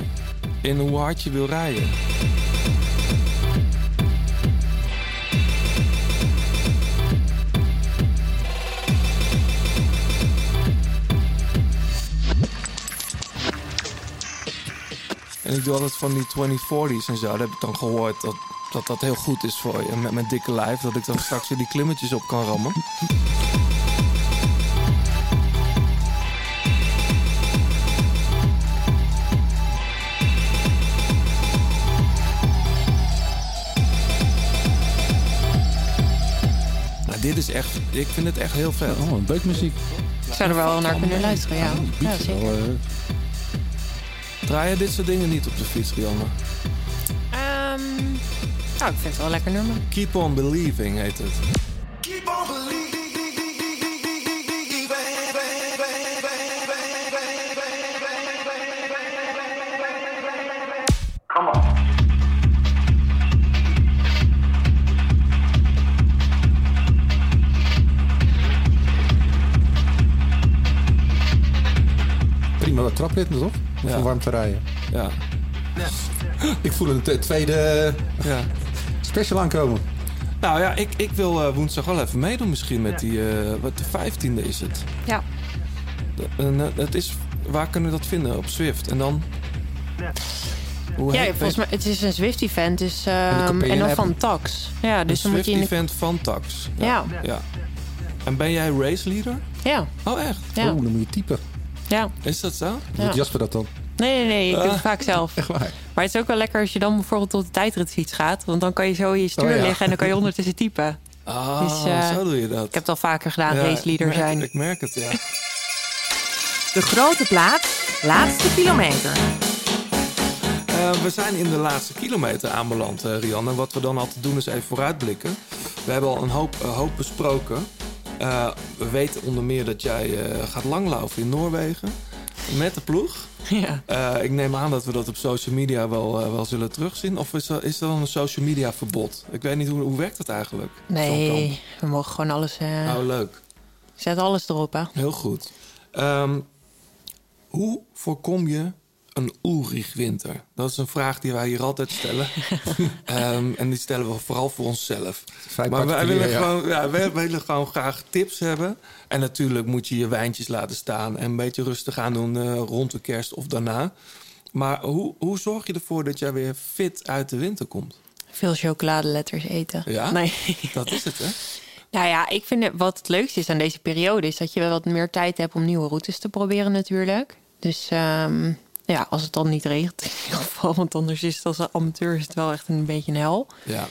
in hoe hard je wil rijden. En ik doe altijd van die 2040s en zo. Daar heb ik dan gehoord dat dat, heel goed is voor je. Met mijn dikke lijf, dat ik dan straks weer die klimmetjes op kan rammen. Nou, dit is echt, ik vind het echt heel vet. Oh, beukmuziek. Ik zou er wel naar kunnen luisteren, ja. ja zeker. Eh, Draai je dit soort dingen niet op de fiets, Rianne? Ehm, nou, ik vind het wel een lekker nummer. Keep on Believing heet het. Prima trapritme, toch? Om Ja. warm te rijden. Ja. Ik voel een tweede Ja. special aankomen. Nou ja, ik, ik wil eh, woensdag wel even meedoen misschien met die... eh, wat de 15e is het. Ja. En, eh, het is, waar kunnen we dat vinden? Op Swift. En dan... Hoe Ja, volgens mij, het is een Zwift-event, dus, ehm, en dan van Tax. Ja, dus dan een moet je in de... Swift-event van Tax. Ja. ja. En ben jij race leader? Ja. Oh, echt? Ja. Oh, dan moet je typen. Ja. Is dat zo? Doet Jasper dat dan? Nee, nee, nee, ik doe Ah. het vaak zelf. Echt waar? Maar het is ook wel lekker als je dan bijvoorbeeld tot de tijdritfiets gaat. Want dan kan je zo in je stuur Oh, ja. liggen en dan kan je ondertussen typen. Ah, Dus, eh, zo doe je dat. Ik heb het al vaker gedaan, Ja, race leader ik merk- zijn. Ik merk het, ja. De grote plaats, laatste kilometer. Eh, we zijn in de laatste kilometer aanbeland, eh Rianne. En wat we dan altijd doen is even vooruitblikken. We hebben al een hoop, een hoop besproken. Eh, we weten onder meer dat jij eh, gaat langlaufen in Noorwegen. Met de ploeg. Ja. Eh, ik neem aan dat we dat op social media wel, wel zullen terugzien. Of is er, is er dan een social media verbod? Ik weet niet, hoe, hoe werkt dat eigenlijk? Nee, we mogen gewoon alles... kamp? Oh, leuk. Zet alles erop, hè. Heel goed. Ehm, hoe voorkom je een Ulrich-winter? Dat is een vraag die wij hier altijd stellen. Ehm, en die stellen we vooral voor onszelf. maar wij willen, ja. gewoon, ja, wij willen gewoon graag tips hebben. En natuurlijk moet je je wijntjes laten staan... en een beetje rustig aan doen eh, rond de kerst of daarna. Maar hoe, hoe zorg je ervoor dat jij weer fit uit de winter komt? Veel chocoladeletters eten. Ja? Nee. Dat is het, hè? Nou ja, ik vind het, wat het leukste is aan deze periode... is dat je wel wat meer tijd hebt om nieuwe routes te proberen natuurlijk. Dus ehm, ja, als het dan niet regent in ieder geval... want anders is het als amateur is het wel echt een beetje een hel. Ja.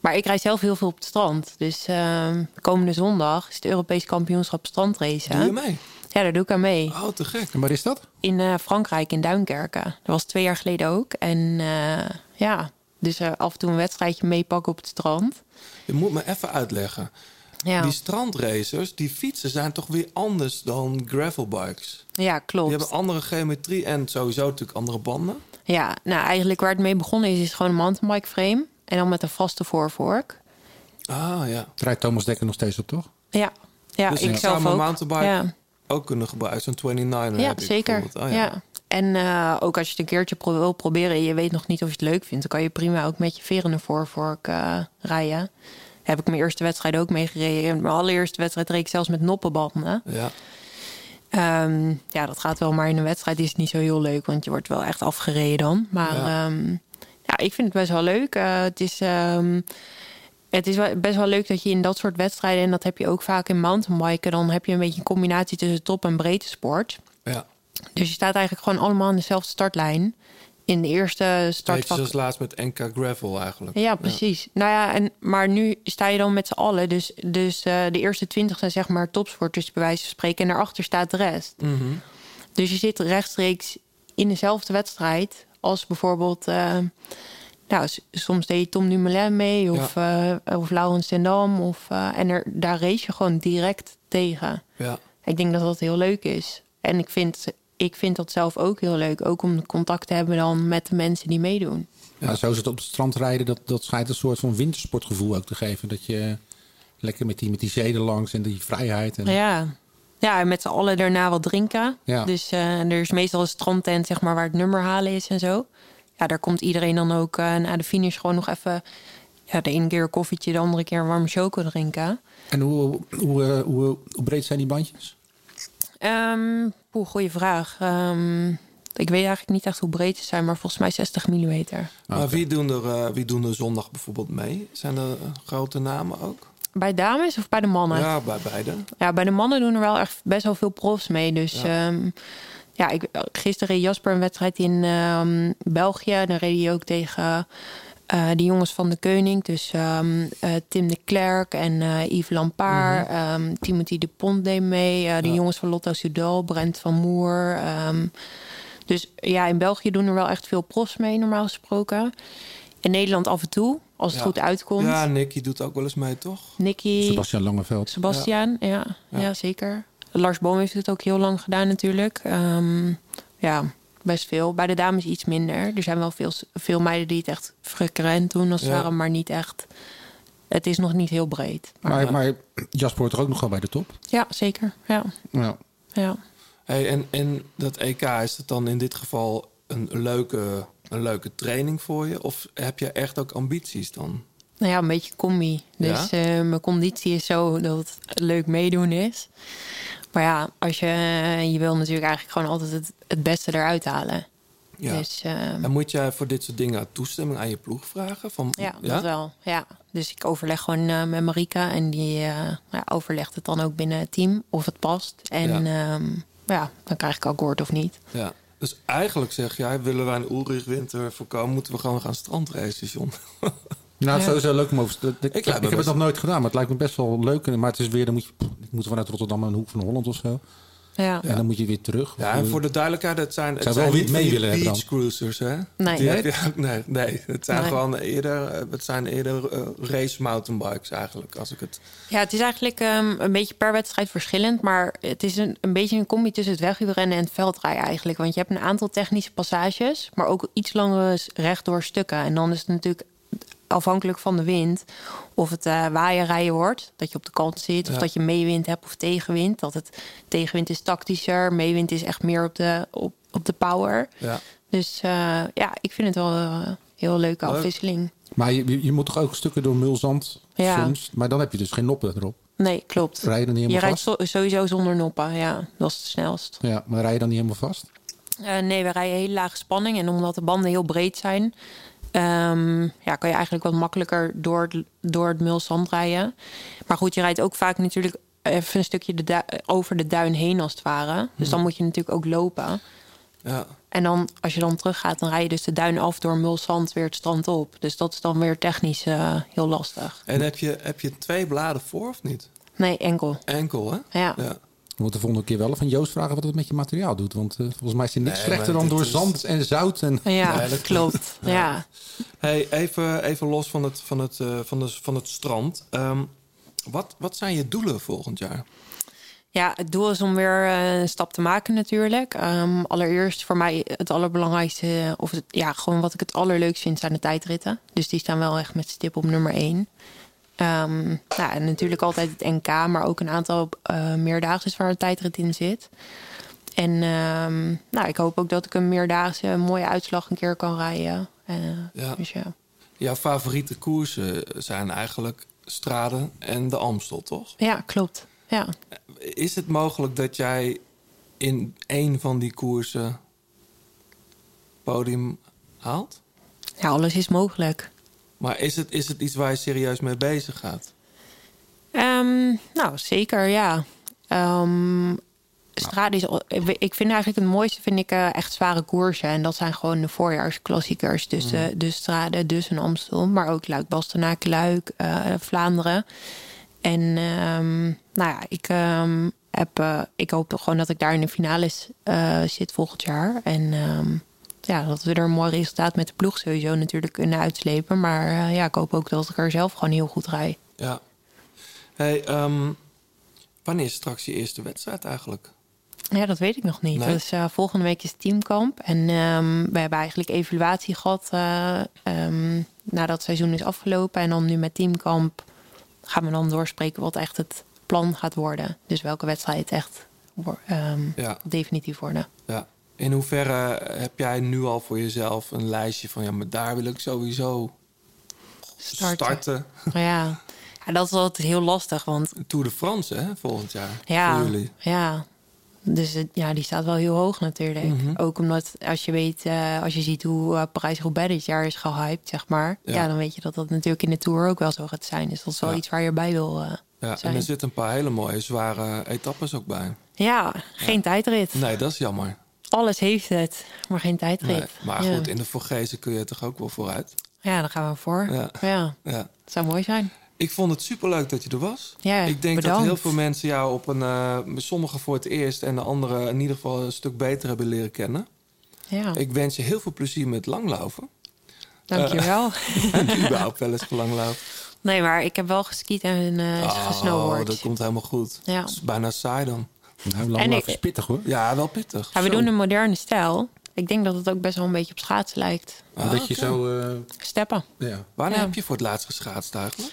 Maar ik rijd zelf heel veel op het strand. Dus ehm, komende zondag is het Europees kampioenschap strandracen. Doe je mee? Ja, daar doe ik aan mee. Oh, te gek. En waar is dat? In eh, Frankrijk, in Duinkerken. Dat was twee jaar geleden ook. En eh, ja, dus eh, af en toe een wedstrijdje meepakken op het strand. Je moet me even uitleggen. Ja. Die strandracers, die fietsen zijn toch weer anders dan gravelbikes? Ja, klopt. Die hebben andere geometrie en sowieso natuurlijk andere banden. Ja, nou eigenlijk waar het mee begonnen is, is gewoon een mountainbike frame. En dan met een vaste voorvork. Ah ja. Het rijdt Thomas Dekker nog steeds op, toch? Ja, ja dus ik ik zelf zou mijn ook. mountainbike Ja, ook kunnen gebruiken. Zo'n 29 ja heb ik zeker. bijvoorbeeld. Oh, ja. En eh, ook als je het een keertje pro- wil proberen en je weet nog niet of je het leuk vindt... dan kan je prima ook met je verende voorvork eh rijden. Heb ik mijn eerste wedstrijd ook meegereden. Mijn allereerste wedstrijd reed ik zelfs met noppenbanden. Ja. Ehm, ja, dat gaat wel, maar in een wedstrijd is het niet zo heel leuk, want je wordt wel echt afgereden dan. Maar Ja. ja, ja ik vind het best wel leuk. Eh, het is, ehm, het is best wel leuk dat je in dat soort wedstrijden, en dat heb je ook vaak in mountainbiken, dan heb je een beetje een combinatie tussen top en breedte sport. Ja. Dus je staat eigenlijk gewoon allemaal aan dezelfde startlijn. In de eerste startvak. zoals laatst met NK Gravel eigenlijk. Ja, precies. Nou ja, en, maar nu sta je dan met z'n allen. Dus, dus eh, de eerste twintig zijn zeg maar topsporters bij wijze van spreken. En daarachter staat de rest. Mhm. Dus je zit rechtstreeks in dezelfde wedstrijd als bijvoorbeeld... eh, nou, soms deed Tom Dumoulin mee of, eh of Laurens. Of, en er, daar race je gewoon direct tegen. Ja. Ik denk dat dat heel leuk is. En ik vind, ik vind dat zelf ook heel leuk. Ook om contact te hebben dan met de mensen die meedoen. Ja. zo is het op het strand rijden. Dat, dat schijnt een soort van wintersportgevoel ook te geven. Dat je lekker met die, met die zeden langs en die vrijheid. En, Ja. Ja, en met z'n allen daarna wat drinken. Ja. Dus eh, er is meestal een strandtent zeg maar, waar het nummer halen is en zo. Ja, daar komt iedereen dan ook eh, na de finish gewoon nog even... Ja, de ene keer een koffietje, de andere keer een warme choco drinken. En hoe, hoe, eh, hoe, hoe breed zijn die bandjes? Ehm poeh, goeie vraag. Ehm, ik weet eigenlijk niet echt hoe breed ze zijn, maar volgens mij 60 mm. Maar wie doen, er, eh, wie doen er zondag bijvoorbeeld mee? Zijn er eh, grote namen ook? Bij dames of bij de mannen? Ja, bij beide. Ja, bij de mannen doen er wel echt best wel veel profs mee. Dus ja, ja ik, gisteren reed Jasper een wedstrijd in ehm, België. Dan reed hij ook tegen eh, die jongens van de Koning. Dus ehm, eh, Tim de Klerk en eh, Yves Lampaard. Mhm. ehm, Timothy de Pont deed mee. eh, de jongens van Lotto Soudal. Brent van Moer. ehm. dus ja, in België doen er wel echt veel profs mee, normaal gesproken. In Nederland af en toe, als het Ja. goed uitkomt. Ja, Nicky doet ook wel eens mee, toch? Nicky. Sebastian Langeveld. Sebastian, ja. Ja. zeker. Lars Boom heeft het ook heel lang gedaan natuurlijk. Ehm, ja, best veel. Bij de dames iets minder. Er zijn wel veel, veel meiden die het echt frequent doen als het Ja. ware, maar niet echt. Het is nog niet heel breed. Maar, maar Jasper hoort er ook nog wel bij de top. Ja, zeker. Ja. Ja. ja. Hey, en, en dat EK, is het dan in dit geval een leuke, een leuke training voor je? Of heb je echt ook ambities dan? Nou ja, een beetje combi. Dus Ja? eh, mijn conditie is zo dat het leuk meedoen is. Maar ja, als je, je wil natuurlijk eigenlijk gewoon altijd het, het beste eruit halen. Ja. Dus, eh, En moet jij voor dit soort dingen toestemming aan je ploeg vragen? Van, Ja, dat wel. Ja. Dus ik overleg gewoon eh, met Marika en die eh, ja, overlegt het dan ook binnen het team of het past. En ja, ja dan krijg ik akkoord of niet. Ja. Dus eigenlijk zeg jij, willen wij een Ulrich Winter voorkomen, moeten we gewoon gaan strandracen, John. Nou, het is sowieso leuk om over te... Ik, ik, heb het nog nooit gedaan, maar het lijkt me best wel leuk. Maar het is weer, dan moet je, ik moet vanuit Rotterdam een hoek van Holland of zo. Ja. En dan moet je weer terug. Ja, en voor de duidelijkheid, het zijn, het zijn wel niet mee willen hebben beach dan. cruisers, hè? Nee. Die Nee? heb je ook- nee, nee, het zijn Nee. gewoon eerder, eh, het zijn eerder eh, race mountainbikes eigenlijk, als ik het... Ja, het is eigenlijk ehm, een beetje per wedstrijd verschillend. Maar het is een, een beetje een combi tussen het wegwielrennen en het veldrijden eigenlijk. Want je hebt een aantal technische passages, maar ook iets langere rechtdoor stukken. En dan is het natuurlijk afhankelijk van de wind of het eh waaien rijden wordt. Dat je op de kant zit of Ja. dat je meewind hebt of tegenwind. Dat het tegenwind is tactischer, meewind is echt meer op de, op, op de power. Ja. Dus eh, ja, ik vind het wel eh, een heel leuke Leuk. afwisseling. Maar je, je- je moet toch ook stukken door mulzand Ja. soms? Maar dan heb je dus geen noppen erop. Nee, klopt. Rij je dan niet je helemaal rijdt vast? zo- sowieso zonder noppen, ja. Dat is het snelst. Ja, maar rij je dan niet helemaal vast? Eh, nee, we rijden hele lage spanning. En omdat de banden heel breed zijn... ehm, ja, kan je eigenlijk wat makkelijker door het, door het mulzand rijden. Maar goed, je rijdt ook vaak natuurlijk even een stukje de over de duin heen als het ware. Dus dan moet je natuurlijk ook lopen. Ja. En dan, als je dan teruggaat, dan rij je dus de duin af door mulzand weer het strand op. Dus dat is dan weer technisch eh, heel lastig. En heb je, heb je twee bladen voor of niet? Nee, enkel. Enkel, hè? Ja. We moeten de volgende keer wel van Joost vragen wat het met je materiaal doet. Want eh, volgens mij is er niks Nee, slechter dan door is- zand en zout. En... Ja, Nee, dat klopt. Ja. Hey, even, even los van het, van het, eh, van de, van het strand. Ehm, wat, wat zijn je doelen volgend jaar? Ja, het doel is om weer eh, een stap te maken natuurlijk. Ehm, allereerst voor mij het allerbelangrijkste... of het, ja, gewoon wat ik het allerleukst vind, zijn de tijdritten. Dus die staan wel echt met stip op nummer één. Ehm, nou, en natuurlijk altijd het NK, maar ook een aantal eh meerdaagse waar een tijdrit in zit. En ehm, nou, ik hoop ook dat ik een meerdaagse een mooie uitslag een keer kan rijden. Eh, Ja. Dus ja. Jouw favoriete koersen zijn eigenlijk Straden en de Amstel, toch? ja, klopt. Ja. Is het mogelijk dat jij in één van die koersen podium haalt? ja, alles is mogelijk. Maar is het, is het iets waar je serieus mee bezig gaat? Ehm, nou, zeker, ja. Strade is, ik vind eigenlijk het mooiste vind ik eh, echt zware koersen. En dat zijn gewoon de voorjaarsklassiekers. Dus de Strade, dus een Amstel. Maar ook Luik, Bastenaken, Luik, eh, Vlaanderen. En ehm, nou ja, ik, heb, eh, ik hoop toch gewoon dat ik daar in de finales zit volgend jaar. En ja, dat we er een mooi resultaat met de ploeg sowieso natuurlijk kunnen uitslepen. Maar eh, ja, ik hoop ook dat ik er zelf gewoon heel goed rijd. Ja. Hey, ehm, wanneer is straks je eerste wedstrijd eigenlijk? Ja, dat weet ik nog niet. Nee? Dus volgende week is teamkamp. En ehm, we hebben eigenlijk evaluatie gehad eh, ehm, nadat het seizoen is afgelopen. En dan nu met teamkamp gaan we dan doorspreken wat echt het plan gaat worden. Dus welke wedstrijd echt Ja. definitief worden. Ja. In hoeverre heb jij nu al voor jezelf een lijstje van... ja, maar daar wil ik sowieso starten? Ja. ja, dat is altijd heel lastig. Want Tour de France, hè, volgend jaar. Ja, Voor jullie. ja. Dus het- ja, die staat wel heel hoog natuurlijk. Mhm. Ook omdat als je weet, eh, als je ziet hoe eh, Parijs-Roubaix dit jaar is gehyped, zeg maar. Ja. Ja. dan weet je dat dat natuurlijk in de Tour ook wel zo gaat zijn. Dus dat is wel Ja. iets waar je erbij wil eh, Ja, en er zitten een paar hele mooie, zware etappes ook bij. Ja, geen tijdrit. Nee, dat is jammer. Alles heeft het, maar geen tijdrit. Nee, maar Ja. goed, in de Vorgezen kun je toch ook wel vooruit? Ja, daar gaan we voor. Ja. Ja. Zou mooi zijn. Ik vond het superleuk dat je er was. Ja, ik denk dat heel veel mensen jou op een... eh sommigen voor het eerst en de anderen in ieder geval een stuk beter hebben leren kennen. Ja. Ik wens je heel veel plezier met langlopen. Dankjewel. Uh, en überhaupt wel eens gelanglopen. Nee, maar ik heb wel geskiet en uh, Oh, gesnowboard. dat komt helemaal goed. Ja. Dat is bijna saai dan. Nou, ik- is pittig hoor. Ja, wel pittig. Ja, we Zo. doen een moderne stijl. Ik denk dat het ook best wel een beetje op schaatsen lijkt. Ah, dat je zo... eh, Steppen. ja. Wanneer Ja. heb je voor het laatst geschaatst eigenlijk?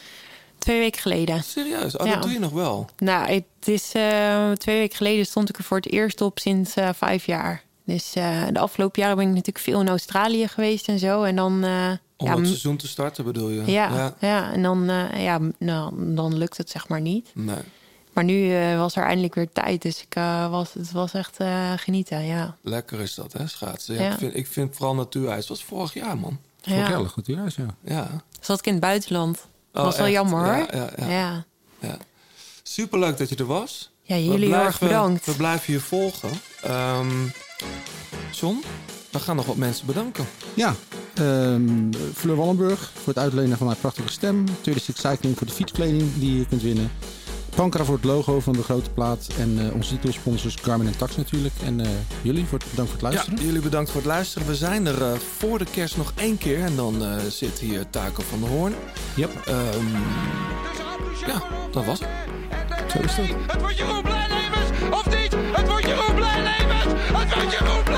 Twee weken geleden. Serieus? Oh, Ja. dat doe je nog wel. Nou, het is eh, twee weken geleden stond ik er voor het eerst op sinds eh, vijf jaar. Dus eh, de afgelopen jaren ben ik natuurlijk veel in Australië geweest en zo. En dan, eh, Om ja, het seizoen te starten bedoel je? ja, ja. en dan, eh, ja, nou, dan lukt het zeg maar niet. Nee. Maar nu eh, was er eindelijk weer tijd, dus ik, eh, was, het was echt eh, genieten, ja. Lekker is dat, hè, schaatsen. Ja, Ja. Ik, vind, ik vind vooral natuurijs. Dat was vorig jaar, man. Vorig Ja. jaar het juist, ja. Ja. Zat ik in het buitenland. Dat Oh, was wel jammer hoor. Ja, ja, ja. ja. Ja. Superleuk dat je er was. Ja, jullie heel erg bedankt. We blijven je volgen. Ehm John, we gaan nog wat mensen bedanken. Ja, ehm Fleur Wallenburg voor het uitlenen van haar prachtige stem. 36 Cycling voor de fietskleding die je kunt winnen. Pankra voor het logo van de grote plaat. En eh, onze titelsponsors Garmin en Tax natuurlijk. En eh, jullie, voor het, bedankt voor het luisteren. Ja, jullie bedankt voor het luisteren. We zijn er eh, voor de kerst nog één keer. En dan eh, zit hier Taco van der Hoorn. Yep. Ehm, ja, dat was het. Zo is dat. Het wordt Jeroen Blijlevens, of niet? Het wordt Jeroen Blijlevens! Het wordt Jeroen Blijlevens!